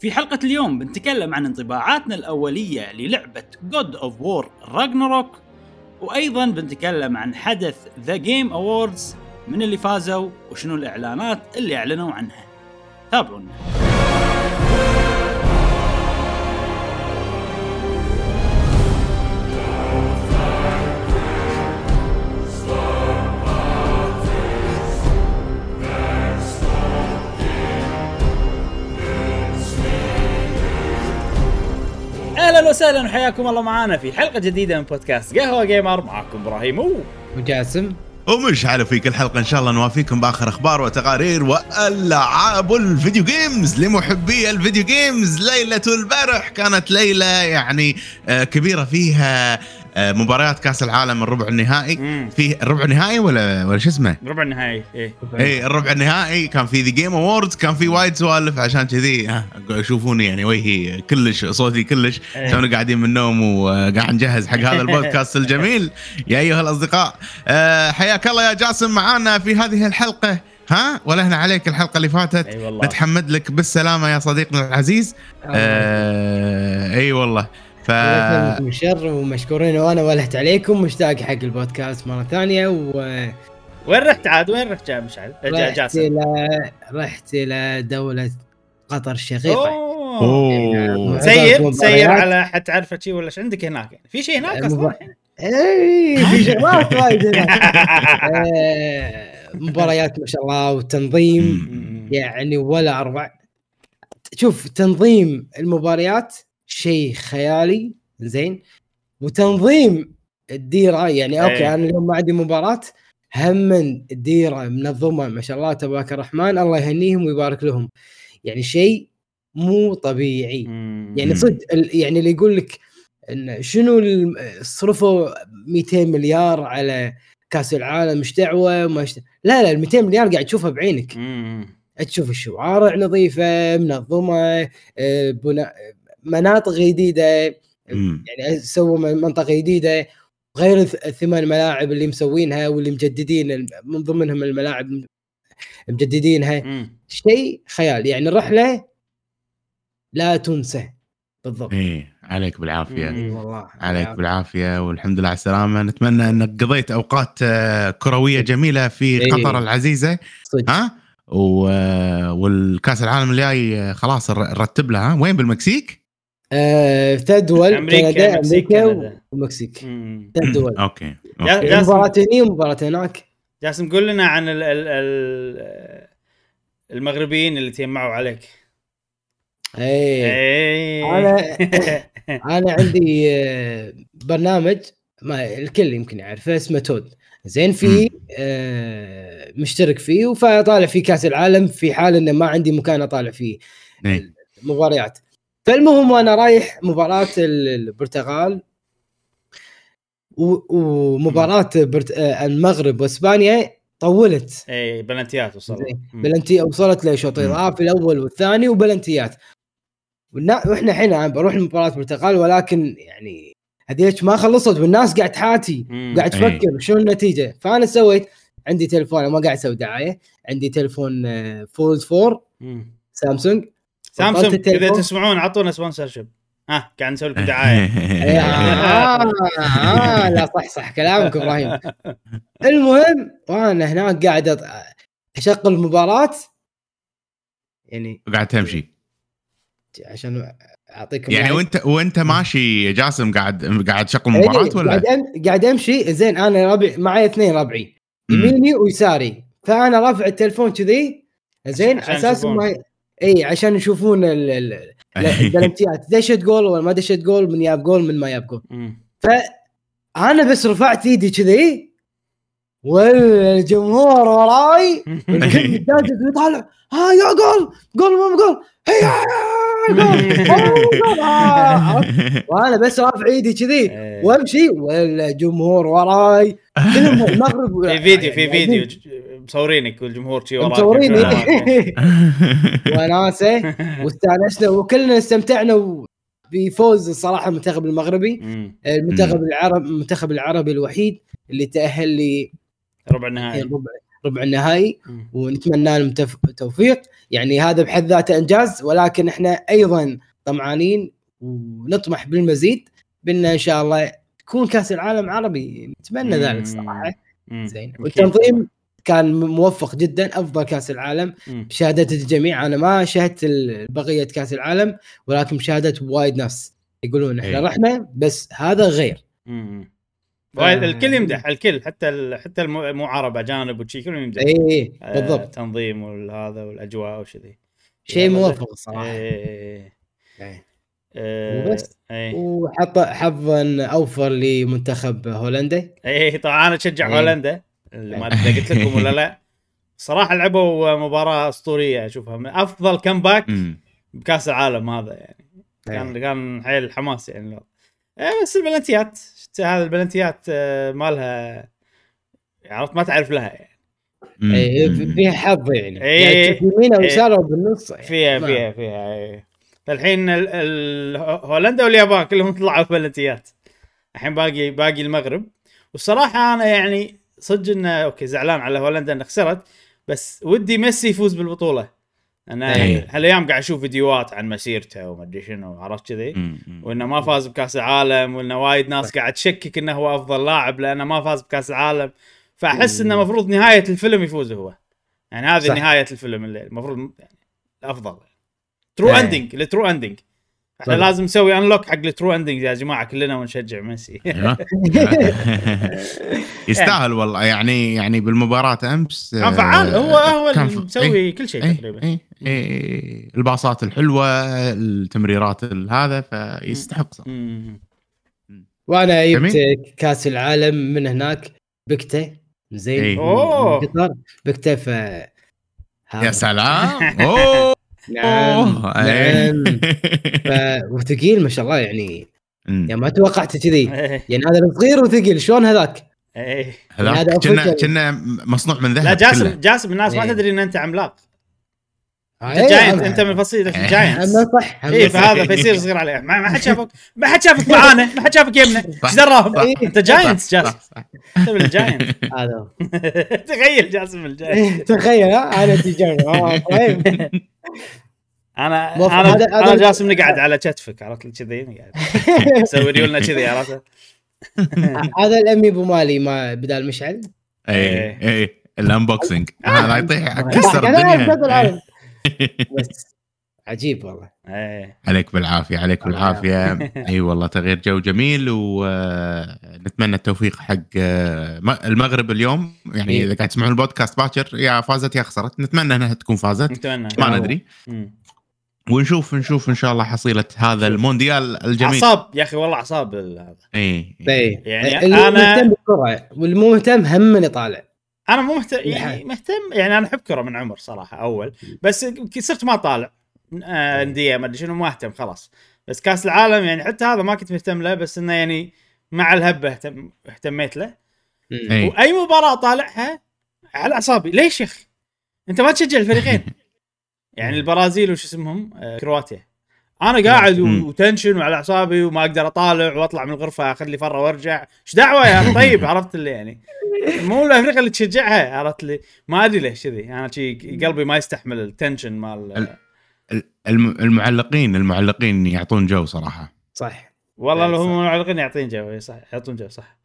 في حلقة اليوم بنتكلم عن انطباعاتنا الأولية للعبة God of War Ragnarok وأيضا بنتكلم عن حدث The Game Awards من اللي فازوا وشنو الإعلانات اللي أعلنوا عنها. تابعونا. أهلا وسهلا وحياكم الله معانا في حلقة جديدة من بودكاست قهوة gamer. معاكم إبراهيم و وجاسم. ومشعل في كل حلقة إن شاء الله نوافيكم بآخر أخبار وتقارير وألعاب ال video games لمحبي ال video games. ليلة البارح كانت ليلة يعني آه، كبيرة فيها مباريات كأس العالم الربع النهائي. مم. في الربع النهائي ولا ولا شو اسمه؟ ربع النهائي إيه. اي الربع النهائي. كان في The Game Awards كان في وايد سوالف عشان كذي. شوفوني يعني وجهي كلش صوتي كلش. إيه. تونا قاعدين من النوم وقاعد نجهز حق هذا البودكاست الجميل. يا أيها الأصدقاء آه، حياك الله يا جاسم معانا في هذه الحلقة. ها ولهنا عليك الحلقة اللي فاتت. أي والله. نتحمد لك بالسلامة يا صديقنا العزيز. آه أي والله. ف شر ومشكورين وأنا ولهت عليكم مشتاق حق البودكاست مرة ثانية ورحت وين رحت عاد؟ وين رحت جا مشعل؟ جا جاسم إلى رحت إلى دولة قطر الشقيقة. أوه. سير. سير على حتى تعرف شيء ولا إيش عندك هناك يعني. في شيء هناك أصلا؟ اي في شغلات وايد هناك. آه، مباريات ما شاء الله وتنظيم. يعني ولا أروع. شوف تنظيم المباريات شيء خيالي زين وتنظيم الديرة يعني okay إيه. أنا اليوم ما عندي مباراة هم الديرة منظمة ما شاء الله تبارك الرحمن الله يهنيهم ويبارك لهم يعني شيء مو طبيعي مم. يعني. صدق يعني اللي يقول لك إن شنو صرفوا 200 مليار على كأس العالم مش دعوة ما مش لا لا ال 200 مليار قاعد تشوفها بعينك مم. تشوف الشوارع نظيفة منظمة آه، بناء مناطق جديدة. يعني سووا من- منطقة جديدة غير الث- الثمان ملاعب اللي مسوينها واللي مجددين من ضمنهم الملاعب مجددينها. شيء خيال يعني الرحلة لا تنسى بالضبط اي عليك بالعافية مم. والله عليك بالعافية والحمد لله على السلامة نتمنى إنك قضيت أوقات آه، كروية جميلة في إيه. قطر العزيزة صدق ها و... والكأس العالم الجاي آه، خلاص نر- نرتب لها ها؟ وين بالمكسيك؟ آه، ثلاث دول أمريكا، كندا المكسيك، أمريكا كندا. والمكسيك. ثلاث دول okay okay. مباراة هني ومباراة هناك جاسم قول لنا عن ال ال ال المغربيين اللي تجمعوا عليك. اي إيه. أنا- أنا عندي آه، برنامج ما الكل يمكن يعرفه اسمه TOD. زين في آه، مشترك فيه فطالع فيه كأس العالم في حال إنه ما عندي مكان أطالع فيه. إيه. مباريات فالمهم وأنا رايح مباراة ال- البرتغال و- ومباراة برت... آه، المغرب وإسبانيا طولت إيه بلنتيات. مم. بلنتي وصلت لشوط. اضافي الأول والثاني وبلنتيات. وإحنا الحين عم بروح لمباراة البرتغال ولكن يعني هذيك ما خلصت والناس قاعد تحاتي. قاعد. تفكر شنو النتيجة فأنا سويت عندي تلفون ما قاعد أسوي دعاية عندي تلفون آه، Fold 4 مم. Samsung Samsung إذا. تسمعون اعطونا sponsorship ها قاعد نسوي لكم دعايه آه, لا صح صح كلامك إبراهيم. المهم وانا هناك قاعد اشغل المباراة. يعني قاعد تمشي. عشان أعطيكم يعني يعني وانت وأنت ماشي يا جاسم قاعد قاعد تشغل إيه، مباراه ولا؟ قاعد أم... قاعد أمشي. زين أنا ربع معي اثنين ربعي. يميني ويساري. فأنا رافع التلفون كذي. زين أساس. ما إي عشان يشوفون ال- ال- البلنتيات. دشت جول ولا ما دشت جول من ياب جول من ما ياب جول. فانا بس رفعت إيدي كذي والجمهور وراي الكل ويطالع ها يا جول جول مو جول. هي وأنا بس رافع ايدي كذي إيه. وأمشي والجمهور وراي. كلهم المغرب. في فيديو في يعني فيديو مصورينك والجمهور شي وراك. مصوريني. وناسه واستانسنا وكلنا استمتعنا بفوز الصراحه المنتخب المغربي. المنتخب العرب المنتخب العربي الوحيد اللي تأهل لي ربع النهائي. ربع. ربع النهائي. ونتمنى لهم تف- توفيق يعني هذا بحد ذاته إنجاز ولكن إحنا أيضا طمعانين ونطمح بالمزيد بان إن شاء الله تكون كأس العالم عربي نتمنى. ذلك صراحة. زين. والتنظيم كان موفق جدا أفضل كأس العالم. بشهاده الجميع أنا ما شاهدت بقية كأس العالم ولكن بشهاده وايد ناس يقولون إحنا إيه. رحنا بس هذا غير مم. آه. الكل يمدح الكل حتى ال... حتى مو عرب أجانب وشي كلهم يمدح اي اي آه، بالضبط التنظيم والهذا والأجواء وشذي شيء موفق الصراحه إيه. إيه. آه، وبس. إيه وحط حظا أوفر لمنتخب هولندا إيه طبعا أنا أشجع إيه. هولندا اللي ما أدري قلت لكم ولا لا صراحة لعبوا مباراة أسطورية أشوفها من أفضل كمباك. بكأس العالم هذا يعني كان كان حيل حماس يعني لو. إيه بس البلنتيات هذا البلنتيات آه، مالها عرفت ما تعرف لها يعني. اي مم. فيها حظ يعني إيه. يعني تشوف يمين أو إيه. يسار أو بالنص فيها ما- فيها فيها إيه. فالحين ال- ال- هولندا واليابان كلهم طلعوا بلنتيات الحين باقي باقي المغرب والصراحة أنا يعني صدق إنه okay زعلان على هولندا إنها خسرت بس ودي ميسي يفوز بالبطولة أنا إيه. هالأيام قاعد أشوف فيديوهات عن مسيرته وما أدري شنو عرفت كذي. وإنه ما فاز بكأس العالم وإنه وايد ناس قاعد تشكك إنه هو أفضل لاعب لأنه ما فاز بكأس العالم فأحس إنه المفروض نهاية الفيلم يفوز هو يعني هذه صح. نهاية الفيلم اللي المفروض يعني الافضل true. ending ال true ending إحنا طبعا. لازم نسوي unlock حق ال true ending يا جماعة كلنا ونشجع ميسي أيوة. يستاهل والله يعني يعني بالمباراة أمس كان فعال هو هو اللي مسوي إيه. كل شيء إيه. تقريبا إيه. إيه. الباصات الحلوة التمريرات هذا فيستحق. مم. وأنا جبت. كأس العالم من هناك بكتة زين إيه. قطر بكتة ف يا سلام أوه نعم أوه. إيه. نعم ف... وثقيل ما شاء الله يعني. يعني ما توقعت كذي إيه. يعني هذا صغير وثقيل شلون هذاك؟ هذا هذاك كنا أفريقيا. كنا مصنوع من ذهب لا جاسم كله. جاسم الناس ما إيه. تدري إن أنت عملاق أنت إيه، جاينت أنت من فصيله. الجاينتس صح اي صح. فهذا فيصير صغير عليه ما ما حد شافك ما حد شافك معانا ما حد شافك يمنا. إيش دراهم. أنت جاينتس جاسم. أنت من الجاينت هذا. تخيل جاسم الجاينت تخيل ها أنا تجاني آه طيب أنا. أنا أنا جاسم نقعد على كتفك عرفت لي كذي قاعد يسوي ريولنا كذي عرفت هذا الامي ابو مالي ما بدال مشعل اي اي الانبوكسنج آه. هذا يطيح كسر الدنيا. بس عجيب والله. إيه. عليك بالعافية عليك بالعافية. أي والله تغيير جو جميل ونتمنى التوفيق حق آه، المغرب اليوم. يعني إيه. إذا قاعد تسمعون البودكاست باكر يا فازت يا خسرت. نتمنى إنها تكون فازت. نتمنى. ما ندري. ونشوف نشوف إن شاء الله حصيلة هذا المونديال الجميل. اعصاب يا أخي والله اعصاب ال- هذا. اي اي يعني اللي أنا- مهتم بالكرة واللي مو مهتم هم من يطالع. أنا مو مهتم يعني مهتم يعني أنا أحب كرة من عمر صراحة أول. بس صرت ما طالع انديه ما أدري شنو ما اهتم خلاص. بس كأس العالم يعني حتى هذا ما كنت مهتم له بس إنه يعني مع الهبة اهتم اهتميت له. اي وأي مباراة طالعها على أعصابي. ليش يا أخي؟ أنت ما تشجع الفريقين. يعني البرازيل وش اسمهم؟ آه، كرواتيا. أنا قاعد وتنشن وعلى أعصابي وما أقدر أطالع وأطلع من الغرفة اخذ لي فرة وأرجع. إيش دعوة يا طيب عرفت اللي يعني. مو الأفريقيا اللي تشجعها عرفت لي ما أدري ليش كذي. أنا شي قلبي ما يستحمل ال tension مال المعلقين المعلقين يعطون جو صراحة. صح. والله إيه، لو. هم معلقين يعطين جو إيه صح يعطون جو صح.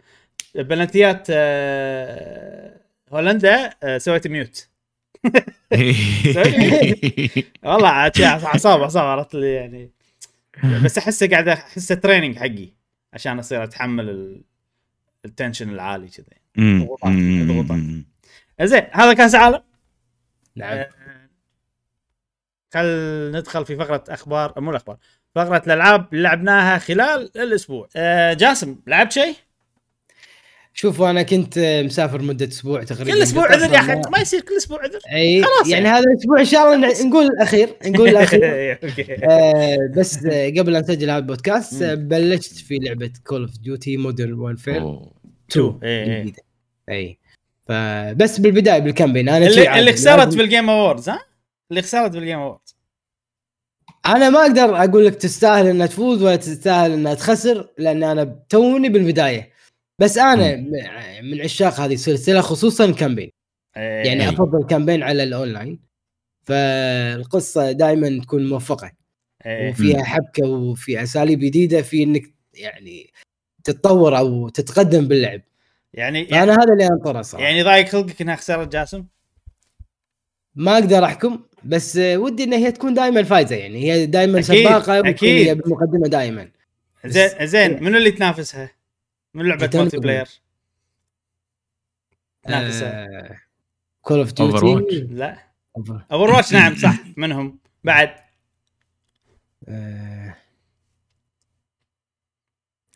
بلنتيات آه، هولندا آه، سويت mute. والله عاد شي اعصاب اعصاب عرفت لي يعني. بس أحسه قاعد أحسه training حقي عشان أصير أتحمل ال- التنشن العالي كذا. ضغوطات-. زين هذا كأس عالم نعم. آه، خل ندخل في فقرة أخبار مو الأخبار فقرة الألعاب اللي لعبناها خلال الأسبوع آه، جاسم لعبت شيء؟ شوف أنا كنت مسافر مدة أسبوع تقريبا كل أسبوع عذر يا أخي ما- يصير كل أسبوع عذر أي خلاص يعني يعني. هذا الأسبوع إن شاء الله ن- نقول الأخير نقول الأخير آه بس آه، قبل ان نسجل هذا البودكاست آه،. بلشت في لعبة Call of Duty Modern Warfare أوه. 2 إيه، إيه. الجديدة. أي فبس بالبداية بال campaign أنا اللي. اللي خسرت بالجيم اووردز ها؟ اللي خسرت بال Game Awards أنا ما أقدر أقول لك تستاهل إنها تفوز ولا تستاهل إنها تخسر لأن أنا توني بالبداية. بس أنا م- من عشاق هذه السلسلة خصوصا ال campaign إيه. يعني. أفضل campaign على الأونلاين. فالقصة دائما تكون موفقة. إيه. وفيها حبكة وفي أساليب جديدة في إنك يعني تتطور أو تتقدم باللعب. يعني فأنا هذا اللي أنطره صراحة. يعني ضايق خلقك إنها خسرت جاسم؟ ما أقدر أحكم. بس آه، ودي إن هي تكون دائما فايزة يعني هي دائما سباقه أكيد. هي بالمقدمة دائما زين زين منو اللي تنافسها؟ من لعبة. مالتي بلاير؟ نافسه كول اوف. ديوتي لا اوفر واتش نعم صح منهم بعد آه،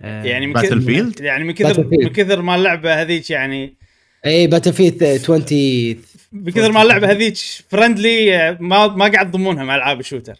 يعني من Battlefield؟ كثر يعني من كثر. من كثر ما اللعبة هذيك يعني اي باتل فيلد 20 من كثر ما اللعبه هذيك فرندلي ما ما قاعد تضمونها مع ألعاب الشوتر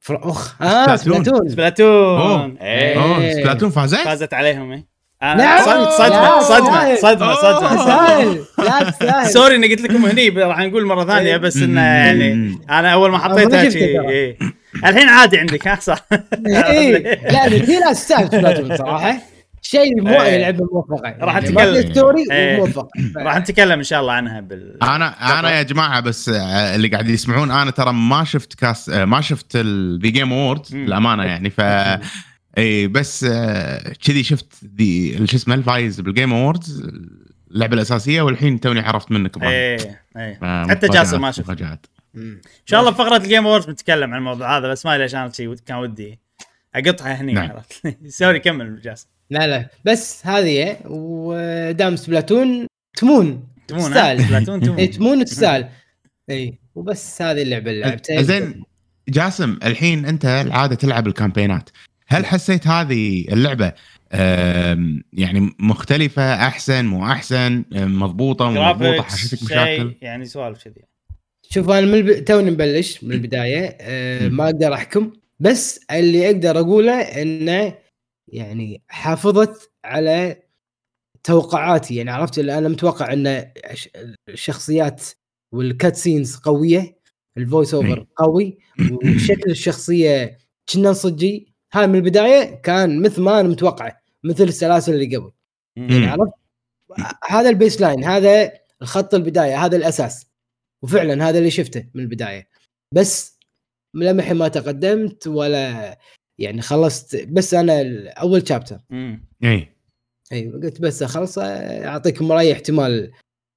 فر... أخ آه سبلاتون. سبلاتون سبلاتون أوه. إيه. أوه إيه. سبلاتون فازت؟ فازت عليهم أنا نعم. صدمة صدمة صدمة. صدمة صدمة sorry إني قلت لكم هني راح نقول مرة ثانية بس إنه يعني أنا أول ما حطيتها ما شفته شي ترى. إيه. الحين عادي عندك ها صح اي لا في ناس تستاهل سبلاتون صراحة شيء مو إيه. لعبة موفقة راح يعني نتكلم. ما في story إيه. وموفق راح نتكلم إن شاء الله عنها بال أنا أنا يا جماعة بس آه، اللي قاعد يسمعون أنا ترى ما شفت كاس آه، ما شفت ال VGame Awards مم. للأمانة يعني ف اي بس آه، كذي شفت ذي شو اسمه الفايز بال Game Awards اللعبة الأساسية والحين توني عرفت منك إيه إيه ف- حتى جاسم ما شفت. إن شاء الله بفقره ال Game Awards بنتكلم عن الموضوع هذا بس ما ليش أنا كان ودي أقطعها هني نعم. عرفت sorry كمل جاسم لا لا. بس هذه هي ودام سبلاتون تمون. تمون تستاهل. سبلاتون اي تمون تمون وتستاهل. اي وبس هذه اللعبة اللي لعبتها. زين جاسم الحين أنت العادة تلعب الكامبينات. هل حسيت هذه اللعبة يعني مختلفة أحسن مو أحسن مضبوطة مو مضبوطة حشتك مشاكل؟ يعني سوالف كذي. شوف أنا من الب... توني مبلش من البداية. أه مم. ما أقدر أحكم. بس اللي أقدر أقوله إنه يعني حافظت على توقعاتي. يعني عرفت؟ اللي أنا متوقع إن الش- الشخصيات وال cut scenes قوية ال voice over إي. قوي وشكل الشخصية كنه صجي. هاي من البداية كان مثل ما أنا متوقعه مثل السلاسل اللي قبل. يعني مم. عرفت؟ هذا ال baseline هذا الخط البداية هذا الأساس. وفعلا هذا اللي شفته من البداية. بس لمحي ما تقدمت ولا يعني خلصت بس أنا أول chapter. اي إي قلت بس اخلص اعطيكم راي احتمال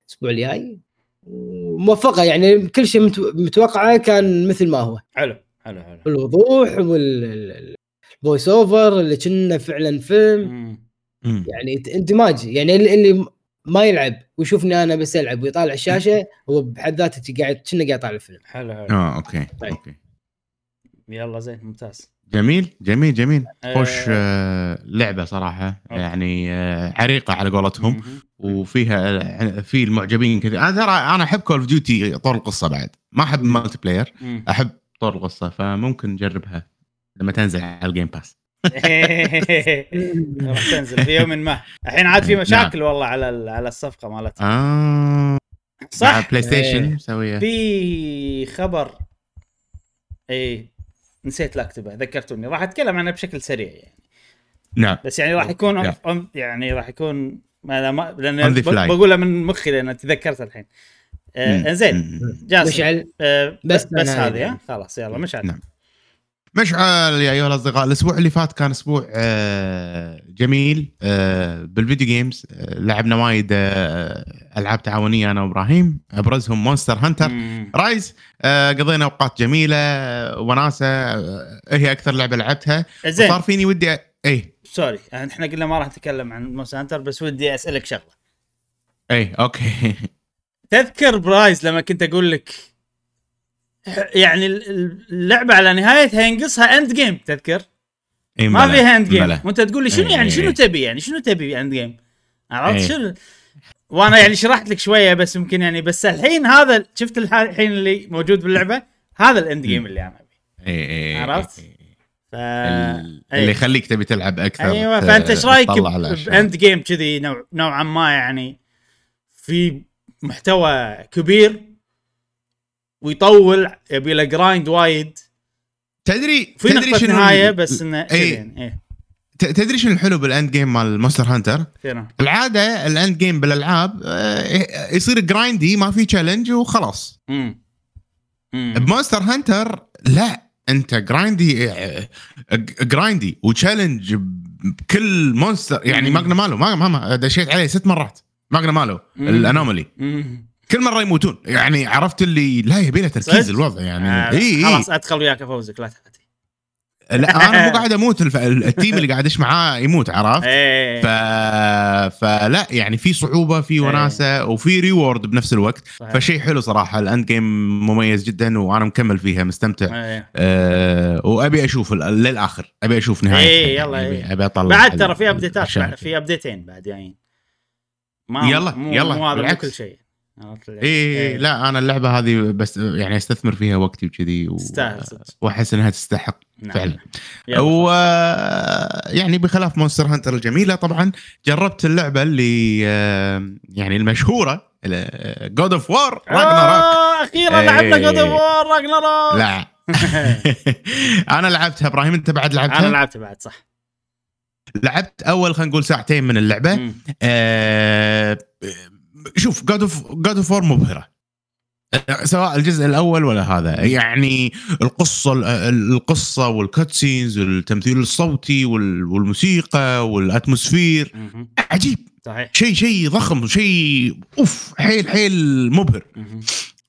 الأسبوع الجاي. وموفقة يعني كل شيء متو- متوقعه كان مثل ما هو. حلو حلو حلو. الوضوح وال voice over اللي كنه فعلا فيلم. يعني اندماج يعني اللي اللي ما يلعب ويشوفني أنا بس ألعب ويطالع الشاشة هو بحد ذاته قاعد كنه قاعد يطالع الفيلم. حلو حلو. آه okay طيب. okay. يلا زين ممتاز. جميل جميل جميل. خوش آه. آه، لعبة صراحة. okay. يعني آه، عريقة على قولتهم. وفيها في المعجبين كثير. أنا ترى أنا أحب Call of Duty طور القصة بعد. ما أحب multiplayer. أحب طور القصة. فممكن نجربها لما تنزل على ال Game Pass راح تنزل في يوم ما. الحين عاد في مشاكل والله على على الصفقة مالتها. صح؟ PlayStation إيه. مسوية. في خبر. اي نسيت لا اكتبه ذكرتوني راح أتكلم عنه بشكل سريع يعني نعم بس يعني راح يكون on- يعني راح يكون ما لا ما لأن ب-. بقولها من مخي لأن تذكرت الحين آه. زين. جاسم مشعل آه بس بس بس هذه يعني. ها خلاص يلا مشعل نعم. مشعل يا أيها الأصدقاء الأسبوع اللي فات كان أسبوع آه، جميل آه، بالفيديو جيمز آه، لعبنا وايد ألعاب تعاونية أنا وإبراهيم أبرزهم Monster Hunter. Rise قضينا أوقات جميلة وناسة هي أكثر لعبة لعبتها. زين. صار فيني ودي أ- اي sorry إحنا قلنا ما راح نتكلم عن Monster Hunter بس ودي أسألك شغلة. اي okay. تذكر ب Rise لما كنت أقول لك يعني ال- ال- اللعبة على نهايتها ينقصها end game تذكر؟ إي ما فيها end game. وأنت تقول لي شنو يعني شنو. تبي يعني شنو تبي end game عرفت. شنو وأنا يعني شرحت لك شوية بس يمكن يعني بس الحين هذا شفت الح- الحين اللي موجود باللعبة هذا ال end game. اللي أنا أبي إي إي عرفت؟ ف. اللي يخليك تبي تلعب أكثر أيوه فأنت إيش رأيك. ب end game كذي نوع نوعا ما يعني في محتوى كبير ويطول يبي له grind وايد تدري في تدري نقطة شنو نهاية ال- بس إنه. كذي يعني إيه. ت- تدري شنو الحلو بال end game مال Monster Hunter؟ العادة ال end game بالألعاب آه، يصير grindy ما في challenge وخلاص امم ب Monster Hunter لا أنت grindy grindy و challenge بكل monster يعني مم. Magnamalo ما ما- دشيت عليه ست مرات Magnamalo مم. ال anomaly أمم. كل مرة يموتون. يعني عرفت اللي لا يبي له تركيز؟ الوضع يعني. آه، إي خلاص أدخل وياك افوزك لا تحاتي. لا أنا مو قاعد أموت الف... ال team اللي قاعد ادش معاه يموت عرفت؟ إيه ف... فلا يعني في صعوبة في وناسة وفي reward بنفس الوقت. فشيء حلو صراحة ال end game مميز جدا وأنا مكمل فيها مستمتع. إيه. أه وأبي أشوف للآخر. أبي أشوف نهاية. إيه، يلا، ابي, إيه. أبي أطلع بعد ترى في update ات في update ين بعد جايين ما يلا، مو يلا، مو هذا. كل شيء. عرفت اللي- اي إيه لا أنا اللعبة هذه بس يعني أستثمر فيها وقتي وكذي و... تستاهل صدق. وأحس إنها تستحق نعم. فعلا. و يعني بخلاف Monster Hunter الجميلة طبعا جربت اللعبة اللي يعني المشهورة God of War Ragnarok آه، أخيرا إيه. لعبنا God of War Ragnarok لا. أنا لعبتها إبراهيم أنت بعد لعبتها؟ أنا لعبت بعد صح. لعبت أول خلينا نقول ساعتين من اللعبة. آه شوف God of God of مبهره سواء الجزء الأول ولا هذا يعني القصة القصة وال cutscenes والتمثيل الصوتي وال- والموسيقى وال atmosphere. عجيب صحيح شيء شيء ضخم شيء أوف حيل حيل مبهر.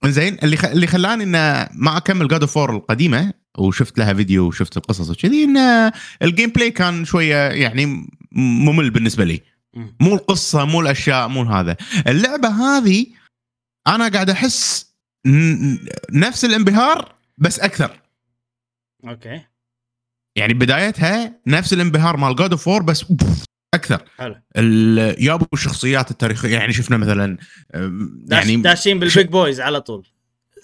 زين اللي. اللي خلاني ان ما أكمل God of القديمة وشفت لها فيديو وشفت القصص وكذي ان ال gameplay كان شوية يعني ممل بالنسبة لي. مو القصة مو الأشياء مو هذا. اللعبة هذه أنا قاعد أحس نفس الانبهار بس أكثر. أوكي. يعني بدايتها نفس الانبهار مال God of بس أوف، أكثر. حلو. ال- يابوا الشخصيات التاريخية يعني شفنا مثلا يعني داشين بالبيج بويز على طول.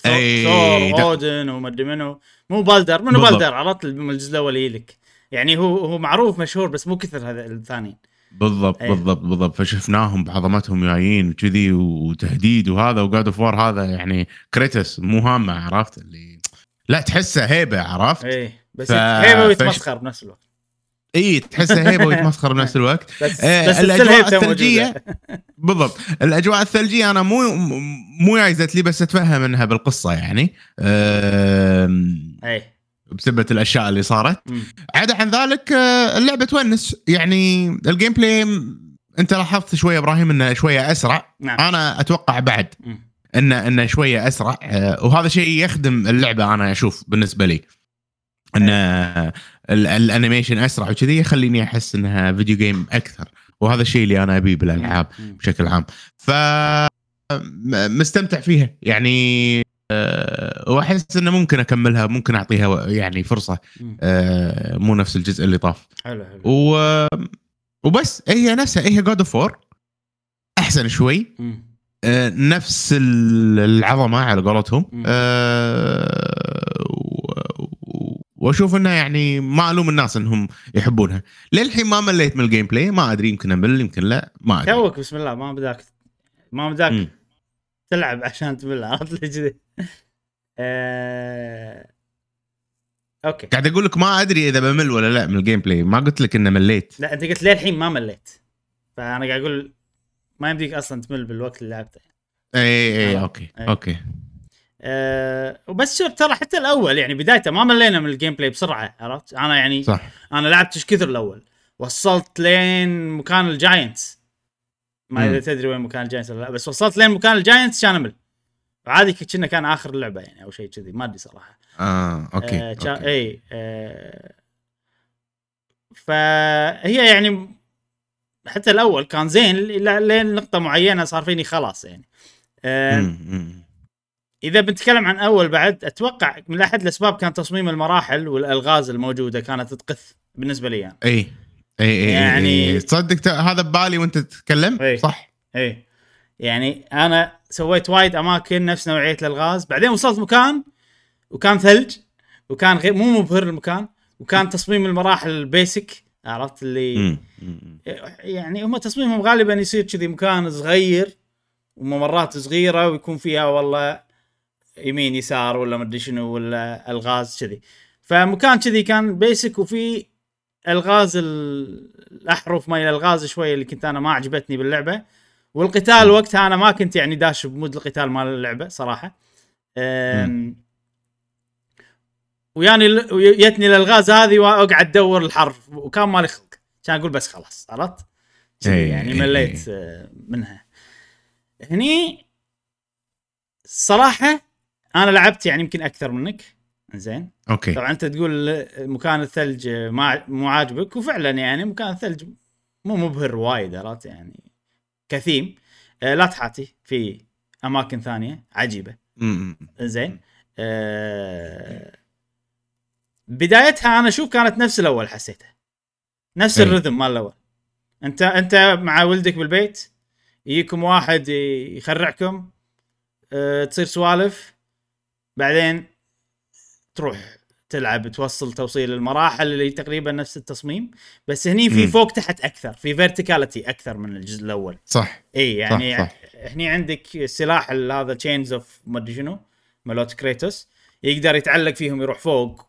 ثور أودن ومدري منو. مو بالدر منو. بالدر؟ عرفت الجزء الأول يجيلك يعني هو هو معروف مشهور بس مو كثر هذا الثانيين. بالضبط أي. بالضبط بالضبط. فشفناهم بعظمتهم جايين وكذي وتهديد وهذا و God of هذا يعني كريتوس مو هامه عرفت؟ اللي لا تحسه هيبه عرفت؟ إيه بس ف- هيبه ويتمسخر بنفس الوقت. اي تحسه هيبه ويتمسخر بنفس الوقت. بس إيه، بس هيبته الثلجية. موجوده بالضبط. الأجواء الثلجية أنا مو مو جايزت لي بس أتفهم إنها بالقصة يعني. أم، إيه. بسبة الأشياء اللي صارت. عدا عن ذلك آه، اللعبة تونس. يعني ال gameplay أنت لاحظت شوية إبراهيم إنه شوية أسرع. نعم. أنا أتوقع بعد. انه إنه شوية أسرع. آه، وهذا شيء يخدم اللعبة أنا أشوف بالنسبة لي. إن ال- ال animation أسرع وكذي يخليني أحس انها video game أكثر. وهذا الشيء اللي أنا أبيه بالألعاب. بشكل عام. ف مستمتع فيها. يعني أه، وأحس إنه ممكن أكملها ممكن أعطيها يعني فرصة. أه، مو نفس الجزء اللي طاف. حلو حلو. و وبس هي نفسها هي God of أحسن شوي. آه، نفس ال- العظمة على قولتهم. آه، وأشوف انه يعني ما ألوم الناس إنهم يحبونها. للحين ما مليت من ال gameplay ما أدري يمكن أمل يمكن لا ما أدري. توك بسم الله ما بداك ما بداك. تلعب عشان تمل عرفت لي كذي؟ آه، أوكي. قاعد أقول لك ما أدري إذا بمل ولا لا من ال gameplay ما قلت لك إنه مليت. لا أنت قلت للحين ما مليت. فأنا قاعد أقول ما يمديك أصلا تمل بالوقت اللي لعبته. اي اي آه. أوكي أي. أوكي. أه وبس شوف ترى حتى الأول يعني بدايته ما ملينا من ال gameplay بسرعة عرفت؟ أنا يعني صح. أنا لعبت إيش كثر الأول؟ وصلت لين مكان ال giants ما إذا. تدري وين مكان ال giants ولا لا بس وصلت لين مكان ال giants كان أمل. عادي كنا كان آخر اللعبه يعني أو شيء كذي ما أدري صراحة آه أوكي, آه أوكي. اي آه فهي يعني حتى الأول كان زين لين نقطة معينة صار فيني خلاص يعني آه. إذا بنتكلم عن أول بعد أتوقع من أحد الأسباب كان تصميم المراحل والألغاز الموجودة كانت تقث بالنسبة لي يعني. اي اي اي يعني- يعني تصدق ت- هذا ببالي وأنت تتكلم إي. صح إيه يعني أنا سويت وايد أماكن نفس نوعية الألغاز. بعدين وصلت مكان وكان ثلج وكان غير مو مبهر المكان وكان تصميم المراحل basic عرفت؟ اللي. يعني هم تصميمهم غالبا يصير كذي مكان صغير وممرات صغيرة ويكون فيها والله يمين يسار ولا مدري شنو ولا ألغاز كذي. فمكان كذي كان بيسك وفي ألغاز ال- الأحرف ما الألغاز شوية اللي كنت أنا ما عجبتني باللعبة. والقتال وقتها أنا ما كنت يعني داش بمود القتال مال اللعبة صراحة. وياني ويتني الالغاز هذه وأقعد أدور الحرف وكان مالي خلق. كان أقول بس خلاص عرفت؟ إيه، يعني إيه، مليت آه، منها. هني الصراحه أنا لعبت يعني يمكن أكثر منك. زين أوكي. طبعا أنت تقول مكان الثلج ما مو عاجبك وفعلا يعني مكان الثلج مو مبهر وايد عرفت؟ يعني كثيم. آه، لا تحاتي في أماكن ثانية عجيبة. زين. آه، بدايتها أنا أشوف كانت نفس الأول حسيته نفس أي. الرذم مال الأول. أنت أنت مع ولدك بالبيت يجيكم واحد يخرعكم أه تصير سوالف بعدين تروح تلعب توصل توصيل المراحل اللي تقريبا نفس التصميم بس هني في. فوق تحت أكثر في verticality أكثر من الجزء الأول. صح. إي يعني صح. هني عندك السلاح ال- هذا chains of ما ادري شنو مالوت كريتوس يقدر يتعلق فيهم يروح فوق.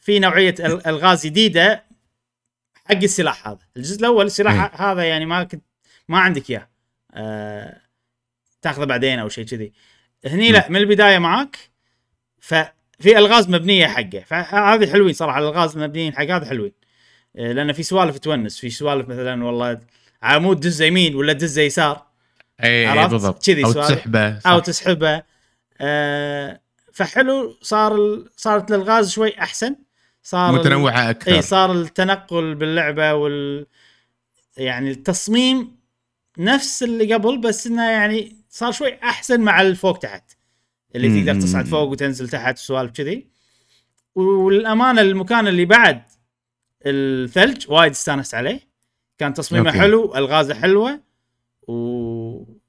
في نوعية ال- ألغاز جديدة حق السلاح هذا. الجزء الأول السلاح هذا يعني ما كنت ما عندك إياه. آه، تاخذه بعدين أو شيء كذي. هني لا من البداية معاك ففي الغاز مبنية حقه فهذه حلوين صراحة الالغاز المبنيين حق هذا حلوين آه، لأن في سوالف تونس في سوالف مثلا والله عمود دزه يمين ولا دزه يسار اي عرفت؟ إيه، بالضبط كذي أو. تسحبه. أو تسحبه آه فحلو صار. صارت الالغاز شوي أحسن صار متنوعة أكثر اي صار التنقل باللعبة وال يعني التصميم نفس اللي قبل بس إنه يعني صار شوي أحسن مع الفوق تحت اللي مم. تقدر تصعد فوق وتنزل تحت وسوالف كذي والأمانة المكان اللي بعد الثلج وايد استانست عليه كان تصميمه أوكي. حلو ألغازه حلوة و...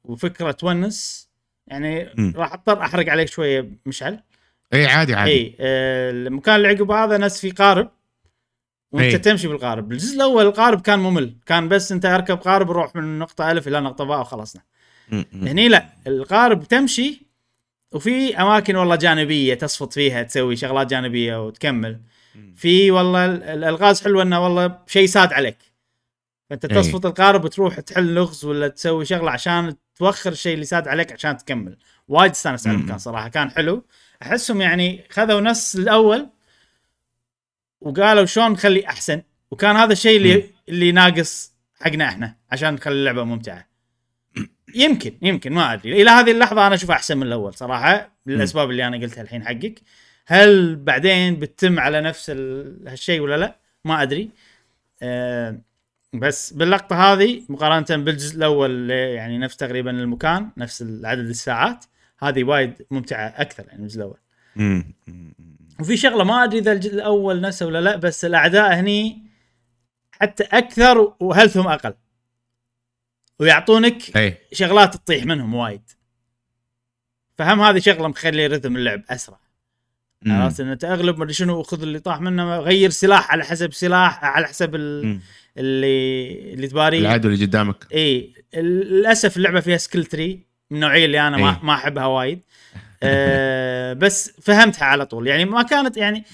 وفكرة تونس يعني مم. راح أضطر أحرق عليك شوية مشعل اي عادي عادي اي آه، المكان اللي عقب هذا ناس في قارب وأنت إي. تمشي بالقارب الجزء الأول القارب كان ممل كان بس أنت أركب قارب وروح من نقطة ألف إلى نقطة باء وخلصنا. هني لا القارب تمشي وفي أماكن والله جانبية تصفط فيها تسوي شغلات جانبية وتكمل. في والله ال- الألغاز حلوة إنه والله شيء ساد عليك. فأنت إي. تصفط القارب وتروح تحل لغز ولا تسوي شغلة عشان توخر الشيء اللي ساد عليك عشان تكمل. وايد استانست على. المكان صراحة كان حلو. أحسهم يعني خذوا نفس الأول وقالوا شلون نخلي أحسن؟ وكان هذا الشيء اللي. اللي ناقص حقنا إحنا عشان نخلي اللعبة ممتعة. يمكن يمكن ما أدري. إلى هذه اللحظة أنا اشوفها أحسن من الأول صراحة للأسباب اللي أنا قلتها الحين حقك. هل بعدين بتتم على نفس ال- هالشيء ولا لا؟ ما أدري. أه بس باللقطة هذه مقارنة بالجزء الأول يعني نفس تقريبا المكان نفس عدد الساعات هذه وايد ممتعة أكثر يعني الجزء الأول. وفي شغلة ما أدري إذا الجزء الأول نفسه ولا لا بس الأعداء هني حتى أكثر و health هم أقل؟ ويعطونك إي. شغلات تطيح منهم وايد. فهم هذه شغلة مخلي رتم اللعب أسرع. عرفت؟ ان أنت أغلب ما أدري شنو خذ اللي طاح منه غير سلاح على حسب سلاح على حسب. اللي اللي تباريه. العدو اللي قدامك. إي. للأسف اللعبة فيها skill tree من النوعيه اللي أنا ما. ما أحبها وايد. أه بس فهمتها على طول. يعني ما كانت يعني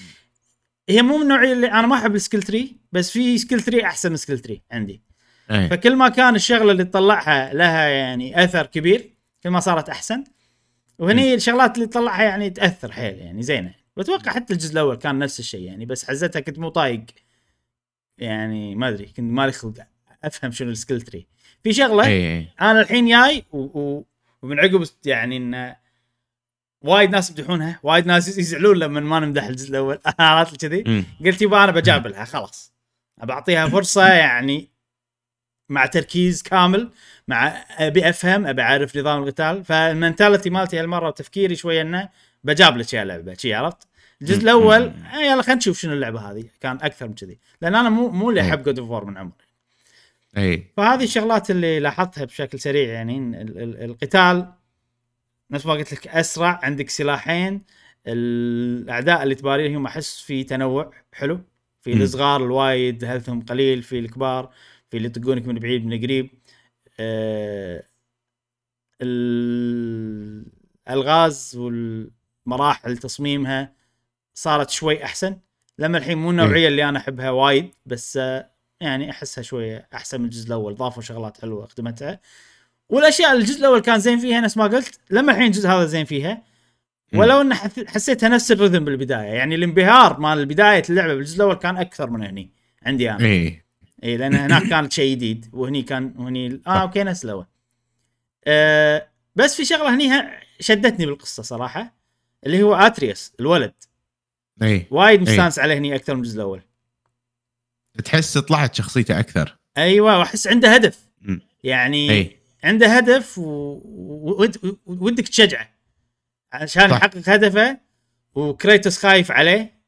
هي مو من النوعيه اللي أنا ما أحب ال skill tree بس في skill tree أحسن من skill tree عندي. فكل ما كان الشغلة اللي تطلعها لها يعني أثر كبير كل ما صارت أحسن. وهني الشغلات اللي تطلعها يعني تأثر حيل يعني زينة. واتوقع حتى الجزء الأول كان نفس الشيء يعني بس حزتها كنت مو طايق. يعني ما أدري كنت مالي خلق أفهم شنو ال skill tree في شغلة أي أنا الحين جاي و... و... ومن عقب يعني إن وايد ناس يمدحونها وايد ناس يزعلون لما ما نمدح الجزء الأول. عرفت كذي؟ م. قلت يبا أنا بجابلها خلاص. بعطيها فرصة يعني مع تركيز كامل مع أبي أفهم أبي أعرف نظام القتال. فال mentality مالتي هالمرة وتفكيري شوية إنه بجابلك يا لعبة شي عرفت؟ الجزء الأول آه يلا خلينا نشوف شنو اللعبة هذه. كان أكثر من كذي. لأن أنا مو مو اللي إيه. أحب God of War من عمري. اي فهذه الشغلات اللي لاحظتها بشكل سريع يعني ال- ال- القتال نفس ما قلت لك أسرع عندك سلاحين. الأعداء اللي تباريهم أحس في تنوع حلو في. الصغار الوايد هلثهم قليل في الكبار. في اللي يطقونك من بعيد من قريب. آه الألغاز والمراحل تصميمها صارت شوي أحسن. لما الحين مو النوعية اللي أنا أحبها وايد بس آه، يعني أحسها شوية أحسن من الجزء الأول. ضافوا شغلات حلوة خدمتها والأشياء الجزء الأول كان زين فيها نفس ما قلت. لما الحين الجزء هذا زين فيها. ولو إن حسيتها نفس ال rhythm بالبداية. يعني الانبهار مال بداية اللعبة بالجزء الأول كان أكثر من هني عندي أنا. اي اي لأن هناك كانت شيء جديد وهني كان وهني آه okay نفس الأول. آه بس في شغلة هني شدتني بالقصة صراحة اللي هو آتريوس الولد. اي وايد مستانس عليه هني أكثر من الجزء الأول. تحس طلعت شخصيته أكثر. أيوه وأحس عنده هدف. يعني اي عنده هدف و- وود- ودك تشجعه. عشان. يحقق هدفه وكريتوس خايف عليه.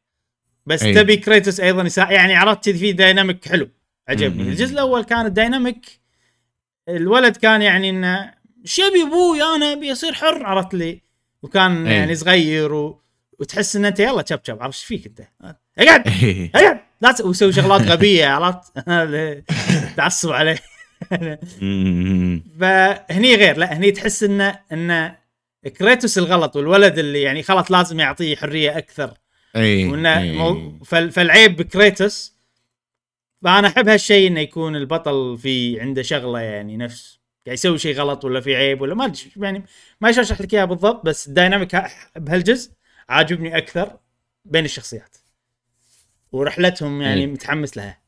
بس أي. تبي كريتوس أيضا يسا... يعني عرفت في dynamic حلو. عجبني. الجزء الأول كان ال dynamic الولد كان يعني إنه شبي أبوي أنا أبي أصير حر عرفت لي وكان أي. يعني صغير و... وتحس ان أنت يلا شب شب عرفت إيش فيك أنت اقعد إي. اقعد لا ويسوي شغلات غبية عرفت تعصب عليه. فهني غير لا هني تحس إنه إنه كريتوس الغلط والولد اللي يعني خلاص لازم يعطيه حرية أكثر اي وإنه إي. مو فال- فالعيب بكريتوس فأنا أحب هالشيء إنه يكون البطل في عنده شغلة يعني نفس يعني يسوي شيء غلط ولا في عيب ولا ما أدري يعني ما اشرح لك اياها بالضبط بس ال dynamic بهالجزء عاجبني أكثر بين الشخصيات ورحلتهم يعني إي. متحمس لها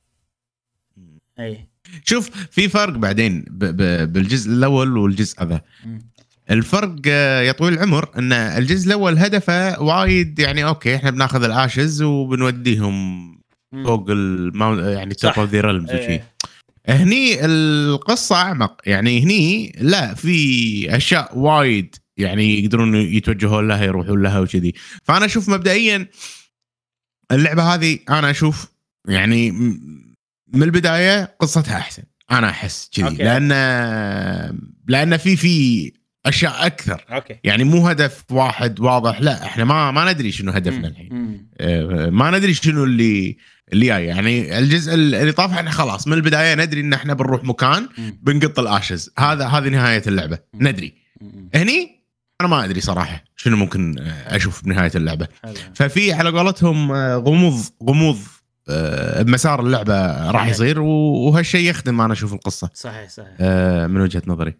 اي شوف في فرق بعدين ب ب بالجزء الأول والجزء هذا. الفرق آه، يا طويل العمر إن الجزء الأول هدفه وايد يعني okay إحنا بناخذ ال ashes وبنوديهم. فوق ال mount يعني top. of the realms إيه. وشي هني القصة أعمق يعني هني لا في أشياء وايد يعني يقدرون يتوجهون لها يروحون لها وكذي فأنا أشوف مبدئيا اللعبة هذه أنا أشوف يعني من البداية قصتها أحسن أنا أحس كذي. لأن لأن في في أشياء أكثر. أوكي. يعني مو هدف واحد واضح لا إحنا ما ما ندري شنو هدفنا الحين. آه، ما ندري شنو اللي اللي جاي. يعني الجزء اللي طاف إحنا خلاص من البداية ندري إن إحنا بنروح مكان. بنقط ال ashes. هذا هذه نهاية اللعبة. ندري. هني أنا ما أدري صراحة شنو ممكن آه، أشوف بنهايه اللعبة. ففي على قولتهم آه، غموض غموض بمسار اللعبة راح يصير وهالشيء يخدم أنا أشوف القصة. صحيح صحيح. من وجهة نظري.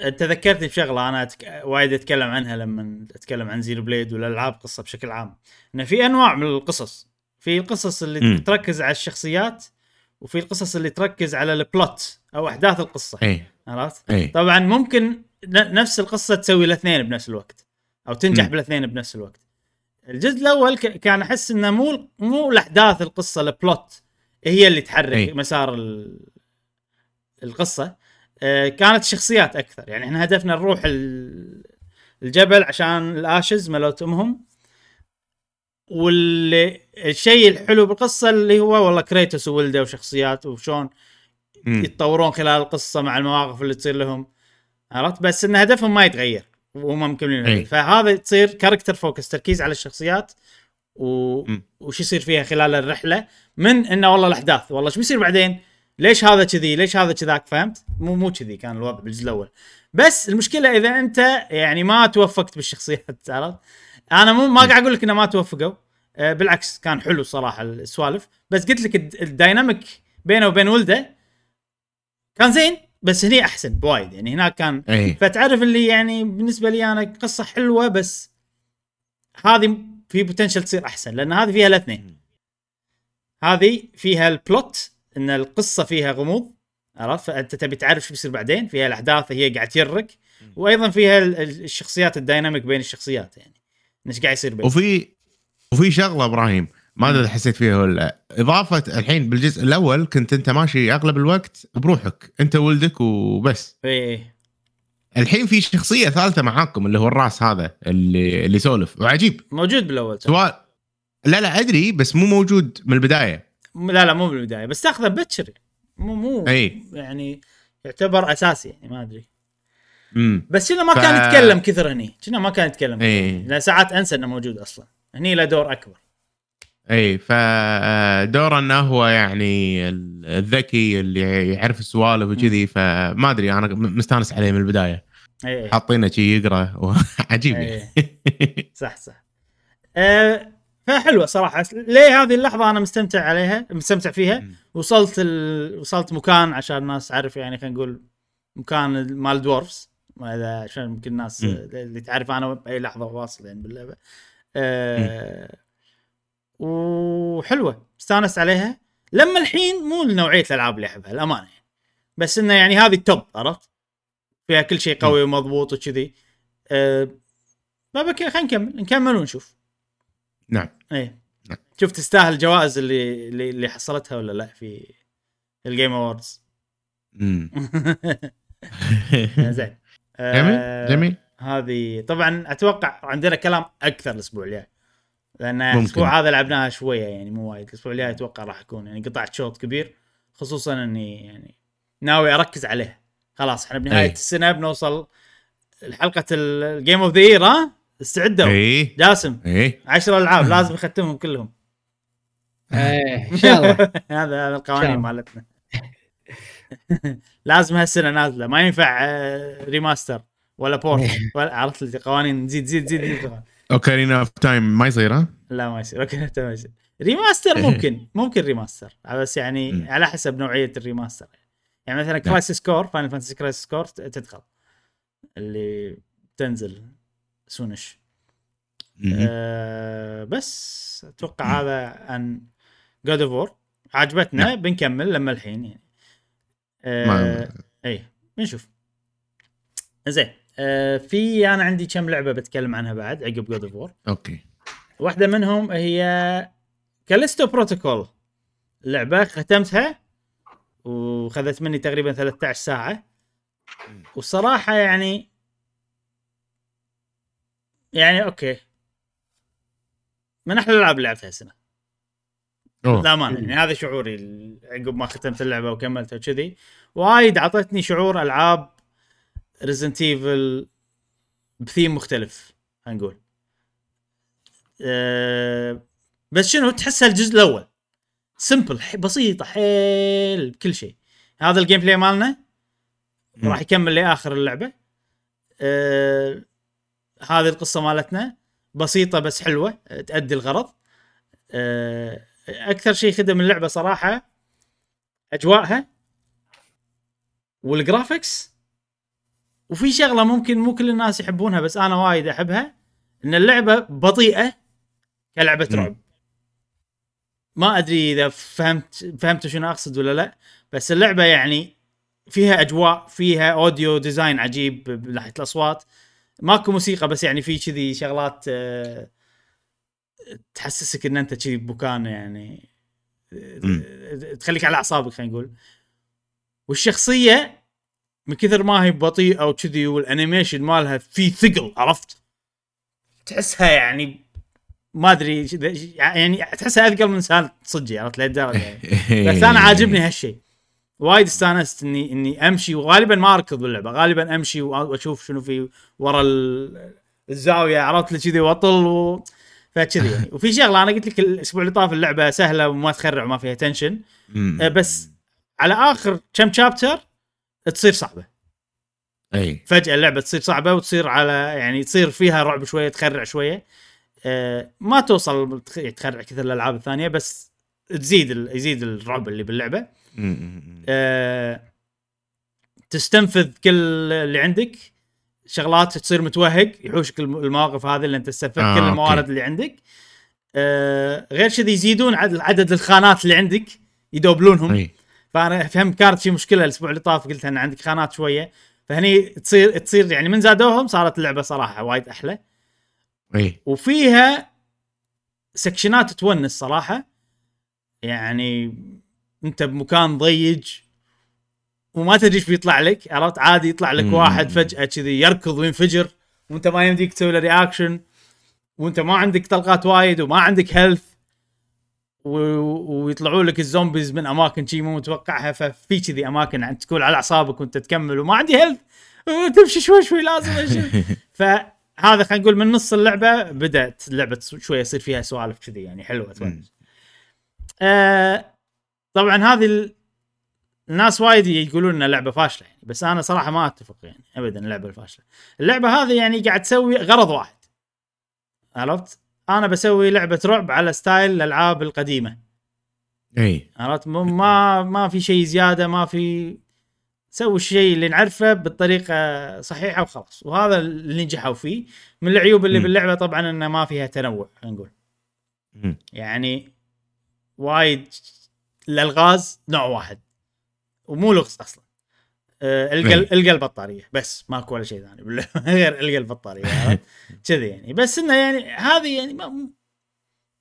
انت ذكرتني بشغلة أنا أتك... وايد أتكلم عنها لما أتكلم عن Xenoblade والألعاب قصة بشكل عام. إنه في أنواع من القصص. في القصص اللي مم. تركز على الشخصيات وفي القصص اللي تركز على البلوت أو أحداث القصة. إي. عرفت؟ طبعا ممكن ن- نفس القصة تسوي الاثنين بنفس الوقت أو تنجح. بالاثنين بنفس الوقت. الجزء الأول ك... كان أحس إنه مو مو الاحداث القصة البلوت هي اللي تحرك أي. مسار ال... القصة. كانت شخصيات أكثر. يعني إحنا هدفنا نروح ال- الجبل عشان ال ashes مالوت امهم والشيء الحلو بالقصة اللي هو والله كريتوس وولده وشخصيات وشون. يتطورون خلال القصة مع المواقف اللي تصير لهم. عرفت؟ بس إن هدفهم ما يتغير وهم مكملين. الهدف. فهذا تصير character focus تركيز على الشخصيات و... وش يصير فيها خلال الرحلة. من إنه والله الأحداث. والله شو بيصير بعدين؟ ليش هذا كذي؟ ليش هذا كذاك؟ فهمت؟ مو مو كذي كان الوضع بالجزء الأول. بس المشكلة إذا أنت يعني ما توفقت بالشخصيات عرفت؟ أنا مو ما قاعد أقول لك إنه ما توفقوا. آه، بالعكس كان حلو صراحة السوالف. بس قلت لك الد- ال dynamic بينه وبين ولده كان زين بس هني أحسن بوايد. يعني هناك كان اي فتعرف اللي يعني بالنسبة لي أنا قصة حلوة بس هذه في potential تصير أحسن لأن هذه فيها الاثنين. هذه فيها ال plot إن القصة فيها غموض عرفت؟ فأنت تبي تعرف شو بيصير بعدين فيها الأحداث هي قاعد تجرك وأيضا فيها ال- ال- الشخصيات ال dynamic بين الشخصيات يعني. إيش قاعد يصير بين وفي وفي شغلة إبراهيم ما أدري حسيت فيها ولا لا. إضافة الحين بالجزء الأول كنت أنت ماشي أغلب الوقت بروحك أنت ولدك وبس. اي اي الحين في شخصية ثالثة معاكم اللي هو الراس هذا اللي اللي يسولف. وعجيب. موجود بالأول؟ سؤال لا لا أدري بس مو موجود من البداية. لا لا مو بالبداية بس تاخذه بكر مو مو إي. يعني يعتبر أساسي يعني ما أدري. امم بس كنا ما ف- كان يتكلم كثر هني. كنا ما كان يتكلم إي. لأن ساعات أنسى إنه موجود أصلا. هني له دور أكبر. إي فدوره إنه هو يعني ال- الذكي اللي يعرف السوالف وكذي فما أدري أنا مستانس عليه من البداية. إي حاطينه شي يقرأ عجيب صح صح. أه فحلوة صراحة. ليه هذه اللحظة أنا مستمتع عليها مستمتع فيها. وصلت ال... وصلت مكان عشان الناس تعرف يعني خلينا نقول مكان مال دورفز ما اذا عشان يمكن الناس. اللي تعرف أنا بأي لحظة واصل يعني باللعبة. أه... وحلوة. استانست عليها. لما الحين مو نوعية الألعاب اللي أحبها الأمانة يعني. بس إنه يعني هذه ال top عرفت؟ فيها كل شيء قوي ومضبوط وكذي. أه... خلينا نكمل نكمل ونشوف. نعم. إيه. نعم. شوف تستاهل الجوائز اللي اللي, اللي حصلتها ولا لا في ال Game Awards مم. زين. جميل. آه، جميل. هذه طبعا أتوقع عندنا كلام أكثر الأسبوع الجاي. لأن. الأسبوع هذا لعبناها شوية يعني مو وايد. الأسبوع الجاي أتوقع راح يكون يعني قطعت شوط كبير. خصوصا إني يعني ناوي أركز عليه. خلاص إحنا بنهاية أي. السنة بنوصل الحلقة ال game of the year ها؟ استعدوا. اي جاسم اي 10 ألعاب لازم نختمهم كلهم. إيه إن شاء الله. هذا هذا القوانين. مالتنا. لازم هالسنة نازلة. ما ينفع آه، remaster ولا port ولا عرفت لي قوانين نزيد زيد زيد زيد. Ocarina of Time ما يصير ها؟ لا ما يصير. okay أنت ما يصير. remaster ممكن ممكن remaster بس يعني. على حسب نوعية ال remaster يعني مثلا Crisis Core Final Fantasy Crisis Core تدخل. اللي تنزل. سونش. آه بس أتوقع هذا عن God of War عجبتنا نعم. بنكمل لما الحين يعني. ما- اي بنشوف. زين آه في أنا عندي كم لعبة بتكلم عنها بعد عقب God of War okay. واحدة منهم هي Callisto Protocol لعبة ختمتها وخذت مني تقريبا 13 ساعة. والصراحه يعني يعني okay. من أحلى الالعاب اللي لعبتها السنة للامانه يعني هذا شعوري عقب ما ختمت اللعبة وكملتها وكذي. وايد اعطتني شعور ألعاب Resident Evil ب theme مختلف خلينا نقول. أه بس شنو تحسها الجزء الأول. سمبل بسيطة حيل بكل شيء. هذا ال gameplay مالنا. راح يكمل لآخر اللعبة. أه هذه القصة مالتنا بسيطة بس حلوة تؤدي الغرض. أه أكثر شيء خدم اللعبة صراحة أجواءها وال graphics وفي شغلة ممكن مو كل الناس يحبونها بس أنا وايد أحبها إن اللعبة بطيئة كلعبة. رعب. ما أدري إذا فهمت فهمت شنو أقصد ولا لا بس اللعبة يعني فيها أجواء فيها audio design عجيب من ناحيه الأصوات. ماكو موسيقى بس يعني في كذي شغلات آه، تحسسك إن أنت كذي بمكان يعني مم. تخليك على أعصابك خلينا نقول والشخصية من كثر ما هي بطيئة وكذي وال animation مالها في ثقل عرفت تحسها يعني ما أدري يعني تحسها اثقل من إنسان صجي عرفت لهالدرجة يعني. بس أنا عاجبني هالشيء وايد استانست اني إني أمشي وغالبا ما أركض باللعبة غالبا أمشي وأشوف شنو في ورا ال- الزاوية عرفت؟ لي كذي وأطل و... فكذي يعني. وفي شغلة أنا قلت لك الأسبوع اللي طاف اللعبة سهلة وما تخرع وما فيها تنشن. آه، بس على آخر كم شابتر تصير صعبة. أي. فجأة اللعبة تصير صعبة وتصير على يعني تصير فيها رعب شوية تخرع شوية. آه، ما توصل تخ- تخرع كثر الألعاب الثانية بس تزيد ال- يزيد الرعب اللي باللعبة. آه، تستنفذ كل اللي عندك شغلات تصير متوهق يحوشك الم- المواقف هذه اللي انت تستنفذ آه، كل okay. الموارد اللي عندك. آه، غير كذي يزيدون عدد, عدد الخانات اللي عندك يدوبلونهم. إي. فأنا فهم كانت في مشكلة الأسبوع اللي طاف قلت أن عندك خانات شوية. فهني تصير تصير يعني من زادوهم صارت اللعبة صراحة وايد أحلى. إي. وفيها section ات تونس صراحة. يعني انت بمكان ضيق وما تدري إيش بيطلع لك عرفت عادي يطلع لك. واحد فجأة كذي يركض وينفجر وانت ما يمديك تسوي له reaction وانت ما عندك طلقات وايد وما عندك health و... ويطلعوا لك ال zombies من أماكن شي مو متوقعها ففي كذي أماكن عند تكون على أعصابك وانت تكمل وما عندي health تمشي شوي شوي لازم أمشي. فهذا خلينا نقول من نص اللعبة بدأت اللعبه شوي يصير فيها سوالف كذي يعني حلوة. آه طبعا هذه ال... الناس وايد يقولون إنها لعبة فاشلة يعني بس أنا صراحة ما أتفق يعني ابدا اللعبة الفاشلة. اللعبة هذه يعني قاعد تسوي غرض واحد. عرفت؟ أنا بسوي لعبة رعب على style الألعاب القديمة إي عرفت ما ما في شيء زيادة ما في سوي الشيء اللي نعرفه بالطريقة صحيحة وخلاص وهذا اللي نجحوا فيه من العيوب اللي مم. باللعبة طبعا إنه ما فيها تنوع خلينا نقول. يعني وايد الالغاز نوع واحد. ومو لغز أصلا. آه، القى إيه. القى البطاريه بس ماكو ولا شيء ثاني. غير القى البطاريه؟ كذي يعني. بس إنه يعني هذه يعني ما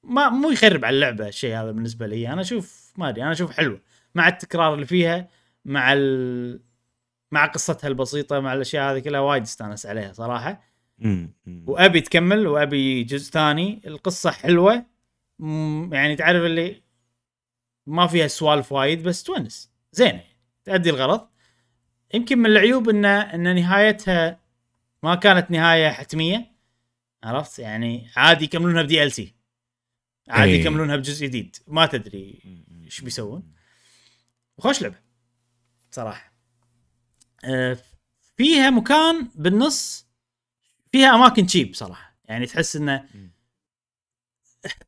ما مو يخرب على اللعبة الشيء هذا بالنسبة لي. أنا أشوف ما أدري أنا أشوف حلوة. مع التكرار اللي فيها مع ال... مع قصتها البسيطة مع الأشياء هذه كلها وايد استانس عليها صراحة. وأبي تكمل وأبي جزء ثاني. القصة حلوة. يعني تعرف اللي ما فيها سوالف وايد بس تونس. زينه تأدي الغرض. يمكن من العيوب إن إن نهايتها ما كانت نهاية حتمية عرفت؟ يعني عادي يكملونها بدي ال سي عادي إيه. يكملونها بجزء جديد. ما تدري إيش بيسوون. وخوش لعبة صراحة. آه، فيها مكان بالنص فيها أماكن تشيب صراحة. يعني تحس إنه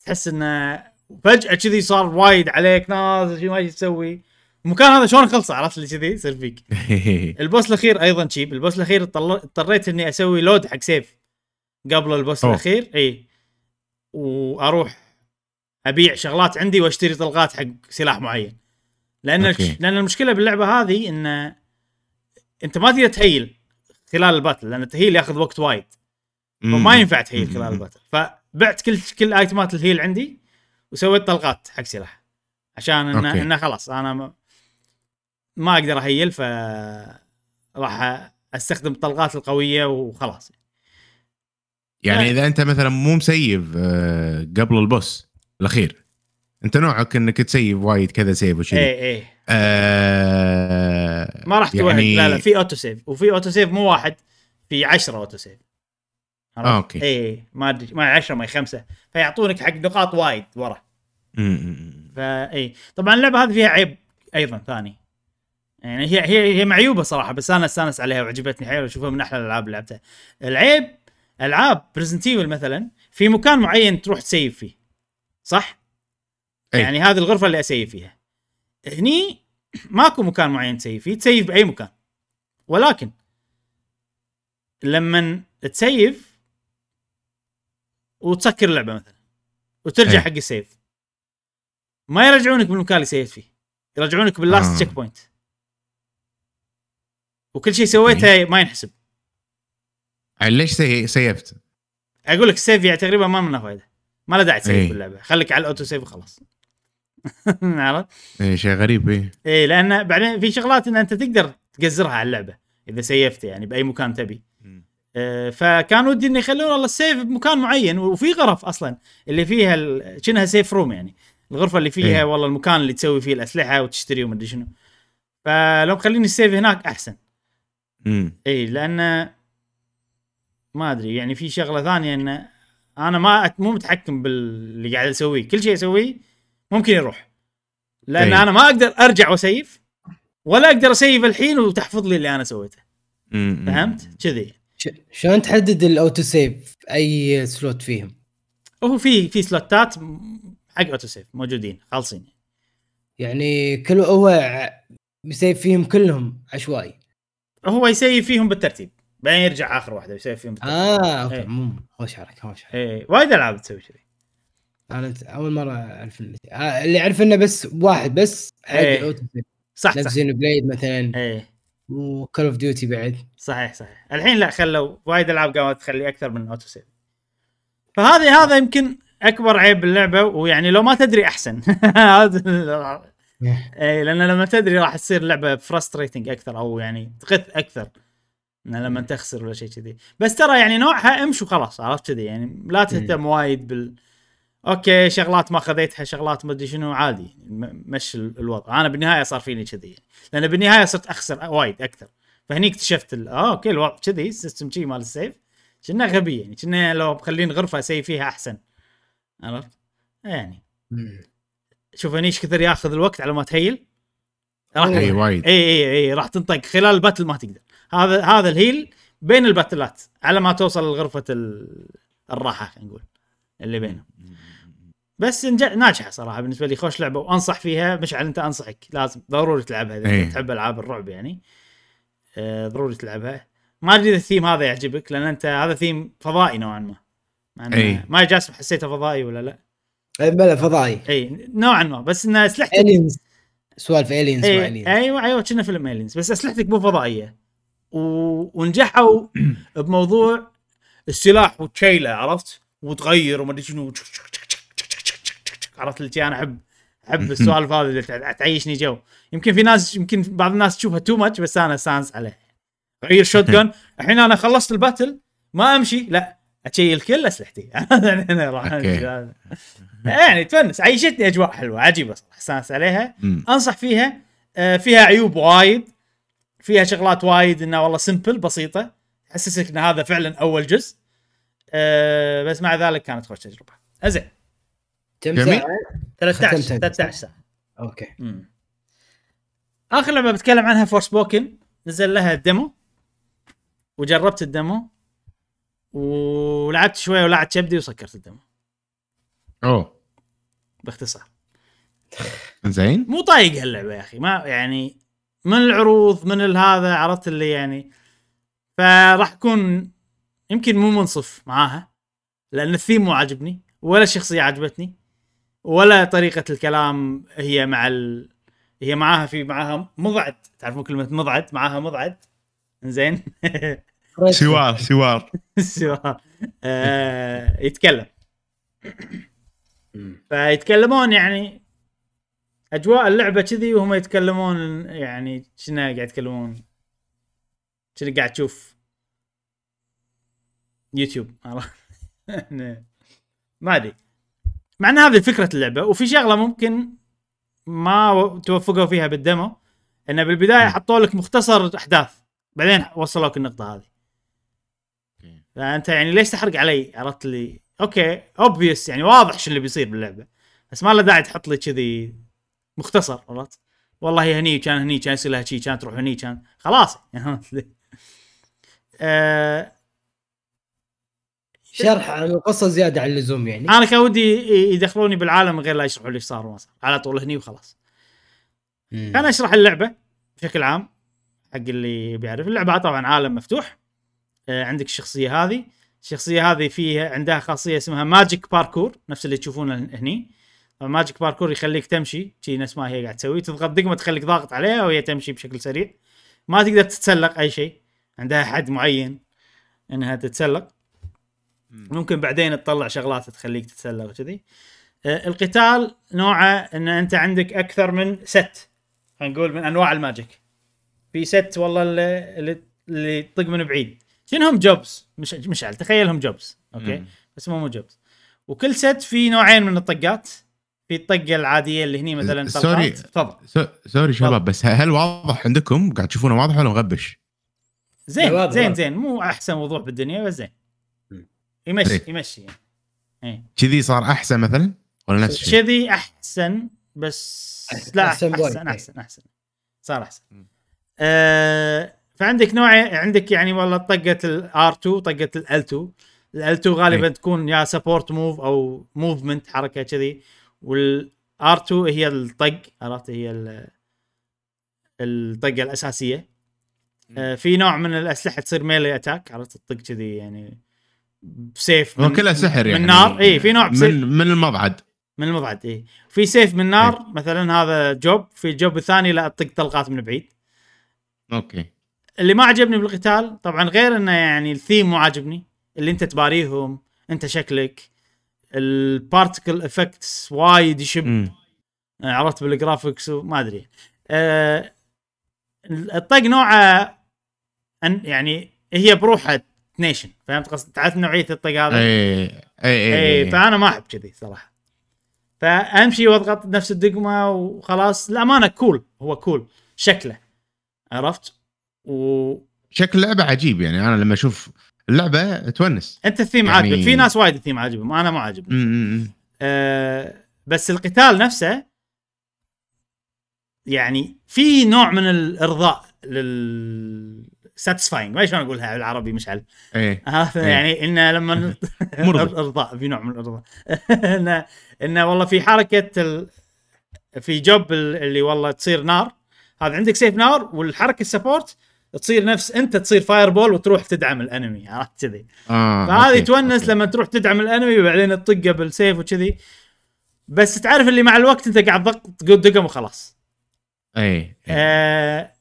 تحس إنه فجاه كذي صار وايد عليك ناس شي ما تسوي. المكان هذا شلون خلص؟ عرفت اللي كذي؟ يصير فيك. ال boss الأخير أيضا تشيب ال boss الأخير اضطر- اضطريت إني أسوي load حق save قبل ال boss أوه. الأخير. إي. وأروح أبيع شغلات عندي وأشتري طلقات حق سلاح معين. لأن okay. لأن المشكلة باللعبة هذه إن أنت ما تقدر تهيل خلال ال battle لأن التهيل ياخذ وقت وايد. فما ينفع تهيل. خلال ال battle. فبعت كل كل item ات ال heal عندي. وسويت طلقات حق سلاح عشان إنه. إنه خلاص أنا ما, ما أقدر أهيل ف راح أستخدم الطلقات القوية وخلاص يعني آه. إذا أنت مثلا مو مسيف آه، قبل ال boss الأخير أنت نوعك إنك تسيف وايد كذا save وشي اي اي آه إيه. ما راح توهق يعني لا لا في auto save وفي auto save مو واحد في 10 auto save آه، okay. اي ما أدري ما 10 ما خمسة. فيعطونك حق نقاط وايد ورا. مم، مم، فاي طبعا اللعبة هذه فيها عيب أيضا ثاني. يعني هي هي هي معيوبة صراحة بس أنا استانس عليها وعجبتني حيل وأشوفها من أحلى الألعاب اللي لعبتها. العيب ألعاب ب Resident مثلا في مكان معين تروح تسيف فيه. صح؟ أي. يعني هذه الغرفة اللي أسيف فيها. هني ماكو مكان معين تسيف فيه تسيف بأي مكان. ولكن لما تسيف وتسكر اللعبة مثلا وترجع أي. حق ال save ما يرجعونك بالمكان اللي سيفت فيه يرجعونك بال last آه. checkpoint وكل شيء سويته ما ينحسب ليش سي... سيفت؟ أقول لك ال save يعني تقريبا ما منه فائده ما له داعي تسيف إيه. باللعبة خليك على ال auto save وخلاص عرفت؟ إيه شيء غريب إيه إيه لأن بعدين في شغلات إن أنت تقدر تقزرها على اللعبة إذا سيفت يعني بأي مكان تبي آه، فكان ودي إنه يخلون والله ال save بمكان معين وفي غرف أصلا اللي فيها ال- شنها save room يعني. الغرفة اللي فيها إيه. والله المكان اللي تسوي فيه الأسلحة وتشتري ومدري شنو. فلو مخليني ال save هناك أحسن. امم إي لأن ما أدري يعني في شغلة ثانية إن أنا ما مو متحكم باللي قاعد أسويه. كل شيء أسويه ممكن يروح. لأن أي. أنا ما أقدر أرجع وأسيف ولا أقدر أسيف الحين وتحفظ لي اللي أنا سويته. فهمت؟ كذي. شلون تحدد ال auto save أي slot فيهم؟ هو في في سلوتات حق auto save موجودين خالصين. يعني كل هو بيسيف فيهم كلهم عشوائي. هو يسيف فيهم بالترتيب بعدين يرجع آخر واحدة يسيف فيهم بالترتيب. آه okay إيه. مو خوش حركه خوش حركه إيه وايد ألعاب تسوي كذي. أنا أول مرة أعرف آه، اللي أعرف إنه بس واحد بس حق إيه. صح صح. Xenoblade مثلا. إيه. و Call of Duty بعد. صحيح صحيح. الحين لا خلوا وايد ألعاب قامت تخلي أكثر من auto save فهذه هذا يمكن أكبر عيب باللعبة ويعني لو ما تدري أحسن. اي لأن لما تدري راح تصير اللعبه frustrating أكثر أو يعني تغث أكثر. لما تخسر ولا شيء كذي. بس ترى يعني نوعها امش وخلاص عرفت كذي؟ يعني لا تهتم وايد بال okay شغلات ما خذيتها شغلات ما أدري شنو عادي مشي ال- الوضع. أنا بالنهاية صار فيني كذي يعني. لأن بالنهاية صرت أخسر وايد أكثر. فهني اكتشفت آه okay الوضع كذي ال system شي مال ال save. كنا غبي يعني كنا لو مخلين غرفة أسوي فيها أحسن. عرفت؟ يعني. شوف هني إيش كثر ياخذ الوقت على ما تهيل. راح. أي وايد. إي إي إي راح تنطق. خلال ال battle ما تقدر. هذا هذا ال heal بين الباتلات على ما توصل لغرفة ال... الراحة خلينا نقول. اللي بينهم. بس نج... ناجحة صراحة بالنسبة لي. خوش لعبة وأنصح فيها مشعل أنت أنصحك لازم ضروري تلعبها إذا. أنت تحب ألعاب الرعب يعني. آه ضروري تلعبها. ما أدري إذا الثيم هذا يعجبك لأن أنت هذا ثيم فضائي نوعا ما. إنه إيه. ما جاسم حسيته فضائي ولا لا. إيه، بلا فضائي. اي نوعا ما. بس ان اسلحتك aliens سوالف aliens اي و aliens أيوه أيوه كنا فيلم Aliens بس أسلحتك مو فضائية. و... ونجحوا بموضوع السلاح وتشيله عرفت؟ وتغير وما أدري شنو. عرفت اللي أنا احب أحب السوالف هذه اللي تع- تعيشني جو. يمكن في ناس يمكن بعض الناس تشوفها too much بس أنا استانس عليه. غير shotgun الحين أنا خلصت ال battle ما أمشي. لا اشيل كل أسلحتي. يعني. يعني تونس عيشتني أجواء حلوة. عجيبة صراحة. استانس عليها. أنصح فيها. آه، فيها عيوب وايد. فيها شغلات وايد إنها والله simple بسيطة. تحسسك إن هذا فعلا أول جزء. آه، بس مع ذلك كانت خوش تجربة. زين كم. ساعة؟ 13 ختمتها. 13 ساعة. okay. مم. آخر لعبة بتكلم عنها Forspoken نزل لها ال demo. وجربت ال demo. ولعبت شوية ولعت كبدي وسكرت ال demo. أوه. باختصار. زين. مو طايق هاللعبة يا أخي. ما يعني من العروض من هذا عرفت اللي يعني. فراح اكون يمكن مو منصف معاها لأن الثيم مو عاجبني ولا الشخصيه عجبتني ولا طريقة الكلام هي مع ال... هي معاها في معاها مضعد. تعرفون كلمة مضعد؟ معاها مضعد. زين سوار سوار. سوار. آه يتكلم. فيتكلمون يعني أجواء اللعبة كذي وهم يتكلمون يعني شنو قاعد يتكلمون شنو قاعد تشوف يوتيوب. عرفت؟ ما أدري. مع إن هذه فكرة اللعبة وفي شغلة ممكن ما توفقوا فيها بال demo انه بالبداية حطوا لك مختصر أحداث بعدين وصلوك النقطة هذه. فأنت يعني ليش تحرق علي؟ عرفت لي. okay obvious يعني واضح شو اللي بيصير باللعبة. بس ما له داعي تحط لي كذي مختصر عرفت؟ والله هي هني كان هني كان يصير لها شي كان تروح هني كان خلاص. آه شرح عن القصة زيادة عن اللزوم يعني. أنا كان ودي يدخلوني بالعالم من غير لا يشرحوا لي إيش صار وما صار على طول هني وخلاص. مم. كان أشرح اللعبة بشكل عام حق اللي بيعرف. اللعبة طبعا عالم مفتوح. آه، عندك الشخصية هذه. الشخصية هذه فيها عندها خاصية اسمها magic parkour نفس اللي تشوفونه هني. magic parkour يخليك تمشي. شي نفس ما هي قاعد تسوي. تضغط دقمة تخليك ضاغط عليها وهي تمشي بشكل سريع. ما تقدر تتسلق أي شيء. عندها حد معين إنها تتسلق. ممكن بعدين تطلع شغلات تخليك تتسلق وكذي. آه، القتال نوعه إن أنت عندك أكثر من ست خلينا نقول من أنواع ال magic. في ست والله اللي اللي, اللي يطق من بعيد. شنهم jobs مش مشعل تخيلهم jobs okay؟ مم. بس مو مو jobs وكل set في نوعين من الطقات. في الطقة العادية اللي هني مثلا sorry. تفضل. so- sorry شباب بس هل واضح عندكم؟ قاعد تشوفونه واضح ولا مغبش؟ زين زين. زين. مو أحسن وضوح بالدنيا بس زين. يمشي إيه. يمشي يعني. كذي صار أحسن مثلا ولا نفس الشيء؟ كذي أحسن بس لا أحسن أحسن بوايد. أحسن أحسن, أحسن. صار أحسن. آه فعندك نوع عندك يعني والله طقة ال R 2 طقة ال L 2 ال L 2 غالبا أي. تكون يا support move أو movement حركة كذي وال R 2 هي الطق عرفت هي ال- الطقة الأساسية آه في نوع من الأسلحة تصير melee attack عرفت تطق كذي يعني بسيف هو كلها سحر يعني. من نار. اي في نوع بسيف من من المبعد من المضعد اي في سيف من نار مثلا هذا job. في ال job الثاني لا تطق طلقات من بعيد. okay. اللي ما عجبني بالقتال طبعا غير إنه يعني الثيم مو عاجبني. اللي أنت تباريهم أنت شكلك. ال particle effects وايد يشب. مم. عرفت بال graphics وما أدري. آه الطق نوعه يعني هي بروحها نيشن فهمت قصدي؟ تعرف نوعية الطق هذا اي اي اي, اي اي. فأنا ما أحب كذي صراحة. فأمشي وأضغط نفس الدقمة وخلاص. الامانه cool هو cool شكله عرفت؟ وانت شكل لعبه عجيب يعني. أنا لما أشوف اللعبة تونس. الثيم يعني- عاجبك في ناس وايد الثيم عاجبهم أنا ما عاجبني. أه بس القتال نفسه يعني في نوع من الإرضاء satisfying ما شلون أقولها بالعربي مشعل. إيه. هذا إيه. يعني انه لما مرضي. ارضاء في نوع من الإرضاء. انه انه والله في حركة ال... في job ال- اللي والله تصير نار. هذا عندك سيف نار والحركة ال support تصير نفس أنت تصير fire ball وتروح تدعم ال enemy عرفت كذي؟ آه فهذه okay، تونس okay. لما تروح تدعم ال enemy وبعدين تطقه بالسيف وكذي. بس تعرف اللي مع الوقت أنت قاعد ضغط تقول دقم وخلاص. إيه إيه. آه،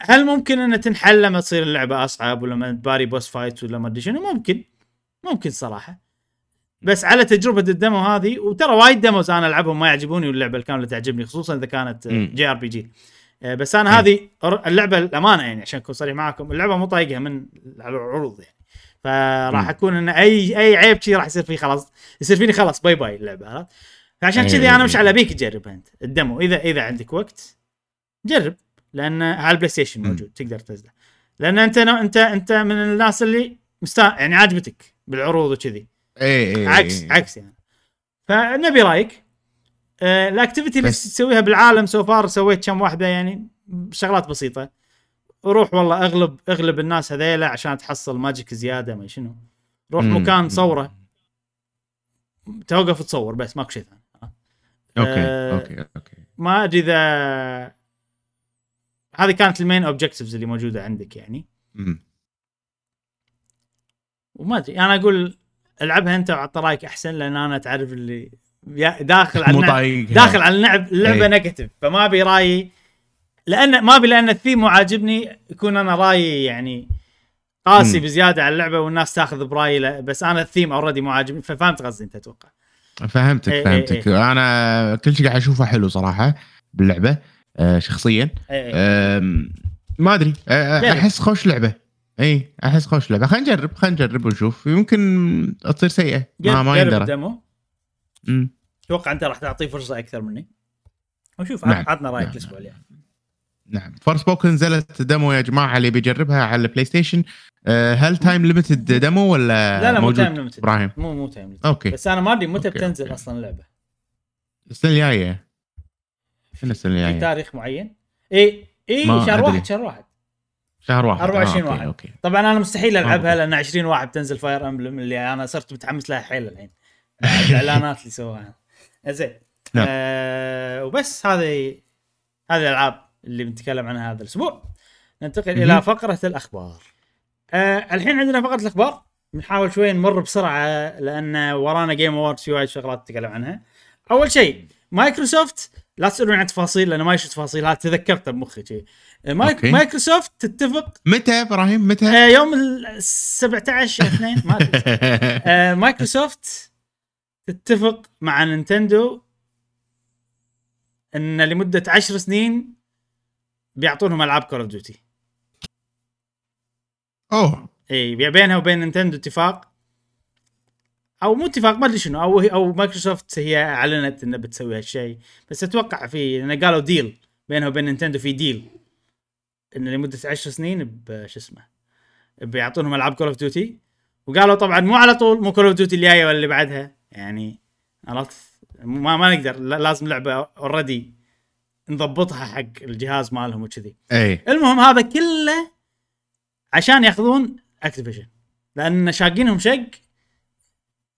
هل ممكن أن تنحل لما تصير اللعبة أصعب ولما تباري boss fight ولا ما أدري شنو؟ ممكن. ممكن صراحة. بس على تجربة ال demo هذه وترى وايد demos أنا ألعبهم ما يعجبوني واللعبة الكاملة تعجبني خصوصا إذا كانت. JRPG. بس أنا. هذه اللعبة الأمانة يعني عشان أكون صريح معاكم اللعبة مو طايقها من العروض يعني. فراح. أكون إن اي أي عيب شي راح يصير فيه خلاص يصير فيني خلاص bye bye اللعبة عرفت؟ فعشان كذي أنا مشعل أبيك تجربها أنت ال demo. اذا إذا عندك وقت جرب. لأن على البلاي ستيشن. موجود تقدر تنزله. لأن أنت انت أنت من الناس اللي مستا يعني عاجبتك بالعروض وكذي. إيه إيه عكس إيه. عكس يعني. فنبي رأيك. آه، ال activity اللي بس- تسويها بالعالم so far سويت كم واحدة يعني شغلات بسيطة. روح والله اغلب أغلب الناس هذيلا عشان تحصل magic زيادة ما شنو. روح مم. مكان صوره توقف تصور بس ماكو شيء ثاني. okay آه، okay okay. ما أدري إذا هذه كانت ال main objectives اللي موجودة عندك يعني. وما أدري أنا أقول ألعبها أنت وعطى رأيك أحسن لأن أنا تعرف اللي داخل على اللعب طايقها. داخل على اللعب اللعبه إيه. negative فما أبي رأيي لأن ما أبي لأن الثيم مو عاجبني يكون أنا رأيي يعني قاسي. بزيادة على اللعبة والناس تاخذ برأيي لا- بس أنا ال theme already مو عاجبني ففهمت قصدي أنت أتوقع فهمتك إيه، فهمتك إيه، أنا كل شيء قاعد أشوفه حلو صراحة باللعبة شخصيا. إيه، إيه. ما أدري. آه، جرب. أحس خوش لعبة. إي أحس خوش لعبة. خلينا نجرب خلينا نجرب ونشوف. يمكن تصير سيئة. ما ما يندرى. أتوقع أنت راح تعطيه فرصة أكثر مني. وشوف نعم. عطنا رأيك نعم. الأسبوع اللي نعم. Forspoken نزلت demo يا جماعة اللي بيجربها على البلاي ستيشن آه، هل time limited demo ولا لا لا مو time limited إبراهيم. مو مو time limited okay. بس أنا ما أدري متى بتنزل okay. أصلا اللعبة. السنة الجاية. شنو السنة في الجايه تاريخ معين. اي اي شهر. واحد شهر واحد. شهر واحد. 24 آه، واحد. okay. طبعا أنا مستحيل ألعبها okay. لأن 20 واحد بتنزل Fire Emblem اللي أنا صرت متحمس لها حيل الحين. الإعلانات اللي سووها. زين. نعم. آه وبس هذه هذه الألعاب اللي بنتكلم عنها هذا الأسبوع. ننتقل مهم. إلى فقرة الأخبار. آه الحين عندنا فقرة الأخبار. بنحاول شوي نمر بسرعة لأن ورانا Game Awards في وايد شغلات نتكلم عنها. أول شيء مايكروسوفت لا تسالوني عن تفاصيل لأن ما يشوف تفاصيل هذا تذكرتها بمخي شيء مايك okay. مايكروسوفت تتفق؟ متى إبراهيم؟ متى؟ آه، يوم ال 17 2 ما أدري. آه، مايكروسوفت تتفق مع نينتندو إن لمدة 10 سنين بيعطونهم ألعاب Call of Duty أوه. إي بي- بينها وبين نينتندو اتفاق أو مو اتفاق ما أدري شنو أو أو مايكروسوفت هي أعلنت إنها بتسوي هالشيء. بس أتوقع في لأن قالوا deal بينها وبين نينتندو في deal إن لمدة 10 سنين شسمه بيعطونهم ألعاب Call of Duty وقالوا طبعا مو على طول مو Call of Duty الجاية ولا اللي بعدها. يعني عرفت ما ما نقدر لا- لازم لعبة already نضبطها حق الجهاز مالهم وكذي. اي المهم هذا كله عشان ياخذون Activision لأن شاقينهم شق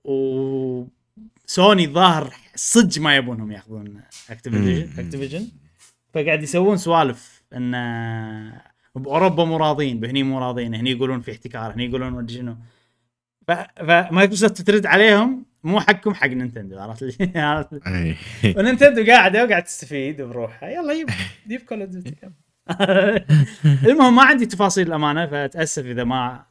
وسوني الظاهر صدق ما يبونهم ياخذون Activision. Activision فقاعد يسوون سوالف إن بأوروبا مو راضين بهني مو راضين هني يقولون في احتكار هني يقولون ما شنو. فمايكروسوفت ترد عليهم مو حقكم حق نينتندو عرفت لي؟ ونينتندو قاعدة وقاعد تستفيد بروحها. يلا يب جيب كول المهم ما عندي تفاصيل الأمانة فأتأسف إذا ما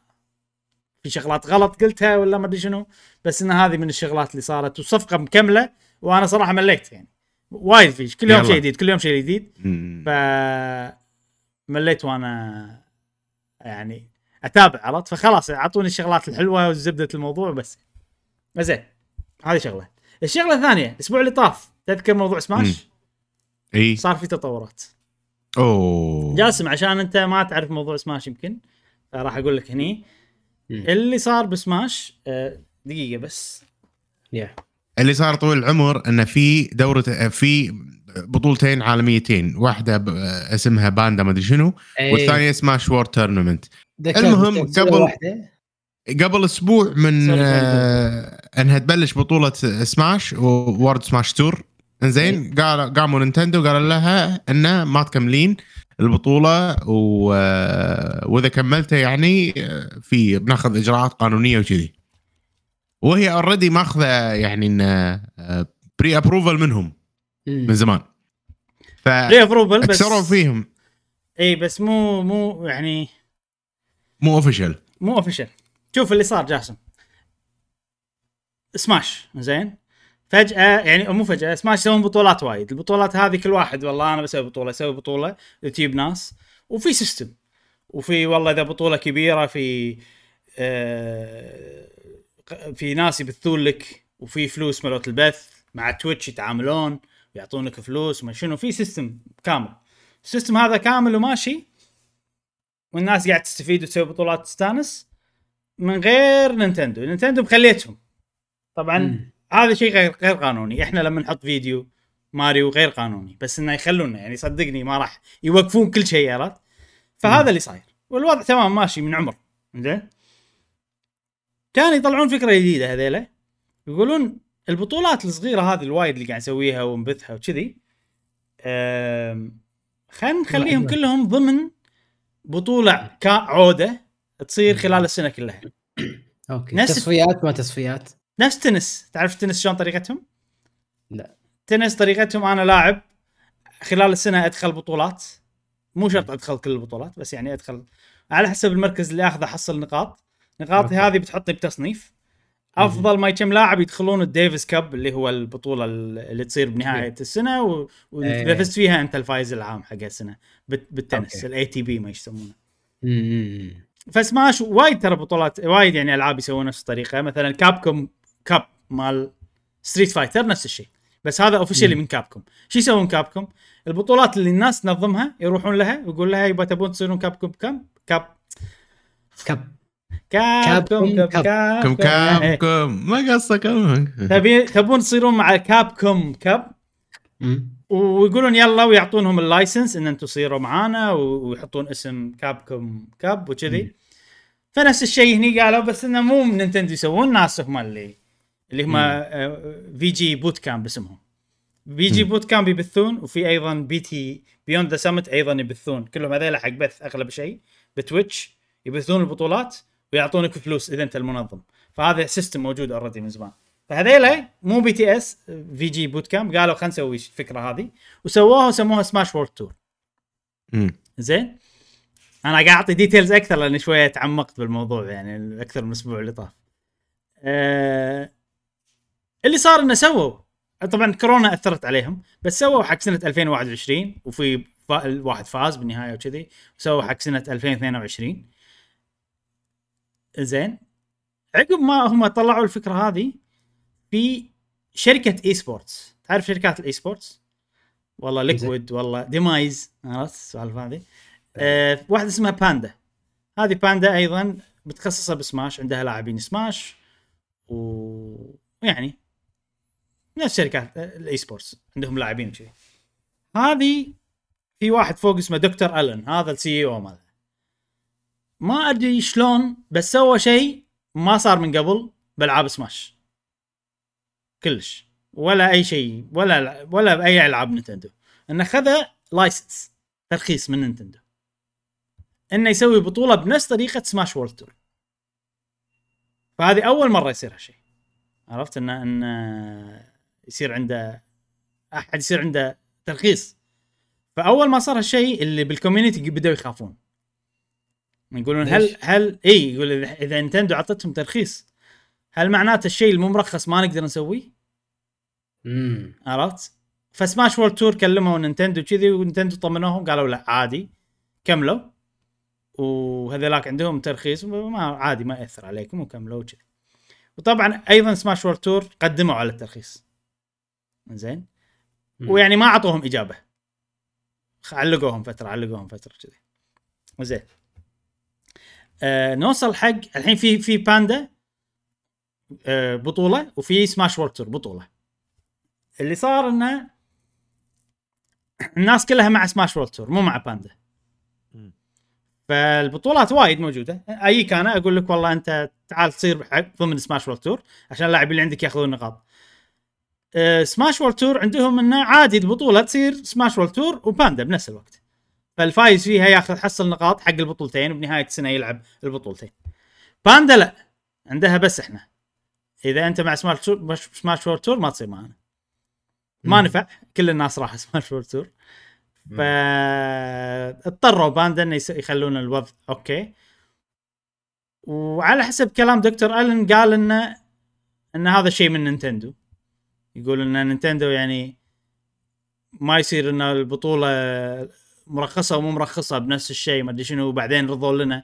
في شغلات غلط قلتها ولا ما أدري شنو بس إن هذه من الشغلات اللي صارت وصفقة مكملة وأنا صراحة مليت يعني. وايد فيش كل يوم. شيء جديد كل يوم شيء جديد. ف مليت وأنا يعني أتابع عرفت؟ فخلاص أعطوني الشغلات الحلوة وزبدة الموضوع بس. زين هذه شغلة. الشغلة الثانية الأسبوع اللي طاف تذكر موضوع. سماش؟ إي. صار في تطورات. أوه. جاسم عشان أنت ما تعرف موضوع سماش يمكن راح أقول لك هني. اللي صار بسماش آه، دقيقة بس. يا اللي صار طول العمر إنه في دورة في بطولتين عالميتين. واحدة ب- اسمها Panda ما ادري شنو إيه. والثانية Smash World Tournament المهم قبل-. قبل أسبوع من آه إنها تبلش بطولة Smash World Smash Tour إنزين قال قاموا نينتندو قالوا لها إنه ما تكملين. البطولة و... آه، وإذا كملتها يعني آه، في بناخذ إجراءات قانونية وكذي. وهي already ماخذة يعني انه pre approval منهم من. زمان. ليه approval بس فيهم. اي بس مو مو يعني مو official مو official شوف اللي صار جاسم. سماش زين؟ فجأة يعني مو فجأة سماش يسوون بطولات وايد. البطولات هذه كل واحد والله أنا بسوي بطولة أسوي بطولة تجيب ناس وفي system وفي والله إذا بطولة كبيرة في آه في ناس يبثون لك وفي فلوس مالت البث مع Twitch يتعاملون ويعطونك فلوس ما شنو في system كامل. ال system هذا كامل وماشي والناس قاعد تستفيد وتسوي بطولات تستانس من غير نينتندو نينتندو مخليتهم. طبعا مم. هذا شيء غير غير قانوني. إحنا لما نحط فيديو ماريو غير قانوني بس إنه يخلونا يعني صدقني ما راح يوقفون كل شيء عرفت؟ فهذا اللي صاير. والوضع تمام ماشي من عمر. زين؟ كانوا يطلعون فكرة جديدة هذيلا. يقولون البطولات الصغيرة هذه الوايد اللي قاعد نسويها ونبثها وكذي خلينا نخليهم. كلهم ضمن بطولة عوده تصير خلال السنة كلها. okay. نفس- تصفيات ما تصفيات. نفس تنس تعرف تنس شلون طريقتهم؟ لا. تنس طريقتهم أنا لاعب خلال السنة أدخل بطولات مو شرط أدخل كل البطولات بس يعني أدخل على حسب المركز اللي أخذه احصل نقاط نقاطي. هذه بتحطني بتصنيف أفضل ما كم لاعب يدخلون ال Davis Cup اللي هو البطولة اللي تصير بنهاية السنة و- واذا إيه. فزت فيها أنت الفايز العام حق السنة بالتنس. ال ATP ما يسمونه. فسماش وايد ترى بطولات وايد يعني ألعاب يسوون نفس الطريقة مثلا Capcom Cup مال Street Fighter نفس الشيء. بس هذا officially. من Capcom شو يسوون Capcom البطولات اللي الناس تنظمها يروحون لها ويقول لها يبا تبون تصيرون Capcom كم؟ كاب. كاب كابكوم كاب- كاب. كم كاب إيه. كم ما قصك تبي تبون تصيرون مع كابكوم كاب؟ مم. ويقولون يلا ويعطونهم اللايسنس إن أنتم تصيروا معانا ويحطون اسم كابكوم كاب وكذي. فنفس الشيء هني قالوا بس إنه مو من نينتندو يسوون ناس هم اللي اللي هم في جي بوت كامب اسمهم. في جي بوت كامب يبثون وفي أيضا بي تي بيوند ذا سمت أيضا يبثون. كلهم هذول حق بث أغلب شيء. ب Twitch يبثون البطولات ويعطونك فلوس إذا أنت المنظم. فهذا system موجود already من زمان. فهذيلا مو BTS VGBootCamp قالوا خلينا نسوي الفكرة هذه. وسووها وسموها Smash World Tour زين؟ أنا قاعد أعطي details أكثر لأني شوية تعمقت بالموضوع يعني أكثر من الأسبوع اللي طاف. أه اللي صار انه سووا. طبعا كورونا أثرت عليهم بس سووا حق سنة 2021 وفي الواحد فاز بالنهاية وكذي وسووا حق سنة 2022 زين. عقب ما هم طلعوا الفكرة هذه في شركة esports تعرف شركات ال esports والله Liquid والله ديمايز. عرفت السوالف هذه؟ آه واحدة اسمها Panda. هذه Panda أيضا متخصصة بسماش عندها لاعبين سماش ويعني نفس شركات ال esports عندهم لاعبين وكذي هذه في واحد فوق اسمه دكتور ألن هذا ال CEO مالها ما أدري شلون بس سوى شيء ما صار من قبل بألعاب سماش كلش. ولا أي شيء ولا ولا بأي ألعاب نينتندو إنه خذ license ترخيص من نينتندو إنه يسوي بطولة بنفس طريقة Smash World Tour فهذه أول مرة يصير هالشيء. عرفت إنه إنه يصير عنده أحد يصير عنده ترخيص فأول ما صار هالشيء اللي بال community بدأوا يخافون يقولون هل؟ هل إي يقول إذا نينتندو أعطتهم ترخيص هل معناته الشيء المو مرخص ما نقدر نسويه؟ مم. عرفت؟ ف Smash World Tour كلموا نينتندو كذي ونينتندو طمنوهم قالوا لا عادي كملوا وهذولاك عندهم ترخيص ما عادي ما يأثر عليكم وكملوا كذي وطبعا أيضا سماش وورلد تور قدموا على الترخيص زين. ويعني ما أعطوهم إجابة. علقوهم فترة علقوهم فترة كذي. زين. آه نوصل حق الحين في في باندا آه بطولة وفي سماش وورلد تور بطولة. اللي صار إنه الناس كلها مع Smash World Tour مو مع باندا. فالبطولات وايد موجودة. اجيك أنا أقول لك والله أنت تعال تصير ضمن Smash World Tour عشان اللاعبين اللي عندك ياخذون نقاط Smash World Tour عندهم إنه عادي البطولة تصير Smash World Tour وباندا بنفس الوقت. فالفايز فيها ياخذ حصل نقاط حق البطولتين وبنهاية السنة يلعب البطولتين. باندا لا عندها بس إحنا. إذا أنت مع سماش تور سماش وورلد تور ما تصير معنا ما. نفع كل الناس راح Smash World Tour فاضطروا باندا إنه يخلون الوضع أوكي. وعلى حسب كلام دكتور ألن قال انه إن هذا شيء من نينتندو. يقول إن نينتندو يعني ما يصير إن البطولة مرخصة ومو مرخصة بنفس الشيء ما أدري شنو وبعدين رضوا لنا.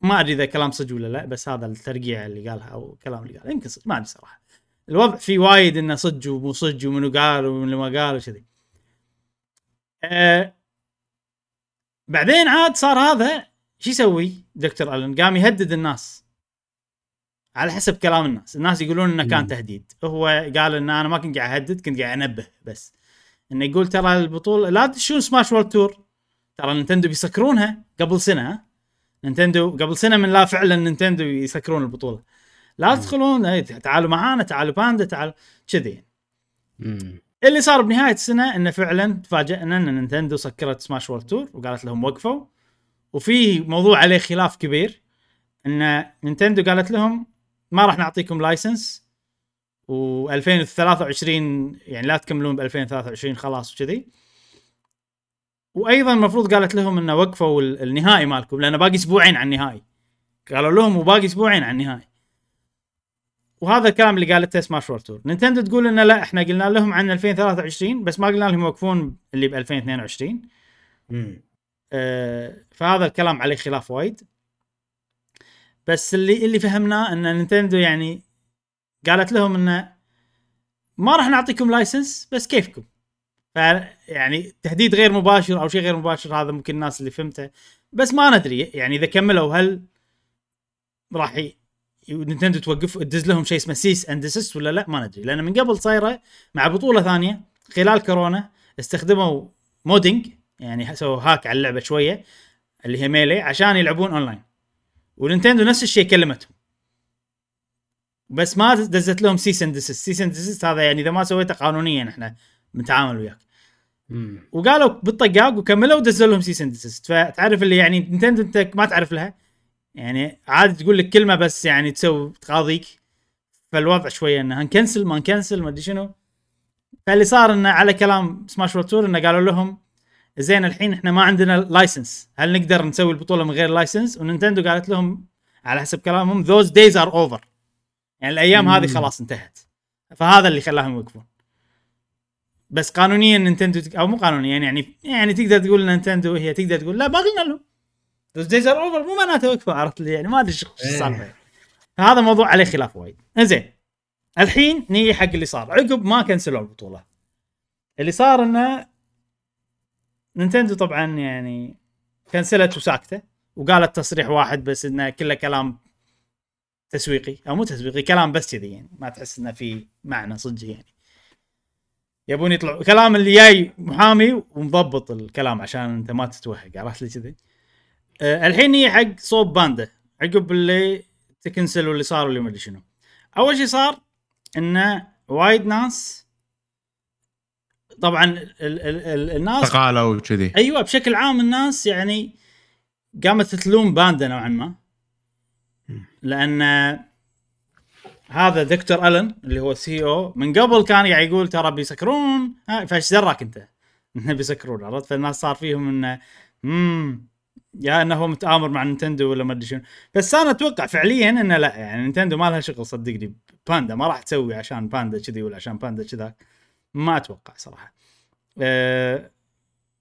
ما أدري إذا كلام صدق ولا لا بس هذا الترقيع اللي قالها أو الكلام اللي قاله. يمكن صدق ما أدري صراحة. الوضع فيه وايد إنه صدق ومو صدق ومنو قال ومنو ما قال وكذي. أه بعدين عاد صار هذا شو يسوي؟ دكتور ألن قام يهدد الناس. على حسب كلام الناس. الناس يقولون إنه كان. تهديد. هو قال إن أنا ما كنت قاعد أهدد كنت قاعد أنبه بس. إنه يقول ترى البطولة لا تدشون Smash World Tour ترى نينتندو بيسكرونها قبل سنة. نينتندو قبل سنة من لا فعلا نينتندو يسكرون البطولة. لا تدخلون إيه، تعالوا معانا تعالوا باندا تعالوا كذي مم. اللي صار بنهاية السنة إنه فعلا تفاجئنا إن نينتندو سكرت Smash World Tour وقالت لهم وقفوا. وفي موضوع عليه خلاف كبير إن نينتندو قالت لهم ما راح نعطيكم license و2023 يعني لا تكملون ب 2023 خلاص وكذي. وأيضا المفروض قالت لهم إنه وقفوا ال- النهائي مالكم لأنه باقي أسبوعين على النهائي. قالوا لهم وباقي أسبوعين على النهائي. وهذا الكلام اللي قالته Smash World Tour نينتندو تقول إنه لا إحنا قلنا لهم عن 2023 بس ما قلنا لهم يوقفون اللي ب 2022 مم. آه، فهذا الكلام عليه خلاف وايد. بس اللي اللي فهمناه إن نينتندو يعني قالت لهم إنه ما راح نعطيكم license بس كيفكم؟ ف يعني تهديد غير مباشر أو شيء غير مباشر هذا ممكن الناس اللي فهمته. بس ما ندري يعني إذا كملوا هل راح. نينتندو توقف تدز لهم شيء اسمه cease and desist ولا لا؟ ما ندري. لأن من قبل صايرة مع بطولة ثانية خلال كورونا استخدموا modding يعني سووا hack على اللعبة شوية اللي هي Melee عشان يلعبون اونلاين ونينتندو نفس الشيء كلمتهم. بس ما دزت لهم cease and desist cease and desist هذا يعني إذا ما سويته قانونيا إحنا بنتعامل وياك. مم. وقالوا بالطقاق وكملوا ودزوا لهم cease and desist فتعرف اللي يعني نينتندو أنت ما تعرف لها. يعني عادي تقول لك كلمة بس يعني تسوي تقاضيك. فالوضع شوية إنه نكنسل ما نكنسل ما أدري شنو. فاللي صار إنه على كلام Smash World Tour إنه قالوا لهم زين الحين إحنا ما عندنا license هل نقدر نسوي البطولة من غير لايسنس ونينتندو قالت لهم على حسب كلامهم those days are over. يعني الأيام هذه. خلاص انتهت. فهذا اللي خلاهم يوقفون. بس قانونيا نينتندو تك- أو مو قانونيا يعني يعني تقدر تقول نينتندو هي تقدر تقول لا ما قلنا لهم those days are over. مو معناته وقفوا عرفت لي؟ يعني ما أدري شو السالفة. فهذا موضوع عليه خلاف وايد. إنزين. الحين نيجي حق اللي صار. عقب ما كنسلوا البطولة. اللي صار إنه نينتندو طبعا يعني كنسلت وساكته وقالت تصريح واحد بس إنه كله كلام تسويقي أو مو تسويقي كلام بس كذي يعني ما تحس إنه في معنى صدق يعني. يبون يطلعوا كلام اللي جاي محامي ومضبط الكلام عشان أنت ما تتوهق عرفت لي كذي؟ أه الحين نيجي حق صوب باندا عقب اللي تكنسل واللي صار واللي ما أدري شنو. أول شيء صار إنه وايد ناس طبعا ال ال ال الناس استقالة وكذي. أيوه بشكل عام الناس يعني قامت تلوم باندا نوعا ما. لأن هذا دكتور ألن اللي هو CEO من قبل كان قاعد يقول ترى بيسكرون. فايش دراك أنت؟ إنه بيسكرون عرفت؟ فالناس صار فيهم إنه امم يا إنه هو متآمر مع نينتندو ولا ما أدري شنو. بس أنا أتوقع فعليا إنه لا يعني نينتندو ما لها شغل صدقني. باندا ما راح تسوي عشان باندا كذي ولا عشان باندا كذا ما أتوقع صراحة. أه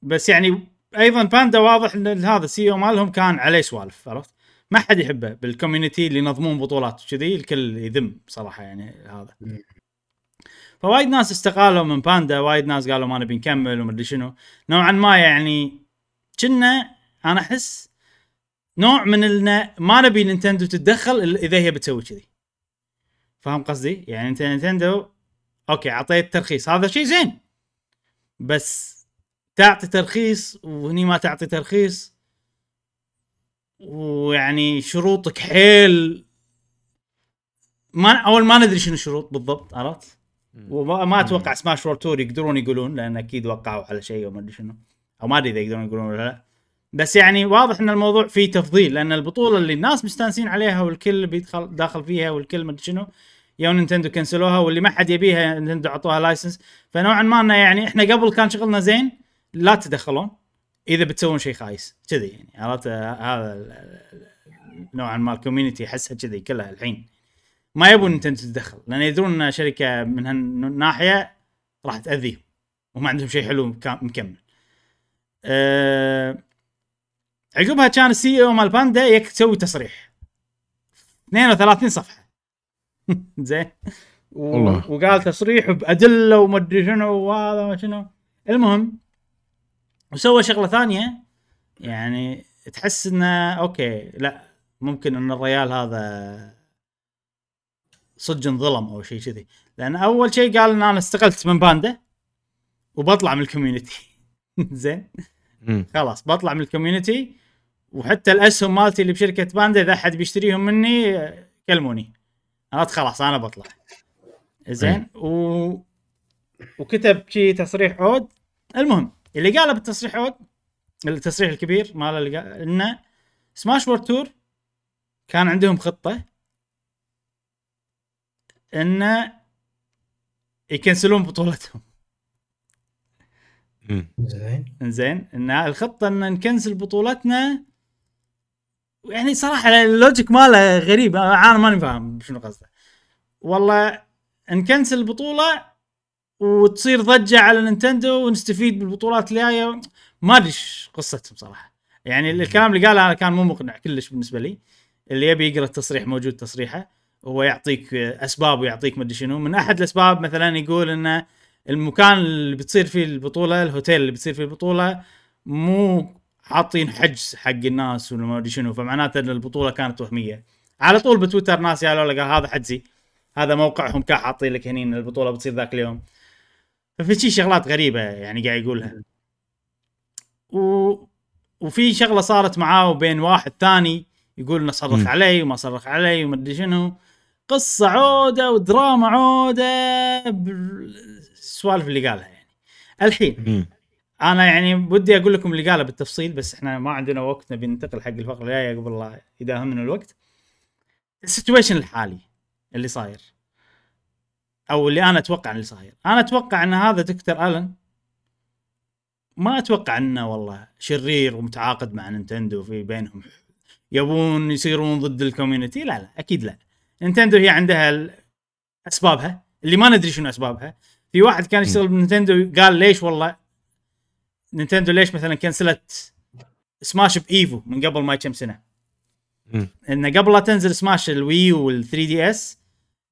بس يعني أيضا باندا واضح إن هذا ال CEO مالهم كان عليه سوالف عرفت؟ ما حد يحبه بال community اللي ينظمون بطولات وكذي الكل يذم صراحة يعني هذا. فوايد ناس استقالوا من باندا وايد ناس قالوا ما نبي نكمل ومدري شنو. نوعا ما يعني كنا أنا أحس نوع من إن ما نبي نينتندو تتدخل إذا هي بتسوي كذي. فاهم قصدي؟ يعني أنت نينتندو أوكي اعطيت ترخيص. هذا شيء زين. بس تعطي ترخيص وهني ما تعطي ترخيص ويعني شروطك حيل. ما أول ما ندري شنو الشروط بالضبط عرفت؟ وما ما أتوقع Smash World Tour يقدرون يقولون لأن أكيد وقعوا على شيء وما أدري شنو. أو ما أدري إذا يقدرون يقولون ولا لا. بس يعني واضح إن الموضوع فيه تفضيل لأن البطولة اللي الناس مستانسين عليها والكل بيدخل داخل فيها والكل ما أدري شنو يا نينتندو كنسلوها واللي ما حد يبيها نينتندو عطوها license فنوعا ما إنه يعني إحنا قبل كان شغلنا زين لا تدخلون إذا بتسوون شيء خايس. كذي يعني عرفت؟ هذا نوعا ما ال community احسها كذي كلها الحين. ما يبون نينتندو تتدخل لأن يدرون إن شركة من هالناحيه راح تأذيهم وما عندهم شيء حلو مكمل. أه عقبها كان ال CEO مال باندا يك تسوي تصريح. 32 صفحة. زين. و... والله. وقال تصريح بأدلة وما ادري شنو وهذا ما شنو. المهم وسوى شغلة ثانية. يعني تحس إنه okay لا ممكن إن الريال هذا صدق انظلم أو شيء كذي. لأن أول شيء قال إن أنا استقلت من Panda وبطلع من ال community زين. خلاص بطلع من ال community وحتى الأسهم مالتي اللي بشركة باندا إذا أحد بيشتريهم مني كلموني. قالت خلاص أنا بطلع. زين؟ و... وكتب شي تصريح عود. المهم اللي قاله بالتصريح عود التصريح الكبير ماله اللي قال إنه سماش وورد تور كان عندهم خطة إنه يكنسلون بطولتهم. زين. زين إن الخطة إن نكنسل بطولتنا يعني صراحة ال logic ماله غريب. أنا ماني فاهم شنو قصده. والله نكنسل البطولة وتصير ضجة على Nintendo ونستفيد بالبطولات الجاية ما أدري قصتهم صراحة. يعني الكلام اللي قاله كان مو مقنع كلش بالنسبة لي. اللي يبي يقرأ التصريح موجود تصريحه. هو يعطيك أسباب ويعطيك مدري شنو. من أحد الأسباب مثلا يقول انه المكان اللي بتصير فيه البطولة الهوتيل اللي بتصير فيه البطولة مو حاطين حجز حق الناس ولا ما أدري شنو فمعناته إن البطولة كانت وهمية. على طول بتويتر ناس قالوا له قال هذا حجزي هذا موقعهم كان حاطين لك هني البطولة بتصير ذاك اليوم. ففي شي شغلات غريبة يعني قاعد يقولها. و... وفي شغلة صارت معاه وبين واحد ثاني يقول إنه صرخ. علي وما صرخ علي وما أدري شنو. قصة عودة ودراما عودة بالسوالف اللي قالها يعني. الحين. أنا يعني ودي أقول لكم اللي قاله بالتفصيل بس إحنا ما عندنا وقت نبي ننتقل حق الفقرة الجاية قبل لا يداهمنا الوقت. ال situation الحالي اللي صاير أو اللي أنا أتوقع اللي صاير. أنا أتوقع إن هذا دكتور ألن ما أتوقع إنه والله شرير ومتعاقد مع Nintendo في بينهم. يبون يصيرون ضد ال community لا لا أكيد لا. Nintendo هي عندها أسبابها اللي ما ندري شنو أسبابها. في واحد كان يشتغل ب Nintendo قال ليش والله Nintendo ليش مثلا كنسلت Smash ب Evo من قبل ما كم سنة. إنه قبل لا تنزل Smash ال Wii وال 3DS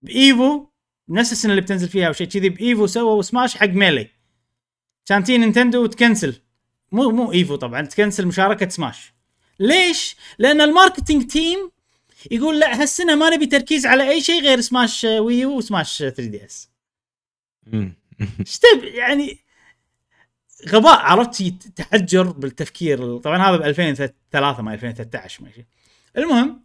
ب Evo نفس السنة اللي بتنزل فيها أو شيء كذي بإيفو سووا سماش حق ميلي كان تي نينتندو تكنسل مو مو Evo طبعا تكنسل مشاركة سماش ليش؟ لأن ال marketing team يقول لا هالسنة ما نبي تركيز على أي شيء غير Smash Wii U و Smash 3DS. إيش يعني غباء عرفت؟ تحجر بالتفكير طبعا هذا ب 2003 ما 2013 ماشي المهم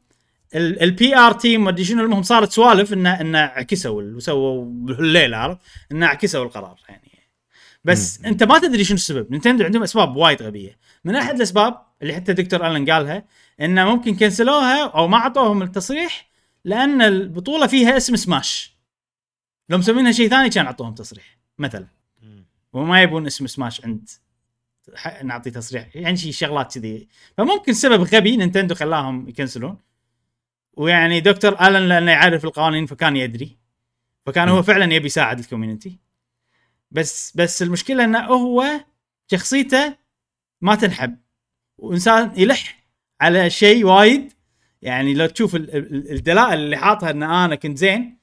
ال PR team ما أدري شنو المهم صارت سوالف إنه إنه عكسوا وسووا الليلة عرفت؟ إنه عكسوا القرار يعني. بس مم. أنت ما تدري شنو السبب. Nintendo عندهم أسباب وايد غبية. من أحد الأسباب اللي حتى دكتور الن قالها إنه ممكن كنسلوها أو ما أعطوهم التصريح لأن البطولة فيها اسم Smash. لو مسوينها شيء ثاني كان أعطوهم تصريح مثلا. وما يبون اسم Smash عند نعطي تصريح. يعني شي شغلات كذي. فممكن سبب غبي Nintendo خلاهم يكنسلون. ويعني دكتور آلن لأنه يعرف القوانين فكان يدري. فكان هو. فعلا يبي يساعد الكوميونتي بس بس المشكلة إنه هو شخصيته ما تنحب. وإنسان يلح على شيء وايد. يعني لو تشوف ال- ال- الدلائل اللي حاطها إن أنا كنت زين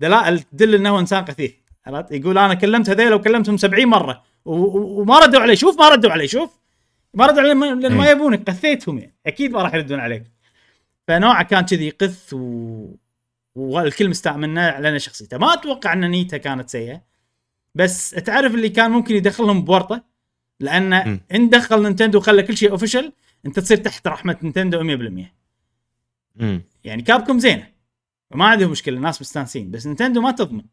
دلائل تدل إنه هو إنسان قثيث. عرفت؟ يقول أنا كلمت هذيل وكلمتهم 70 مرة. وما ردوا علي. شوف ما ردوا علي شوف. ما ردوا علي لأن ما إيه. يبونك قثيتهم يعني. أكيد ما راح يردون عليك. فنوعه كان كذي قث و... والكل مستاء منه لأن شخصيته. ما أتوقع أن نيته كانت سيئة. بس تعرف اللي كان ممكن يدخلهم بورطة؟ لأن مم. إن دخل Nintendo وخلى كل شيء official أنت تصير تحت رحمة Nintendo 100% مم. يعني Capcom زينة. ما عندهم مشكلة الناس مستانسين. بس Nintendo ما تضمن.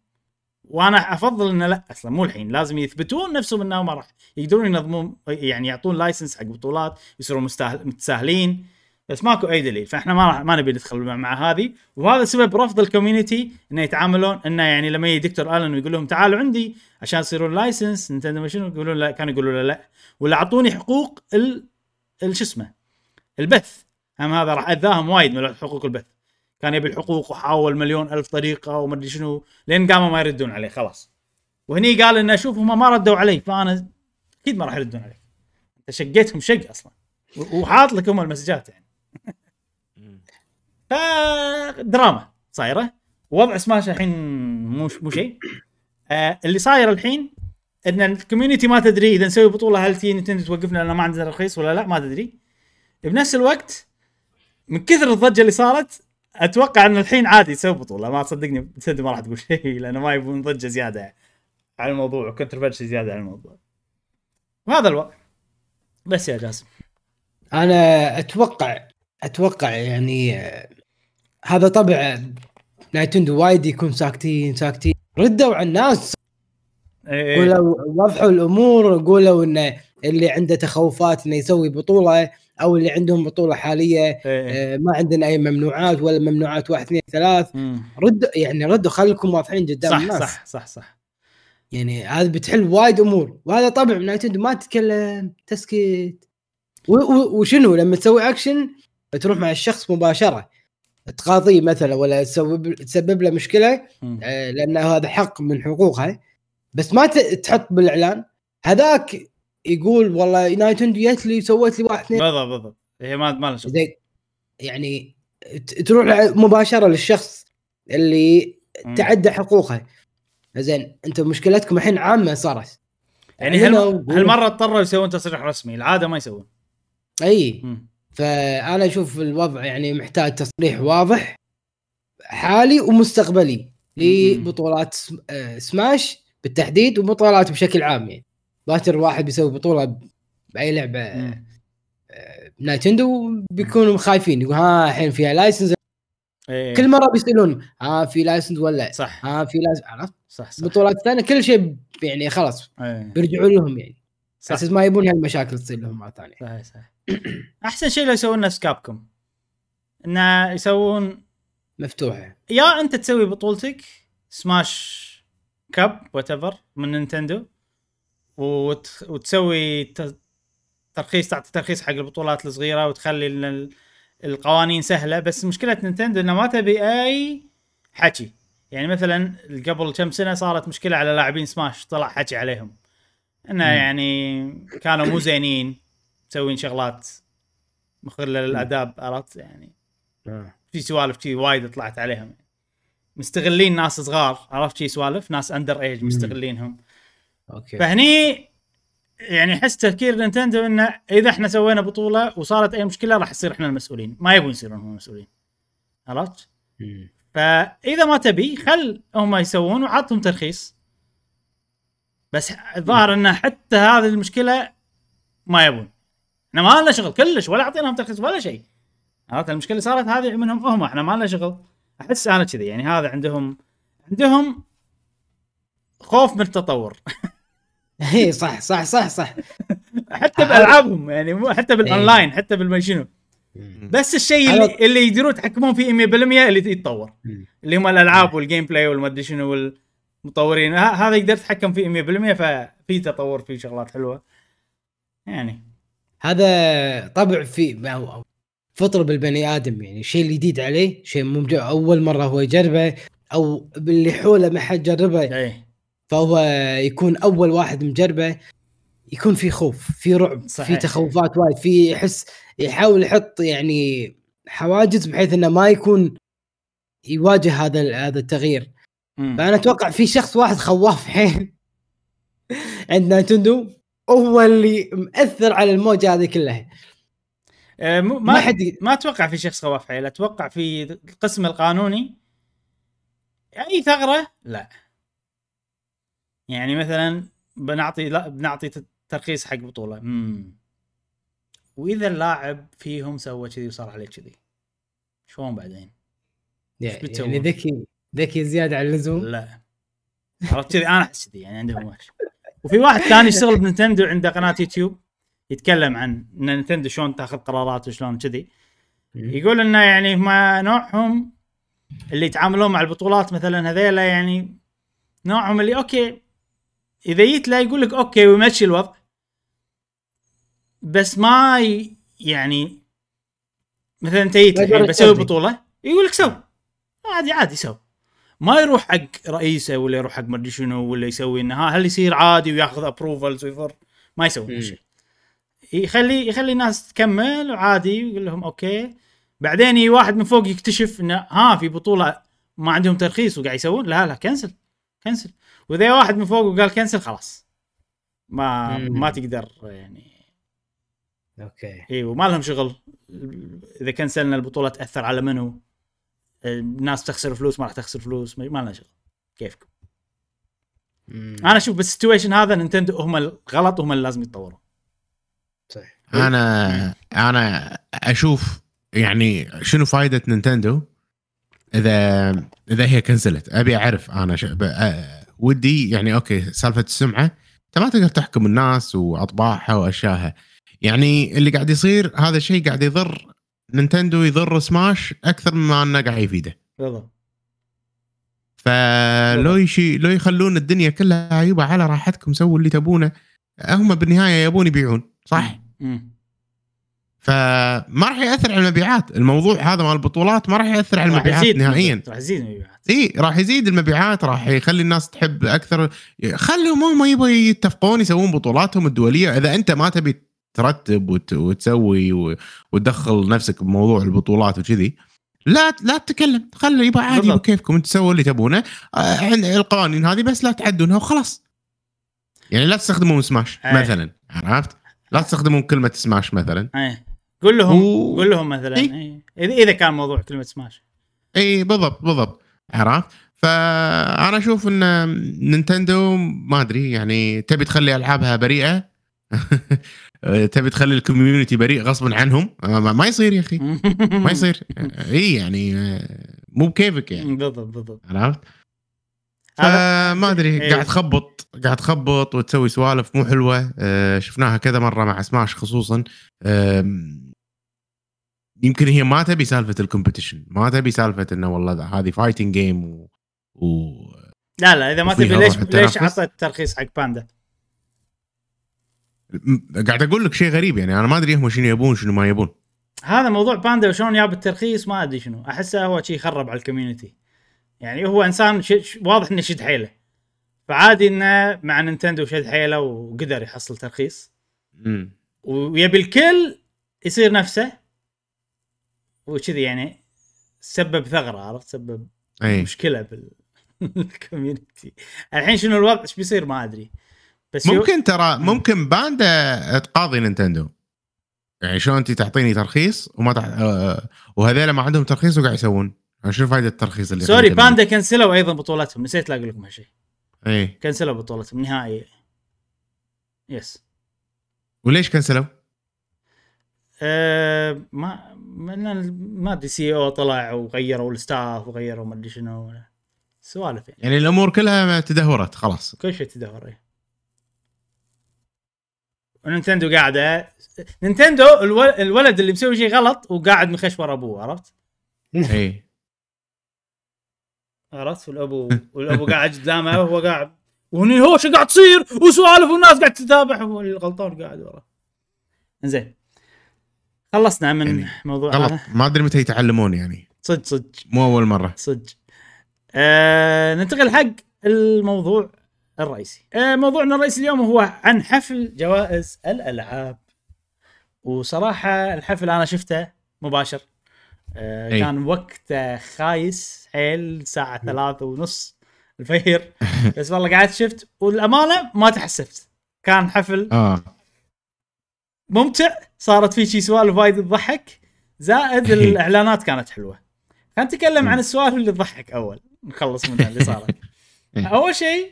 وأنا افضل انه لا أصلا مو الحين. لازم يثبتون نفسهم انهم ما راح يقدرون ينظمون يعني يعطون license حق بطولات يصيرون مستاهل متساهلين. بس ماكو أي دليل. فإحنا ما راح ما نبي ندخل مع, هذه. وهذا سبب رفض ال community إنه يتعاملون إنه يعني لما يجي دكتور آلن ويقول لهم تعالوا عندي عشان يصيرون license Nintendo شنو يقولون لا كانوا يقولوا لا. ولا أعطوني حقوق ال- شو اسمه البث. هم هذا راح أذاهم وايد من حقوق البث. كان يبي الحقوق وحاول مليون ألف طريقة وما أدري شنو لين قاموا ما يردون عليه خلاص. وهني قال إنه شوف هم ما ردوا علي فأنا أكيد ما راح يردون عليك أنت شقيتهم شق أصلا. وحاط لك هم المسجات يعني. فدراما صايرة. وضع سماش الحين مو مو شيء. آه اللي صاير الحين إن ال community ما تدري إذا نسوي بطولة هل تبي Nintendo توقفنا لأن ما عندنا ترخيص ولا لا ما تدري. بنفس الوقت من كثر الضجة اللي صارت أتوقع إن الحين عادي يسوي بطولة. ما تصدقني Nintendo ما راح تقول شيء لأنه ما يبون ضجة زيادة على الموضوع و controversy زيادة على الموضوع. وهذا الوضع بس يا جاسم. أنا أتوقع أتوقع يعني آه، هذا طبع Nintendo وايد يكون ساكتين ساكتين. ردوا على الناس. إيه. قولوا وضحوا الأمور قولوا انه اللي عنده تخوفات إنه يسوي بطولة. أو اللي عندهم بطولة حالية إيه. آه، ما عندنا أي ممنوعات ولا ممنوعات واحد اثنين ثلاث. ردوا يعني ردوا خليكم واضحين قدام صح الناس. صح صح صح. يعني هذا بتحل وايد أمور. وهذا طبع من ما تتكلم تسكت. وشنو؟ لما تسوي أكشن تروح مع الشخص مباشرة. تقاضيه مثلا ولا تسبب تسبب له مشكلة. آه، لأنه هذا حق من حقوقها بس ما تحط بالإعلان. هذاك يقول والله Nintendo جت لي سويت لي واحد اثنين. بالضبط بالضبط. هي ما ما لها يعني تروح مباشرة للشخص اللي مم. تعدى حقوقه. زين انت مشكلتكم الحين عامة صارت. يعني هال- و- هالمرة اضطروا يسوون تصريح رسمي العادة ما يسوون. أي. مم. فأنا أشوف الوضع يعني محتاج تصريح واضح حالي ومستقبلي. لبطولات آه، سماش بالتحديد وبطولات بشكل عام يعني. باكر واحد بيسوي بطولة بأي لعبة. آه، Nintendo بيكونوا خايفين يقول ها الحين فيها license إيه. كل مرة بيسألون ها في license ولا صح. ها في license عرفت؟ صح صح. بطولات ثانية كل شيء يعني خلاص إيه. بيرجعون لهم يعني. صح. أساس ما يبون هالمشاكل تصير لهم مرة ثانية. صحيح صح أحسن شيء لو يسوون نفس Capcom إنه يسوون مفتوحة. يا أنت تسوي بطولتك سماش cap what من نينتندو وت... وتسوي ت... ترخيص تعطي ترخيص حق البطولات الصغيرة وتخلي ال- ال- القوانين سهلة. بس مشكلة نينتندو إنه ما تبي أي حچي. يعني مثلا قبل كم سنة صارت مشكلة على لاعبين سماش طلع حچي عليهم. إنه يعني كانوا مو زينين مسوين شغلات مخله للاداب عرفت؟ يعني آه. في سوالف شي وايد طلعت عليهم. مستغلين ناس صغار عرفت شي سوالف؟ ناس under age مستغلينهم. okay. فهني يعني احس تفكير نينتندو إنه إذا إحنا سوينا بطولة وصارت أي مشكلة راح يصير إحنا المسؤولين. ما يبون يصيرون هم المسؤولين. عرفت؟ فإذا ما تبي خل هم يسوون وعطهم ترخيص. بس الظاهر انه حتى هذه المشكلة ما يبون. إحنا ما لنا شغل كلش ولا أعطيناهم ترخيص ولا شيء. عرفت؟ المشكلة صارت هذه منهم هم إحنا ما لنا شغل. أحس أنا كذي يعني هذا عندهم عندهم خوف من التطور. اي صح صح صح صح. حتى بالالعابهم يعني مو حتى بالاونلاين حتى بالمشينو بس الشيء اللي, اللي يقدرون يتحكمون فيه 100% اللي يتطور. اللي هم الألعاب وال gameplay والمدري شنو والمطورين. ه- هذا يقدر يتحكم فيه 100% ففي تطور في شغلات حلوة. يعني. هذا طبع في أو- فطر بالبني آدم يعني الشيء الجديد عليه شيء مو مج- أول مرة هو يجربه أو باللي حوله ما حد جربه. اي فهو يكون أول واحد مجربه يكون في خوف في رعب صحيح. في تخوفات وايد في يحس يحاول يحط يعني حواجز بحيث إنه ما يكون يواجه هذا هذا التغيير مم. فأنا أتوقع في شخص واحد خواف حيل عند نايتندو هو اللي مأثر على الموجة هذه كلها آه، ما ما حد ما أتوقع في شخص خواف حيل أتوقع في القسم القانوني اي ثغرة لا يعني مثلا بنعطي لا بنعطي ترخيص حق بطولة. امم وإذا اللاعب فيهم سوى كذي وصار عليه كذي شلون بعدين؟ يعني؟ يعني ذكي ذكي زيادة عن اللزوم؟ لا. عرفت كذي؟ أنا أحس كذي يعني عندهم وحش وفي واحد ثاني يشتغل بنتندو عنده قناة يوتيوب يتكلم عن إن نتندو شلون تاخذ قرارات وشلون كذي. يقول إنه يعني ما نوعهم اللي يتعاملون مع البطولات مثلا هذيلا يعني نوعهم اللي okay إذا جيت له يقول لك okay ويمشي الوضع. بس ما ي... يعني مثلا أنت جيت الحين بسوي. بطولة يقول لك سو عادي عادي سو ما يروح حق رئيسه ولا يروح حق مدري شنو ولا يسوي إنه هل يصير عادي وياخذ approvals ويفر؟ ما يسوي. هالشيء. يخلي يخلي الناس تكمل وعادي ويقول لهم okay. بعدين يجي واحد من فوق يكتشف إنه ها في بطولة ما عندهم ترخيص وقاعد يسوون لا لا cancel cancel واذا واحد من فوق وقال cancel خلاص. ما مم. ما تقدر يعني. okay. اي وما لهم شغل. إذا كنسلنا البطولة تأثر على منو؟ الناس تخسر فلوس ما راح تخسر فلوس ما لنا شغل. كيفكم؟ مم. أنا أشوف بال situation هذا نينتندو هم الغلط وهم اللي لازم يتطوروا. صحيح. أنا أنا أشوف يعني شنو فائده نينتندو؟ اذا إذا هي كنسلت أبي أعرف أنا ش... ودي يعني okay سالفة السمعة أنت ما تقدر تحكم الناس وأطباعها واشياءها يعني اللي قاعد يصير هذا الشيء قاعد يضر نينتندو يضر سماش أكثر مما أنه قاعد يفيده. بالضبط فلو يشي لو يخلون الدنيا كلها يبا على راحتكم سووا اللي تبونه هم بالنهاية يبون يبيعون صح؟ مم. فما راح يأثر على المبيعات. الموضوع هذا مال البطولات ما راح يأثر على راح المبيعات يزيد نهائيا. راح يزيد المبيعات. إي راح يزيد المبيعات راح يخلي الناس تحب أكثر. خليهم هم يبغوا يتفقون يسوون بطولاتهم الدولية. إذا أنت ما تبي ترتب وت... وتسوي و... وتدخل نفسك بموضوع البطولات وكذي لا لا تتكلم. خلي يبقى عادي. بكيفكم أنتم سووا اللي تبونه. آه، القوانين هذه بس لا تعدونها وخلاص. يعني لا تستخدمون سماش أي. مثلا عرفت؟ لا تستخدمون كلمة سماش مثلا. إيه. قول لهم و- قول لهم مثلا. إيه. إيه. اذا إذا كان موضوع كلمه سماش. إي بالضبط بالضبط. عرفت؟ فأنا أشوف إن نينتندو ما أدري يعني تبي تخلي ألعابها بريئة؟ تبي تخلي ال community بريء غصبا عنهم؟ ما ما يصير يا أخي. ما يصير. إي يعني مو بكيفك يعني. بالضبط بالضبط. عرفت؟ هذا فما أدري إيه. قاعد تخبط قاعد تخبط وتسوي سوالف مو حلوة. آه، شفناها كذا مرة مع سماش خصوصا. آم، يمكن هي ما تبي سالفة ال competition ما تبي سالفة إنه والله هذه fighting game و, و... لا لا إذا ما تبي ليش ليش. عطيت ترخيص حق باندا قاعد أقول لك شيء غريب يعني أنا ما أدري هم شنو يبون شنو ما يبون. هذا موضوع باندا وشلون جاب الترخيص؟ ما أدري شنو. أحسه هو شيء خرب على ال community يعني هو إنسان ش... واضح إنه شد حيله. فعادي إنه مع نينتندو شد حيله وقدر يحصل ترخيص. مم. ويبي الكل يصير نفسه. وكذي يعني سبب ثغرة عرفت؟ سبب أي. مشكلة بال community الحين شنو الوضع؟ إيش بيصير؟ ما أدري. بس يو- ممكن ترى ممكن باندا تقاضي نينتندو. يعني شلون انت تعطيني ترخيص وما تح... آه، وهذيلا ما عندهم ترخيص وقاعد يسوون. شنو فائده الترخيص اللي sorry باندا كنسلوا أيضا بطولتهم. نسيت لا أقول لكم هالشيء اي كنسلوا بطولتهم نهائي. yes وليش كنسلوا؟ أه ما ما أدري CEO طلع وغيروا ال staff وغيروا ما أدري شنو. سوالف يعني. يعني الأمور كلها تدهورت خلاص. كل شيء تدهور إيه. ونينتندو قاعدة. نينتندو الو- الولد اللي مسوي شيء غلط وقاعد مخش ورا أبوه عرفت؟ اي عرفت؟ والابو والأبو قاعد قدامه وهو قاعد وهني هو شو قاعد تصير؟ وسوالف والناس قاعد تتابع هو الغلطان قاعد ورا. زين خلصنا من يعني موضوع غلط. هذا. ما أدري متى يتعلمون يعني. صدق صدق. مو أول مرة. صدق. آه ننتقل حق الموضوع الرئيسي. آه موضوعنا الرئيسي اليوم هو عن حفل جوائز الألعاب. وصراحة الحفل أنا شفته مباشر. آه أي. كان وقته خايس. حيل الساعة ثلاثة ونص الفير بس والله قعدت شفت والأمانة ما تحسفت. كان حفل آه. ممتع صارت فيه شي سوالف وايد تضحك. زائد الإعلانات كانت حلوة. خلينا نتكلم عن السوالف اللي تضحك أول. نخلص منها اللي صارت. أول شيء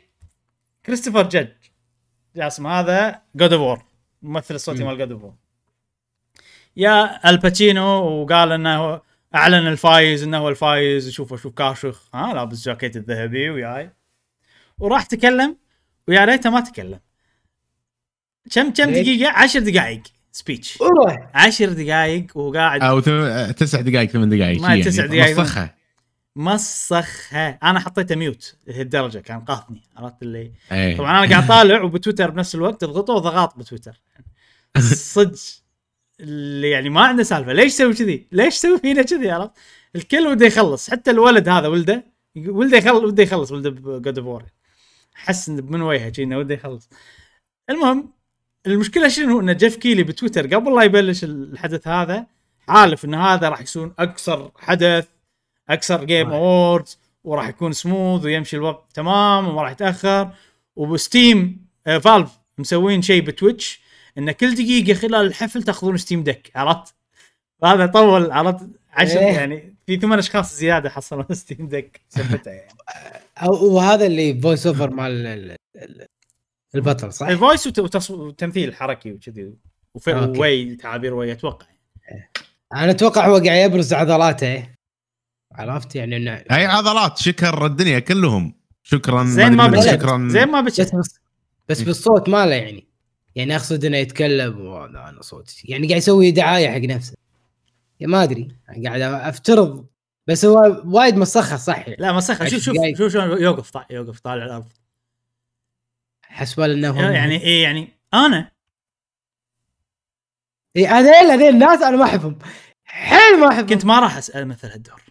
كريستوفر جاج جاسم هذا جود اوف وور الممثل الصوتي مال جود اوف وور يا الباتشينو وقال إنه أعلن الفايز إنه هو الفايز وشوفوا شوف كاشخ. ها لابس جاكيت الذهبي وياي. وراح تكلم ويا ريته ما تكلم. كم كم؟ دقيقة؟ عشر دقائق speech وروح عشر دقائق وقاعد. أو ثم- تسع دقائق ثمان دقائق. ما تسع يعني دقايق. مسخها مسخها أنا حطيته mute لهالدرجة كان قاطني. عرفت اللي؟ إيه. طبعا أنا قاعد طالع وبتويتر بنفس الوقت ضغطوا ضغط بتويتر. صدق. اللي يعني ما عنده سالفة. ليش تسوي كذي؟ ليش تسوي فينا كذي؟ عرفت؟ الكل وده يخلص. حتى الولد هذا ولده ولده يخلص وده يخلص ولده ب God of حس من وجهه إنه وده يخلص. المهم المشكلة شنو؟ إن جيف كيلي بتويتر قبل لا يبلش الحدث هذا حالف إن هذا راح يكون أكثر حدث أكثر Game Awards وراح يكون سموث ويمشي الوقت تمام وما راح يتأخر. وب Steam آه Valve مسوين شيء ب Twitch. إن كل دقيقة خلال الحفل تاخذون Steam Deck عرفت؟ هذا طول عرفت؟ عشر إيه. يعني في ثمان أشخاص زيادة حصلوا Steam Deck سبتها يعني. أو- وهذا اللي voice over مال ال- ال- البطل صح؟ ال voice وتمثيل حركي وكذي وف- okay. وي تعابير وي أتوقع. أنا أتوقع هو قاعد يبرز عضلاته عرفت؟ يعني انه هاي عضلات شكر الدنيا كلهم. شكرا زين ما بشت شكرا. زين ما بشت بس, بس بالصوت ماله يعني. يعني أقصد إنه يتكلم وهذا أنا صوتي يعني قاعد يسوي دعاية حق نفسه. يا ما أدري. قاعد أفترض. بس هو وايد مسخه صح؟ لا مسخه شوف عشر شوف دقايق. شوف شلون يوقف طالع يوقف طالع الأرض. حسب إنه يعني إيه يعني أنا إيه، هذيل هذيل الناس أنا ما أحبهم. حيل ما أحبهم. كنت ما راح أسأل مثل هالدور.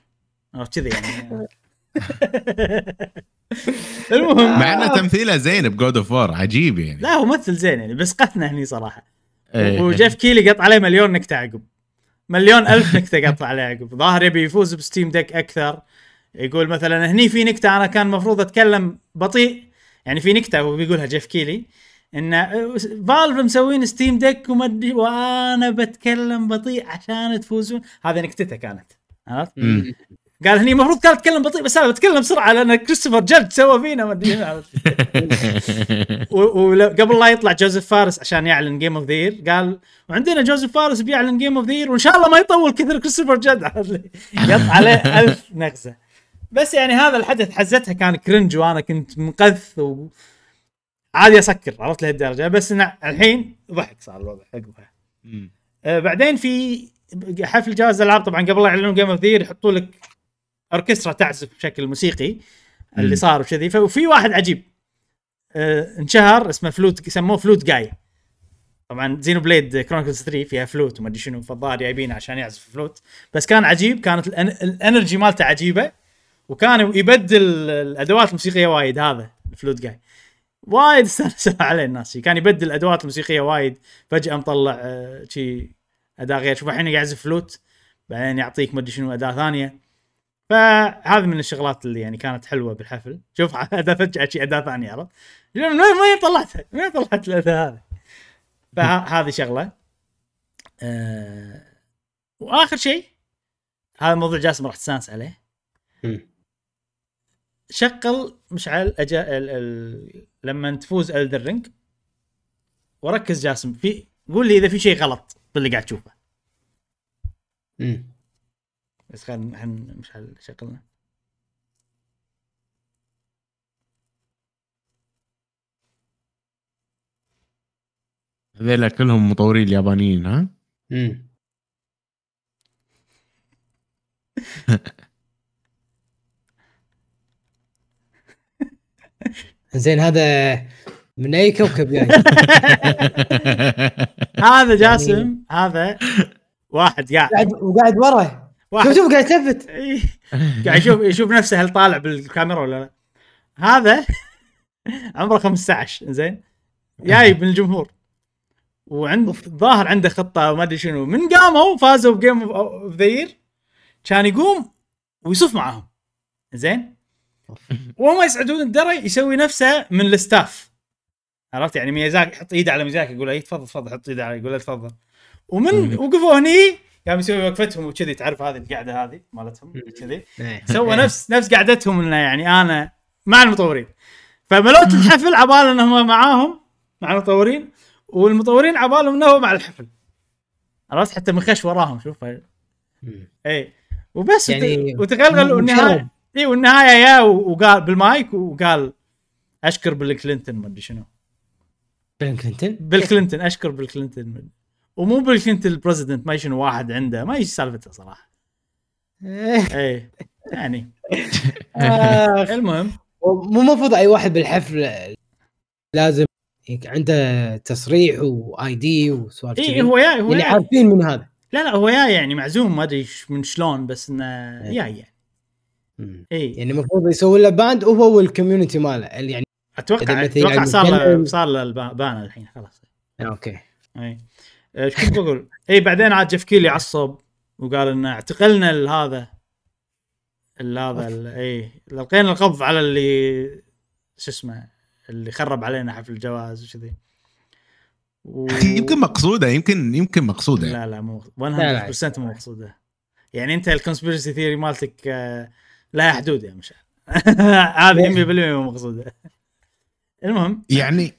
عرفت كذي يعني؟ المهم. مع إنه تمثيله زين ب God of War عجيب يعني. لا هو ممثل زين يعني بس قتنا هني صراحة. إيه. وجيف كيلي قط عليه مليون نكتة عقب. مليون ألف نكتة قط عليه عقب. ظاهر يبي يفوز ب Steam Deck أكثر. يقول مثلا هني في نكتة أنا كان المفروض أتكلم بطيء. يعني في نكتة هو بيقولها جيف كيلي إن Valve مسوين Steam Deck وما أدري وأنا بتكلم بطيء عشان تفوزون. هذه نكتته كانت عرفت؟ قال هني المفروض كان اتكلم بطيء بس أنا بتكلم بسرعة لأن كريستوفر جدج سوى فينا ما أدري؟ وقبل لا يطلع جوزيف فارس عشان يعلن game of the قال وعندنا جوزيف فارس بيعلن game of the وإن شاء الله ما يطول كثر كريستوفر لي؟ قط عليه ألف نغزة بس يعني هذا الحدث حزتها كان cringe وأنا كنت منقذ و عادي أسكر عرفت لهالدرجة بس الحين ضحك صار الوضع عقبها. آه، بعدين في حفل جوائز الالعاب طبعا قبل لا يعلنون game of the يحطوا لك أوركسترا تعزف بشكل موسيقي اللي. صار وكذي. ففي واحد عجيب. آه، انشهر اسمه فلوت سموه flute guy. طبعا Xenoblade Chronicles 3 فيها فلوت وما أدري شنو فالظاهر جايبينه عشان يعزف فلوت. بس كان عجيب كانت ال energy مالته عجيبة وكان يبدل الأدوات الموسيقية وايد هذا الفلوت جاي. وايد استانسوا عليه الناس. كان يبدل الأدوات الموسيقية وايد. فجأة مطلع آه، شي اداء غير. شوف الحين قاعد يعزف فلوت بعدين يعطيك ما أدري شنو اداء ثانية. فهذه من الشغلات اللي يعني كانت حلوة بالحفل شوف اداء فجأة شي اداء ثاني عرفت من وين طلعتها؟ من وين طلعت الاداء هذا؟ فهذه شغلة آه وآخر شيء هذا موضوع جاسم راح تستانس عليه. شغل مشعل أجا ال ال لما تفوز الدر رينج وركز جاسم في قول لي إذا في شيء غلط باللي قاعد تشوفه مم. بس خلينا مشعل شغلنا هذيلا كلهم مطورين اليابانيين ها مم. زين هذا من أي كوكب جاي؟ هذا جاسم هذا واحد قاعد قاعد وقاعد ورا واحد. شوف قاعد يثبت. إيه. قاعد يشوف يشوف نفسه هل طالع بالكاميرا ولا لا. هذا عمره 15 زين جاي من الجمهور وعند ظاهر عنده خطة وما أدري شنو. من قاموا فازوا ب game of the year كان يقوم ويصف معاهم. زين وهم يصعدون الدرج يسوي نفسه من ال staff. عرفت؟ يعني ميازاكي يحط إيده على ميازاكي يقول له "إيه، تفضل تفضل. حط إيده عليه يقول له تفضل. ومن وقفوا هني قام يسوي وقفتهم وكذي تعرف هذه القعدة هذه مالتهم؟ كذي. إيه. سوى نفس نفس قعدتهم انه يعني أنا مع المطورين. فملوت الحفل عبال انهم معاهم مع المطورين والمطورين عبالهم انه هو مع الحفل. عرفت؟ حتى من خش وراهم شوف. اي وبس يعني وتغلغل والنهايه. اي والنهاية يا وقال بالمايك وقال أشكر بيل كلينتون ما أدري شنو. بيل كلينتون؟ بيل كلينتون أشكر بيل كلينتون ومو بيل كلينتون ال president ما شنو واحد عنده ما إيش سالفته صراحة. اي يعني. آه، المهم. مو المفروض أي واحد بالحفل لازم عنده تصريح و ID وسوالف اي. إيه، هو جاي هو يعني عارفين من هذا. لا لا هو جاي يعني معزوم ما أدري من شلون بس إنه إيه. جاي يعني. اي يعني المفروض يسوي له ban وهو وال community ماله. يعني أتوقع أتوقع صار له صار له الب- ban الحين خلاص. okay. اي إيش كنت بقول؟ اي بعدين عاد جيف كيلي عصب وقال ان اعتقلنا ال- هذا. ال- هذا ال- اي لقينا القبض على اللي شو اسمه اللي خرب علينا حفل الجوائز وكذي و... يمكن مقصوده يمكن يمكن مقصوده. لا لا مو لا. 100% مو مقصوده يعني أنت ال conspiracy theory مالتك آه، لها حدود يا مشعل. هذه 100% مو مقصوده المهم. يعني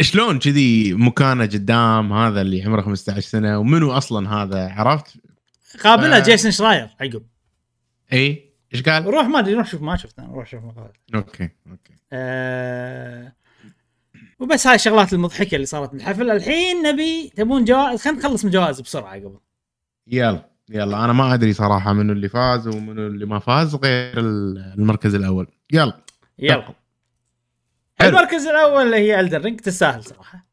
شلون كذي مكانه قدام هذا اللي عمره 15 سنة؟ ومنو أصلا هذا؟ عرفت؟ قابلها آه. جيسون شراير عقب. إي؟ إيش قال؟ روح ما أدري روح شوف ما شفته روح شوف مقابل okay okay. آه وبس هاي الشغلات المضحكة اللي صارت بالحفل الحين نبي تبون جوائز؟ خلينا نخلص من الجوائز بسرعة قبل يلا يلا. أنا ما أدري صراحة منو اللي فاز ومنو اللي ما فاز غير المركز الأول. يلا. يلا. المركز الأول اللي هي Elden Ring تستاهل صراحة.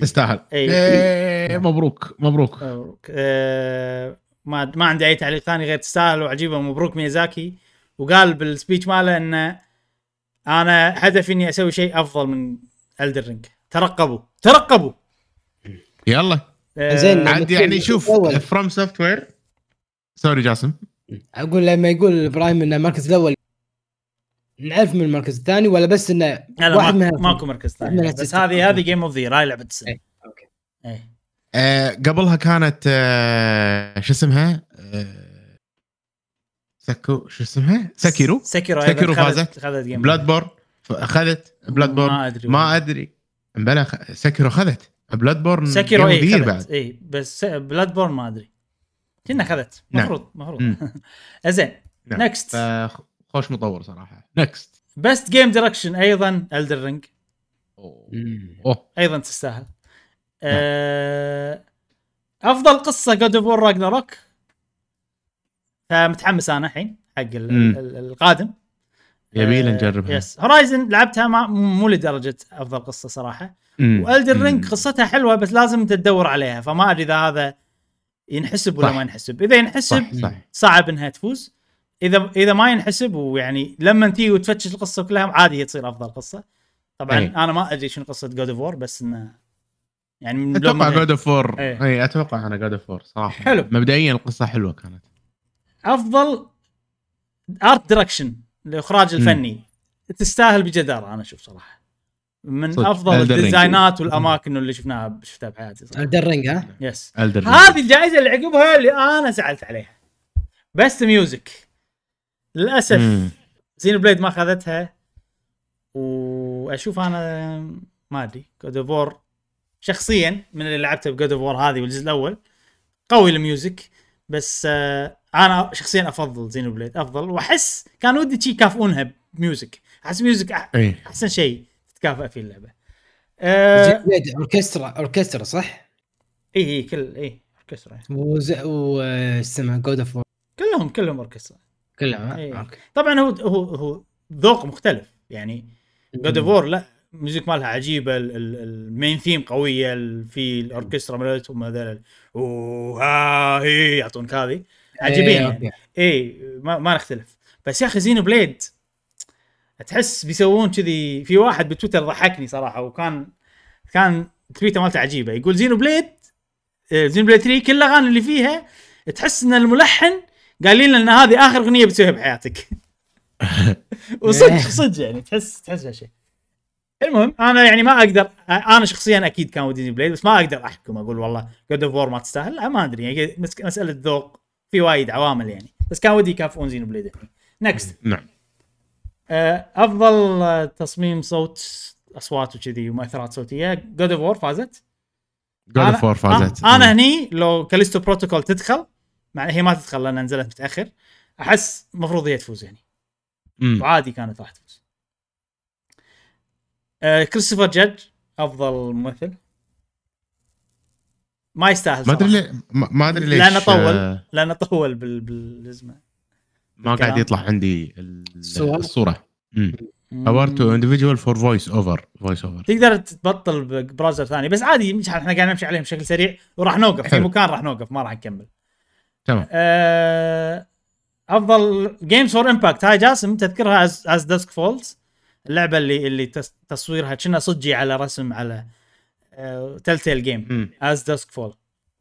تستاهل. إي. إيه مبروك مبروك. آه ما ما عندي أي تعليق ثاني غير تستاهل وعجيبه مبروك ميازاكي. وقال بال speech ماله انه أنا هدفي إني أسوي شيء أفضل من Elden Ring ترقبوا ترقبوا. يلا. آه، زين. عاد يعني شوف. FromSoftware sorry جاسم. أقول لما يقول إبراهيم إنه المركز الأول نعرف من المركز الثاني ولا بس إنه لا لا واحد ما من ماكو مركز ثاني. بس هذه هذه game of the هاي لعبة السنة إيه، okay. إيه آه قبلها كانت آه شو اسمها؟ آه سكو شو اسمها؟ Sekiro Sekiro Sekiro فازت. Bloodborne اخذت Bloodborne ما أدري ما أدري بلا خ... Sekiro اخذت Bloodborne Sekiro اي خذت اي بس Bloodborne ما أدري كنا خذت نعم. المفروض المفروض مم. زين نعم. next ف- خوش مطور صراحة. next best game direction أيضا Elden Ring. أوه. أيضا تستاهل. آه، أفضل قصة God of War Ragnarok فمتحمس أنا الحين حق ال- مم. ال- القادم. يبينا آه، نجربها yes Horizon لعبتها ما مو لدرجة أفضل قصة صراحة. و Elden Ring. قصتها حلوة بس لازم انت تدور عليها فما أدري إذا هذا ينحسب ولا صح. ما ينحسب. إذا ينحسب صح صح. صعب إنها تفوز. اذا إذا ما ينحسب ويعني لما تيجي وتفتش القصة كلها عادي هي تصير أفضل قصة. طبعا أي. أنا ما أدري شنو قصة God of War بس إنه يعني من أتوقع God of War إيه. اي أتوقع أنا God of War صراحة. حلو. مبدئيا القصة حلوة كانت. أفضل art direction الاخراج الفني. تستاهل بجدارة أنا أشوف صراحة. من صدق. أفضل. ال designات والأماكن اللي شفناها شفتها بحياتي صراحة. Elden Ring ها؟ yes هذه الجائزة اللي عقبها اللي أنا زعلت عليها. best music للأسف. Xenoblade ما أخذتها وأشوف أنا ما أدري God of War شخصيا من اللي لعبته ب God of War هذه والجزء الأول. قوي ال music بس آه أنا شخصيا أفضل Xenoblade أفضل. وأحس كان ودي شي يكافئونها ب music. أحس music أحسن شيء تتكافئ فيه اللعبة. آه أوركسترا أوركسترا صح؟ إي إي كل إي أوركسترا. وز... و اسمها God of كلهم كلهم أوركسترا. كلها إيه. ها؟ okay طبعا هو هو هو ذوق مختلف يعني God of لا ال music مالها عجيبة ال- ال- ال main theme قوية في الأوركسترا مالتهم هذول وها هي يعطونك هذه عجيبين إيه، يعني. okay. اي ما, ما نختلف بس يا أخي Xenoblade تحس بيسوون كذي في واحد بتويتر ضحكني صراحة وكان كان تويته مالته عجيبة يقول Xenoblade آه، Xenoblade 3 كل الأغاني اللي فيها تحس إن الملحن قايلين لنا إن هذه آخر أغنية بتسويها بحياتك. وصدق صدق يعني تحس تحس هالشيء المهم أنا يعني ما أقدر أنا شخصيا أكيد كان ودي Blade بس ما أقدر أحكم أقول والله God of War ما تستاهل لا ما أدري يعني مس- مسألة ذوق في وايد عوامل يعني بس كان ودي يكافئون Xenoblade يعني. next نعم. أفضل آه، تصميم صوت أصوات وكذي ومؤثرات صوتية God of War فازت. God of War فازت. آه، أنا هني لو Callisto Protocol تدخل مع هي ما تدخل لأن نزلت متأخر. أحس المفروض هي تفوز يعني. مم. وعادي كانت راح تفوز. آه Christopher Judge أفضل ممثل. ما يستاهل ما أدري. ليه ما ما أدري ليش لأنه طول آه، لأنه طول بال بالازمه ما قاعد. يطلع عندي ال- الصور؟ الصورة. award to individual for voice over voice over تقدر تبطل ب browser ثاني. بس عادي مش إحنا قاعد نمشي عليهم بشكل سريع. وراح نوقف. في. مكان راح نوقف ما راح نكمل. تمام. آه، أفضل games for impact هاي جاسم تذكرها As As Dusk Falls اللعبة اللي اللي تصويرها كنا صجي على رسم على Telltale game. As Dusk Fall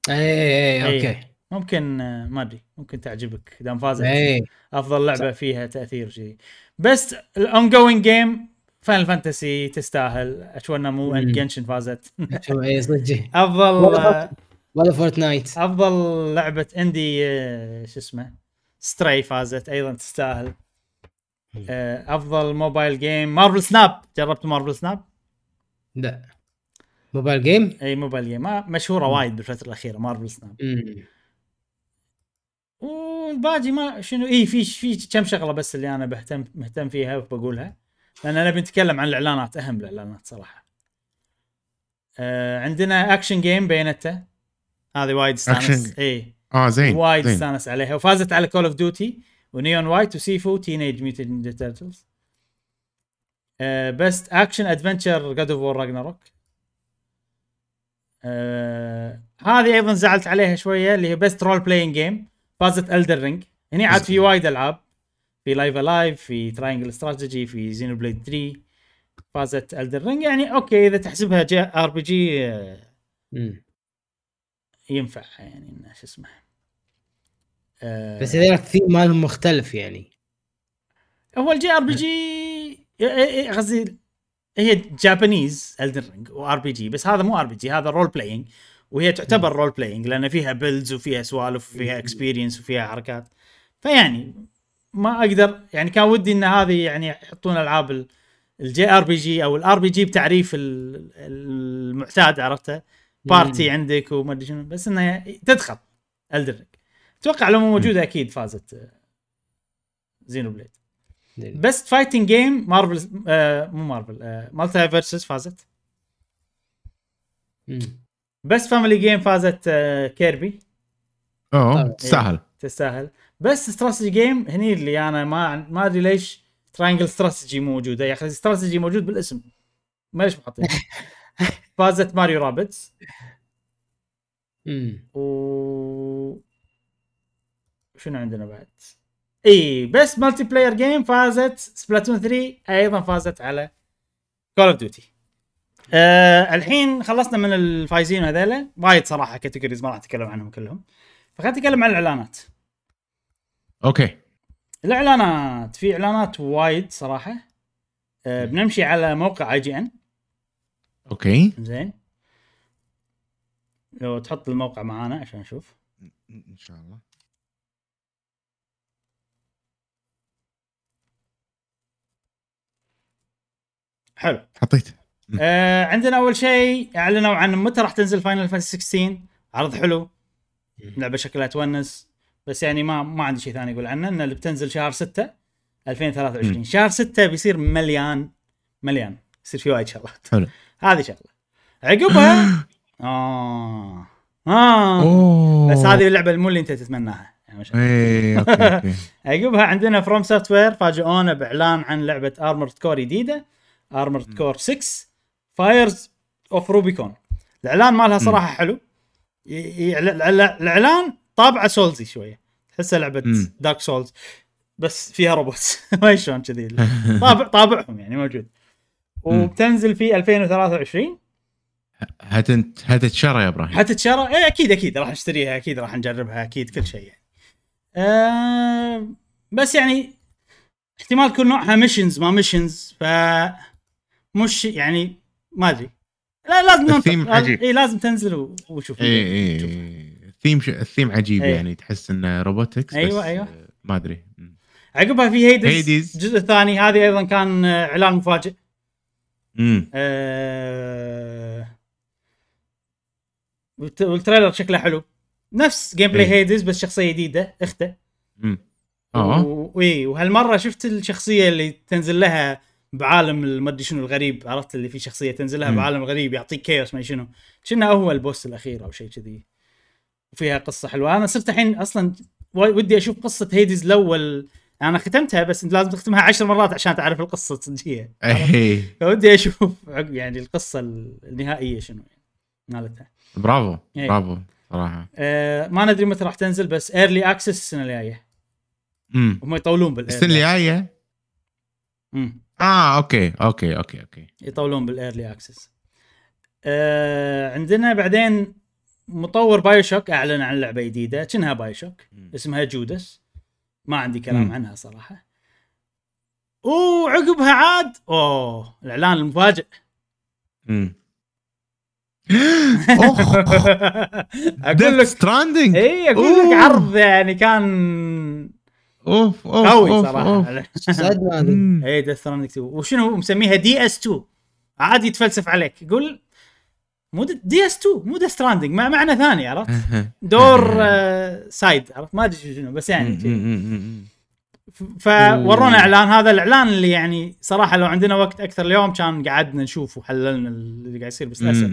اي اي إيه. okay. ممكن آه، ما أدري ممكن تعجبك. دام فازت. اي أفضل لعبة فيها تأثير شيء بس ال ongoing game Final Fantasy تستاهل اتمنى مو. Genshin فازت. اي صدق أفضل آه، ولا Fortnite. أفضل لعبة indie آه، شو اسمه؟ Stray فازت أيضا تستاهل. آه، أفضل mobile game. Marvel Snap جربت Marvel Snap لا. mobile game؟ إي mobile game. مشهورة وايد بالفترة الأخيرة Marvel Snap مم. والباقي ما شنو إي في في كم شغلة بس اللي أنا بهتم مهتم فيها وبقولها. لأن نبي نتكلم عن الإعلانات أهم الإعلانات صراحة. آه عندنا action game Bayonetta هذه وايد استانس. اي آه زين وايد. استانس عليها. وفازت على Call of Duty و Neon White و Sifu Teenage Mutant Turtles. best action adventure God of War Ragnarok هذه أيضا زعلت عليها شوية اللي هي best role playing game فازت Elden Ring هني عاد في وايد ألعاب. في Live A Live في Triangle Strategy في Xenoblade 3 فازت Elden Ring يعني okay إذا تحسبها JRPG. ينفع يعني شو اسمه آه، بس إذا الثيم مالهم مختلف يعني. هو ال JRPG قصدي هي Japanese Elden Ring و RPG بس هذا مو RPG هذا role playing وهي تعتبر role playing لأن فيها builds وفيها سوالف وفيها experience وفيها حركات. فيعني ما أقدر يعني كان ودي إن هذه يعني يحطون ألعاب ال JRPG أو ال RPG بتعريف ال- المعتاد عرفته؟ party عندك وما أدري شنو بس إنها تدخل. Elden Ring أتوقع لو مو موجودة أكيد فازت Xenoblade best fighting game Marvel آه مو مارفل آه MultiVersus فازت. best family game فازت آه Kirby أوه طبعاً. تستاهل. تستاهل. بس strategy game هني اللي أنا ما ما أدري ليش Triangle Strategy موجودة. يا أخي استراتيجي موجود بالاسم. ما ليش محطين؟ فازت Mario Rabbids. و شنو عندنا بعد؟ إي بس multiplayer game فازت Splatoon 3 أيضا فازت على Call of Duty. آه الحين خلصنا من الفايزين هذيلا وايد صراحة categories ما راح أتكلم عنهم كلهم. فخلينا نتكلم عن الإعلانات. okay الإعلانات في إعلانات وايد صراحة. آه بنمشي على موقع IGN okay. زين. لو تحط الموقع معانا عشان نشوف. ان شاء الله. حلو. حطيت. آه عندنا أول شيء أعلنوا عن متى راح تنزل Final Fantasy 16 عرض حلو. لعبة شكلها تونس. بس يعني ما ما عندي شيء ثاني أقول عنه إن اللي بتنزل شهر 6 2023 مم. شهر 6 بيصير مليان. مليان. يصير في وايد شغلات. حلو. هذه شغلة. عقبها آه. آه. بس هذه اللعبة مو اللي انت تتمناها. يعني okay عقبها عندنا FromSoftware فاجئونا بإعلان عن لعبة Armored Core جديدة Armored Core 6 Fires of Rubicon الإعلان مالها صراحة حلو. الإعلان طابعه Soulsy شوية. تحسها لعبة. Dark Souls بس فيها روبوت ما شلون كذي؟ طابع طابعهم يعني موجود. وبتنزل في 2023 هت- هتنشرى يا إبراهيم حتنشرى إيه أكيد أكيد راح نشتريها أكيد راح نجربها أكيد كل شيء يعني. آه بس يعني احتمال تكون نوعها missions ما missions ف مش يعني ما أدري لا لازم ننطر الثيم لازم- عجيب. اي لازم تنزل وشوف اي اي. الثيم ش... الثيم عجيب إيه. يعني تحس إنه روبوتكس أيوة، بس أيوة. آه، ما أدري. عقبها في هيدز هيديز. الجزء الثاني هذه أيضا كان إعلان مفاجئ امم آه... والت- والتريلر شكله حلو. نفس جيم بلاي. هيدز بس شخصية جديدة أخته. امم آه. و- وي وهالمرة شفت الشخصية اللي تنزل لها بعالم المدري شنو الغريب. عرفت اللي في شخصية تنزل لها. بعالم غريب يعطيك كيوس ما شنو. كنا هو ال boss الأخير أو شيء كذي. وفيها قصة حلوة. أنا صرت الحين أصلا ودي أشوف قصة Hades الأول أنا ختمتها بس انت لازم تختمها عشر مرات عشان تعرف القصة الصجيه اي فودي أشوف عقب يعني القصة النهائية شنو يعني مالتها. برافو إيه. برافو صراحة. أه ما ندري متى راح تنزل بس early access السنة الجاية. امم هم يطولون بال السنة الجاية؟ مم. آه okay okay okay okay. يطولون بال early access آه عندنا بعدين مطور BioShock أعلن عن لعبة جديدة كأنها BioShock مم. اسمها Judas ما عندي كلام مم. عنها صراحة. وعقبها عاد أوه الإعلان المفاجئ. امم أقول لك Stranding اي أقول لك. عرض يعني كان أوف أوف قوي أوف، صراحة. أوف. صدمه. اي Death Stranding 2 وشنو مسميها DS 2 عادي يتفلسف عليك. يقول مو DS 2 مو ديث ستراندنج مع معنى ثاني عرفت؟ دور آه، side عرفت؟ ما أدري شنو بس يعني وورونا. إعلان. هذا الإعلان اللي يعني صراحة لو عندنا وقت أكثر اليوم كان قعدنا نشوف وحللنا اللي قاعد يصير بس للأسف.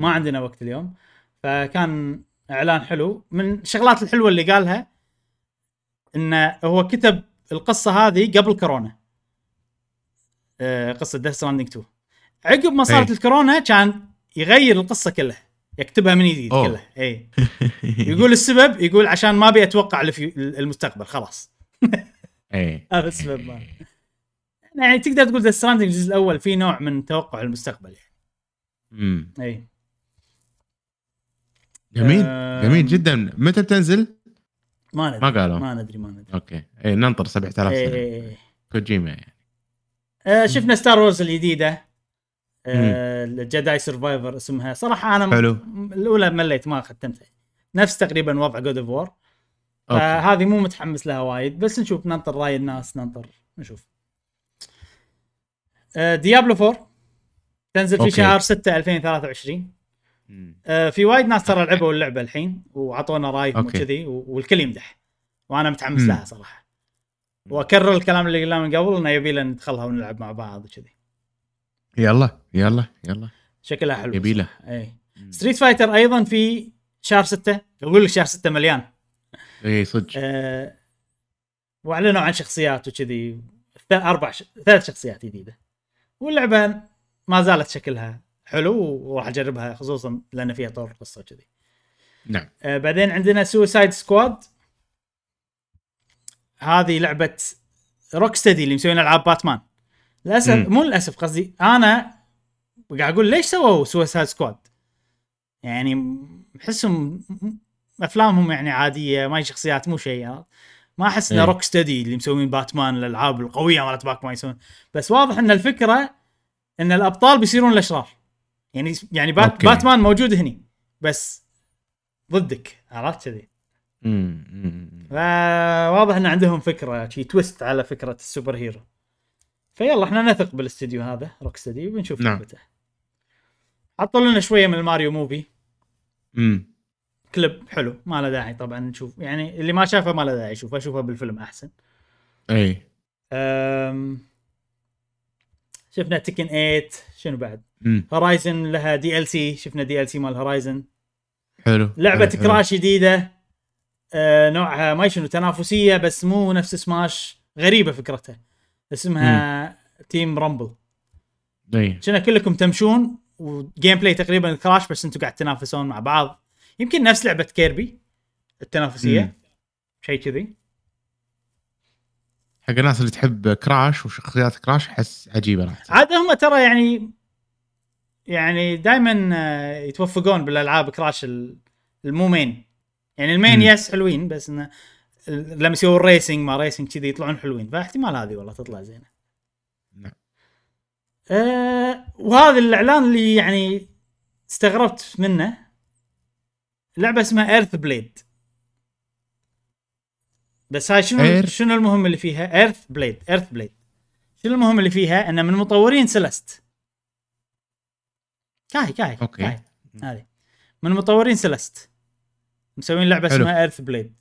ما عندنا وقت اليوم. فكان إعلان حلو. من الشغلات الحلوة اللي قالها انه هو كتب القصة هذه قبل كورونا. آه، قصة Death Stranding 2 عقب ما صارت أي. الكورونا كان يغير القصة كلها يكتبها من جديد. كلها إي. يقول السبب يقول عشان ما أبي أتوقع المستقبل خلاص. إيه هذا السبب ما. يعني تقدر تقول Death Stranding الجزء الأول في نوع من توقع المستقبل يعني. مم. إي. جميل. جميل جدا. متى بتنزل؟ ما ندري ما قالوا. ما ندري ما ندري. okay. إيه ننطر 7000 إيه سنة. كوجيما يعني. آه شفنا Star Wars الجديدة. آه ال Jedi Survivor اسمها. صراحة أنا حلو. الأولى مليت ما ختمتها. نفس تقريبا وضع God of War فهذه مو متحمس لها وايد بس نشوف ننطر رأي الناس ننطر نشوف. آه Diablo 4 تنزل في okay. شهر 6 2023 مم. آه في وايد ناس ترى لعبوا اللعبة الحين وعطونا رايهم. وكذي والكل يمدح. وأنا متحمس مم. لها صراحة. وأكرر الكلام اللي قلناه من قبل إنه يبي لنا ندخلها ونلعب مع بعض وكذي. يلا يلا يلا. شكلها حلو. يبي له. صراحة. اي Street Fighter أيضا في شهر 6 أقول لك شهر 6 مليان. اي صدق. أه وأعلنوا عن شخصيات وكذي. أربع ش... ثلاث شخصيات جديدة. واللعبة ما زالت شكلها حلو وراح أجربها خصوصا لأن فيها طور قصة كذي نعم. أه بعدين عندنا Suicide Squad هذه لعبة Rocksteady اللي مسوين ألعاب باتمان للاسف. مو للأسف قصدي أنا قاعد أقول ليش سووا Suicide Squad يعني احسهم أفلامهم يعني عادية ما هي شخصيات مو شيء ما أحس انه. Rocksteady اللي مسوين باتمان الألعاب القوية مالت باتمان يسوون بس واضح إن الفكرة إن الأبطال بيصيرون الأشرار يعني يعني بات okay. باتمان موجود هني بس ضدك عرفت كذي. فواضح إن عندهم فكرة شي twist على فكرة ال super hero villain إحنا نثق بالاستديو هذا Rocksteady وبنشوف نعم. لعبته. حطوا لنا شوية من ال Mario movie. مم. كليب حلو ما له داعي طبعا نشوف. يعني اللي ما شافه ما له داعي يشوفه أشوفه بالفيلم أحسن. أي. أم... شفنا Tekken 8 شنو بعد؟ مم. Horizon لها DLC شفنا DLC مال Horizon حلو. لعبة حلو. Crash جديدة أه نوعها ما شنو تنافسية بس مو نفس سماش غريبة فكرتها. اسمها Team Rumble إي. كنا كلكم تمشون و gameplay تقريبا Crash بس أنتم قاعد تنافسون مع بعض. يمكن نفس لعبة Kirby التنافسية. مم. شيء كذي. حق الناس اللي تحب Crash وشخصيات Crash أحس عجيبة راح. عاد هم ترى يعني يعني دائما يتوفقون بالألعاب Crash ال- المو main يعني ال main مم. yes حلوين بس إنه لما يسوون racing ما racing كذي يطلعون حلوين. فاحتمال هذه والله تطلع زينة. نعم. أه وهذا الإعلان اللي يعني استغربت منه. لعبة اسمها Earthblade بس هاي شنو شنو المهم اللي فيها؟ Earthblade Earthblade شنو المهم اللي فيها؟ إنه من مطورين Celeste كاهي كاهي okay. كاهي هذه. من مطورين Celeste مسوين لعبة. اسمها Earthblade.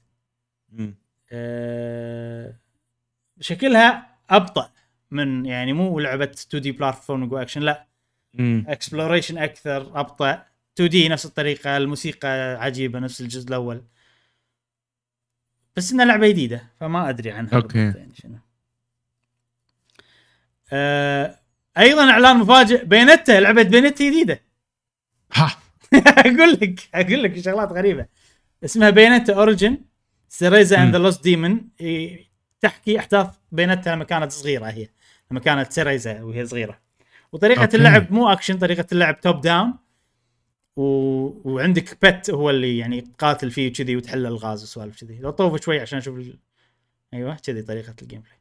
أه شكلها أبطأ من يعني مو لعبة 2D platform action لا. exploration أكثر أبطأ. 2D نفس الطريقة الموسيقى عجيبة نفس الجزء الأول. بس إنها لعبة جديدة فما أدري عنها. بالضبط يعني شنو. آه أيضا إعلان مفاجئ. Bayonetta لعبة Bayonetta جديدة. ها. أقول لك أقول لك شغلات غريبة. اسمها Bayonetta Origins Cereza and the Lost Demon تحكي أحداث Bayonetta لما كانت صغيرة هي لما كانت Cereza وهي صغيرة. وطريقة okay. اللعب مو اكشن طريقة اللعب top down و... وعندك pet هو اللي يعني تقاتل فيه وكذي وتحل الغاز وسوالف كذي. لو طوف شوي عشان أشوف ال... أيوه كذي طريقة ال gameplay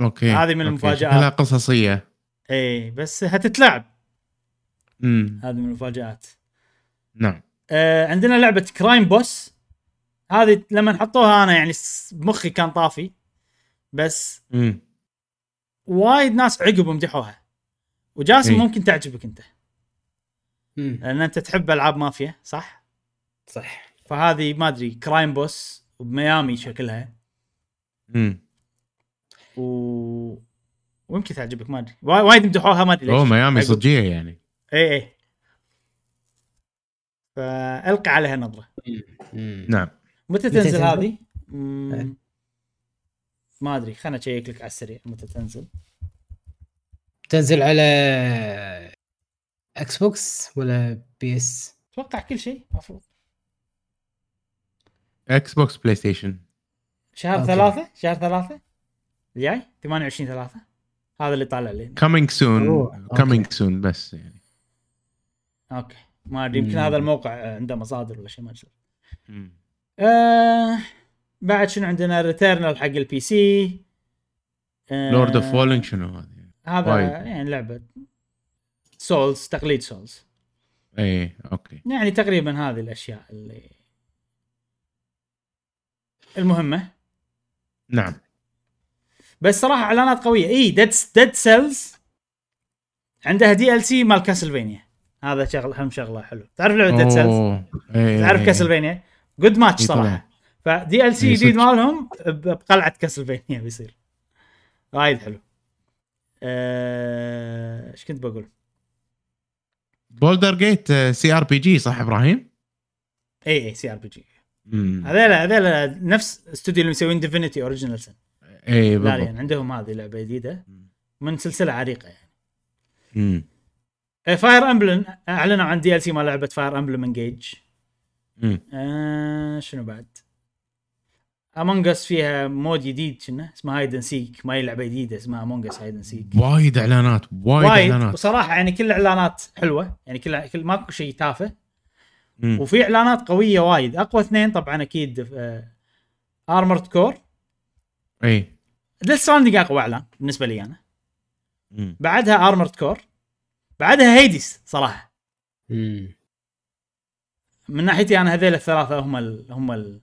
okay هذه من okay. المفاجآت. شكلها قصصية. إي بس هتتلعب. امم هذه من المفاجآت. نعم. آه عندنا لعبة Crime Boss هذه لما حطوها أنا يعني مخي كان طافي بس امم وايد ناس عقب مدحوها وجاسم إي. ممكن تعجبك أنت. مم. لأن أنت تحب ألعاب مافيا صح؟ صح. فهذه ما أدري Crime Boss وبميامي شكلها. امم و... ويمكن تعجبك ما أدري. وا- وايد مدحوها ما أدري ليش. أوه ميامي. صجيه يعني. اي اي فألقى عليها نظرة. مم. نعم. متى تنزل؟ هذه؟ إيه. ما أدري خلنا أشيك لك على السريع متى تنزل تنزل على Xbox ولا PS؟ أتوقع كل شيء المفروض Xbox PlayStation شهر okay. ثلاثة شهر ثلاثة الجاي 28 ثلاثة هذا اللي طالع لي coming soon. coming soon بس يعني okay ما أدري يمكن. هذا الموقع عنده مصادر ولا شيء ما أدري. آه بعد شنو عندنا Returnal حق ال PC Lords of the Fallen شنو هذه؟ هذا وايد. يعني لعبة. Souls تقليد Souls إيه okay. يعني تقريبا هذه الأشياء اللي المهمة. نعم. بس صراحة إعلانات قوية. إي Dead Dead Cells عندها DLC مال Castlevania هذا شغل اهم شغلة حلو تعرف لعبة Dead Cells. إيه. تعرف Castlevania good match. صراحة. ف DLC جديد. مالهم ب- بقلعة Castlevania بيصير. وايد حلو. آه، إيش كنت بقول؟ Baldur's Gate CRPG صح إبراهيم؟ إي إي CRPG هذول هذول نفس استوديو اللي مسوين Divinity Original Sin Larian بالضبط. عندهم هذه لعبة جديدة. من سلسلة عريقة يعني. امم Fire Emblem أعلنوا عن DLC مال لعبة Fire Emblem Engage أمم. آه شنو بعد؟ Among Us فيها mode جديد كنا اسمه Hide n Seek ما هي لعبة جديدة اسمها Among Us Hide n Seek وايد إعلانات وايد, وايد. إعلانات. وصراحه يعني كل الاعلانات حلوة يعني كل كل ماكو شيء تافه. مم. وفي إعلانات قوية وايد. أقوى اثنين طبعا أكيد Armored Core إيه Death Stranding أقوى إعلان بالنسبة لي أنا. مم. بعدها Armored Core بعدها Hades صراحة. مم. من ناحيتي أنا هذيل الثلاثة هم ال هم ال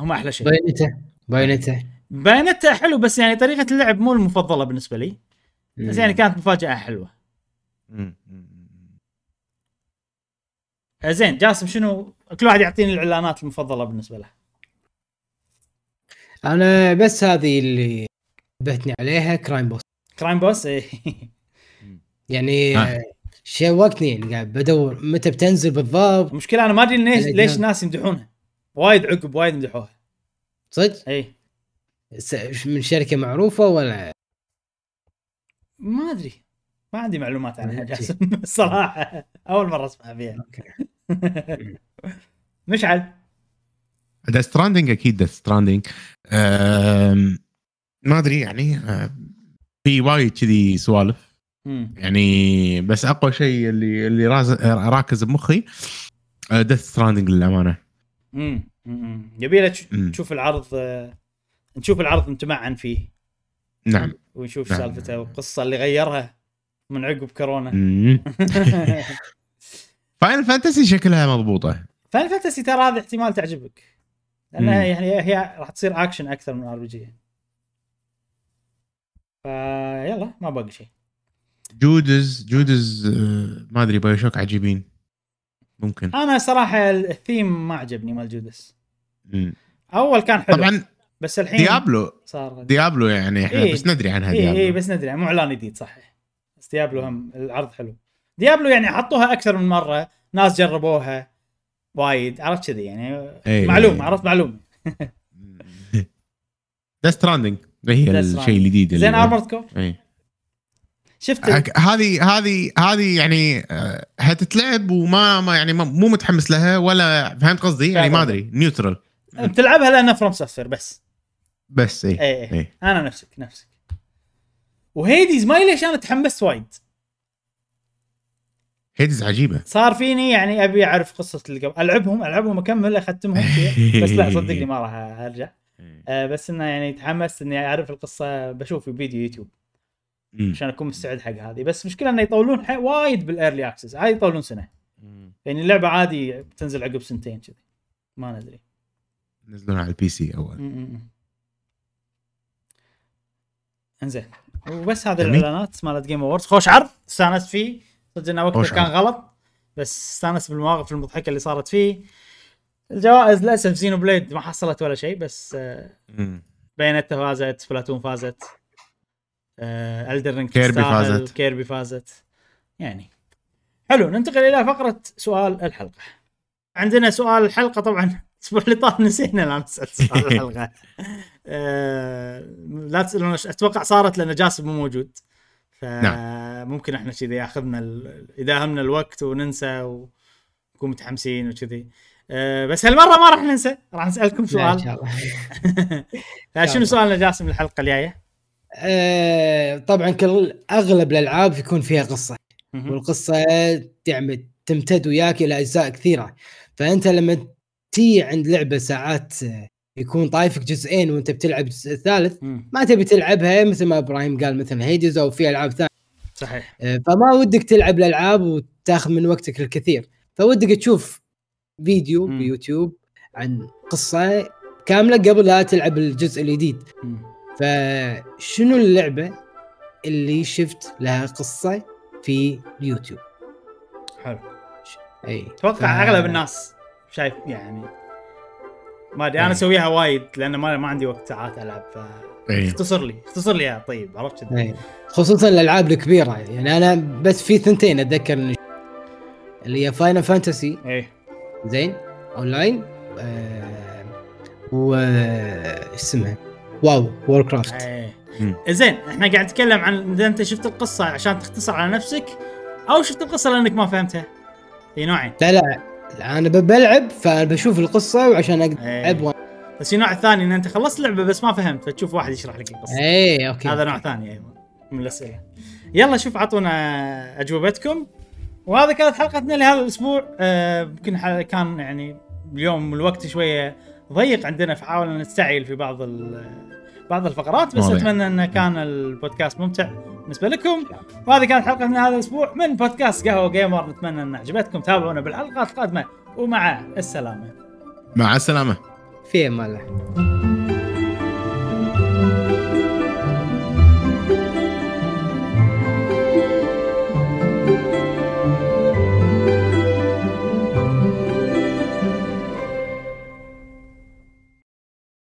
هم أحلى شيء. Bayonetta Bayonetta Bayonetta حلو بس يعني طريقة اللعب مو المفضلة بالنسبة لي. بس يعني كانت مفاجأة حلوة. زين جاسم شنو كل واحد يعطيني الإعلانات المفضلة بالنسبة له؟ أنا بس هذه اللي نبهتني عليها Crime Boss Crime Boss. يعني آه. شوقتني يعني قاعد بدور متى بتنزل بالضبط. المشكلة أنا ما أدري ليش ليش. الناس يمدحونها. وايد عقب وايد يمدحوها صدق؟ اي س- من شركة معروفة ولا؟ ما أدري. ما عندي معلومات عنها. جاسم. الصراحه أول مرة اسمع فيها. مشعل. Death Stranding أكيد Death Stranding ما أدري يعني آه، في وايد كذي سوالف. مم. يعني بس أقوى شيء اللي اللي راز- راكز بمخي Death Stranding للأمانة مم. مم. يبي له تش- مم. تشوف العرض آه، نشوف العرض نتمعن فيه نعم ونشوف نعم. سالفته والقصة اللي غيرها من عقب كورونا. Final Fantasy شكلها مضبوطة Final Fantasy ترى هذه احتمال تعجبك لأنها مم. يعني هي راح تصير اكشن أكثر من RPG فيلا ما باقي شيء Judas Judas آه، ما أدري BioShock عجيبين. ممكن. أنا صراحة الثيم ما عجبني مال Judas. أول كان حلو طبعا بس الحين Diablo. صار. Diablo يعني إحنا إيه. بس ندري عنها اي اي Diablo. بس ندري مو إعلان جديد صحيح. بس Diablo هم العرض حلو. Diablo يعني حطوها أكثر من مرة ناس جربوها وايد عرفت كذي يعني؟ إيه. معلوم عرفت معلوم. Death Stranding هي الشيء. الجديد زين Armored Core إيه. شفت هذه هذه هذه يعني آه، هتتلعب وما ما يعني مو متحمس لها ولا فهمت قصدي؟ يعني ما أدري neutral بتلعبها لأنها FromSoftware بس. بس اي اي إيه. أنا نفسك نفسك. و Hades ما ليش أنا تحمست وايد. Hades عجيبة. صار فيني يعني أبي أعرف قصة اللي قبل. ألعبهم ألعبهم اكمل أختمهم. بس لا صدقني ما راح أرجع. آه، بس إنه يعني تحمست إني أعرف القصة بشوف فيديو يوتيوب. عشان اكون مستعد حق هذه. بس مشكلة إنه يطولون وايد بال early access عادي يطولون سنة. يعني اللعبة عادي بتنزل عقب سنتين كذي. ما ندري. نزلونها على ال PC اول. انزين. وبس هذه. الإعلانات مالت Game Awards خوش عرض استانست فيه. صدق إنه وقته كان. غلط. بس استانست بالمواقف المضحكة اللي صارت فيه. الجوائز للأسف Xenoblade ما حصلت ولا شيء بس آه،. Bayonetta فازت Splatoon فازت. آه Elden Ring كيربي فازت. كيربي فازت. يعني. حلو ننتقل إلى فقرة سؤال الحلقة. عندنا سؤال الحلقة طبعا. الأسبوع اللي طاف نسينا لا نسأل سؤال الحلقة. آه لا تسألون أتوقع صارت لأن جاسم مو موجود. فممكن إحنا كذي ياخذنا ال- إذا همنا الوقت وننسى ونكون متحمسين وكذي. آه بس هالمرة ما راح ننسى. راح نسألكم لا، إن سؤال. شاء الله. فشنو سؤالنا جاسم الحلقة الجاية؟ آه، طبعا كل أغلب الألعاب يكون فيها قصة. والقصة تعمد تمتد وياك إلى أجزاء كثيرة فأنت لما تي عند لعبة ساعات يكون طايفك جزئين وأنت بتلعب الجزء الثالث. ما تبي تلعبها مثل ما إبراهيم قال مثلا Hades أو في ألعاب ثانية صحيح آه، فما ودك تلعب الألعاب وتاخذ من وقتك الكثير فودك تشوف فيديو مم. بيوتيوب عن قصة كاملة قبل لا تلعب الجزء الجديد. فشنو اللعبة اللي شفت لها قصة في اليوتيوب حلو أي أتوقع ف- أغلب الناس شايف يعني ما أدري أنا. أسويها وايد لأن ما ما عندي وقت ساعات ألعب إيه. فاختصر لي اختصر لي يا طيب عرفت. خصوصا الألعاب الكبيرة يعني أنا بس في ثنتين أتذكر اللي هي Final Fantasy إيه زين أونلاين آه و آه، اسمها WoW Warcraft إيه. مم. زين إحنا قاعد نتكلم عن إذا أنت شفت القصة عشان تختصر على نفسك أو شفت القصة لأنك ما فهمتها. في نوعين. لا لا أنا بلعب فبشوف القصة وعشان أقدر إيه. ألعب. بس في نوع ثاني إن أنت خلصت لعبة بس ما فهمت فتشوف واحد يشرح لك القصة. اي okay. هذا نوع ثاني أيضا من الأسئلة. يلا شوف عطونا أجوبتكم. وهذا كانت حلقتنا لهذا الأسبوع. آه، يمكن ح- كان يعني اليوم الوقت شوية ضيق عندنا فحاولنا نستعجل في بعض ال- بعض الفقرات بس واضح. أتمنى ان كان البودكاست ممتع بالنسبة لكم. وهذه كانت حلقتنا هذا الأسبوع من بودكاست قهوة جيمر. نتمنى إن عجبتكم تابعونا بالحلقات القادمة. ومع السلامة. مع السلامة. في أمان الله.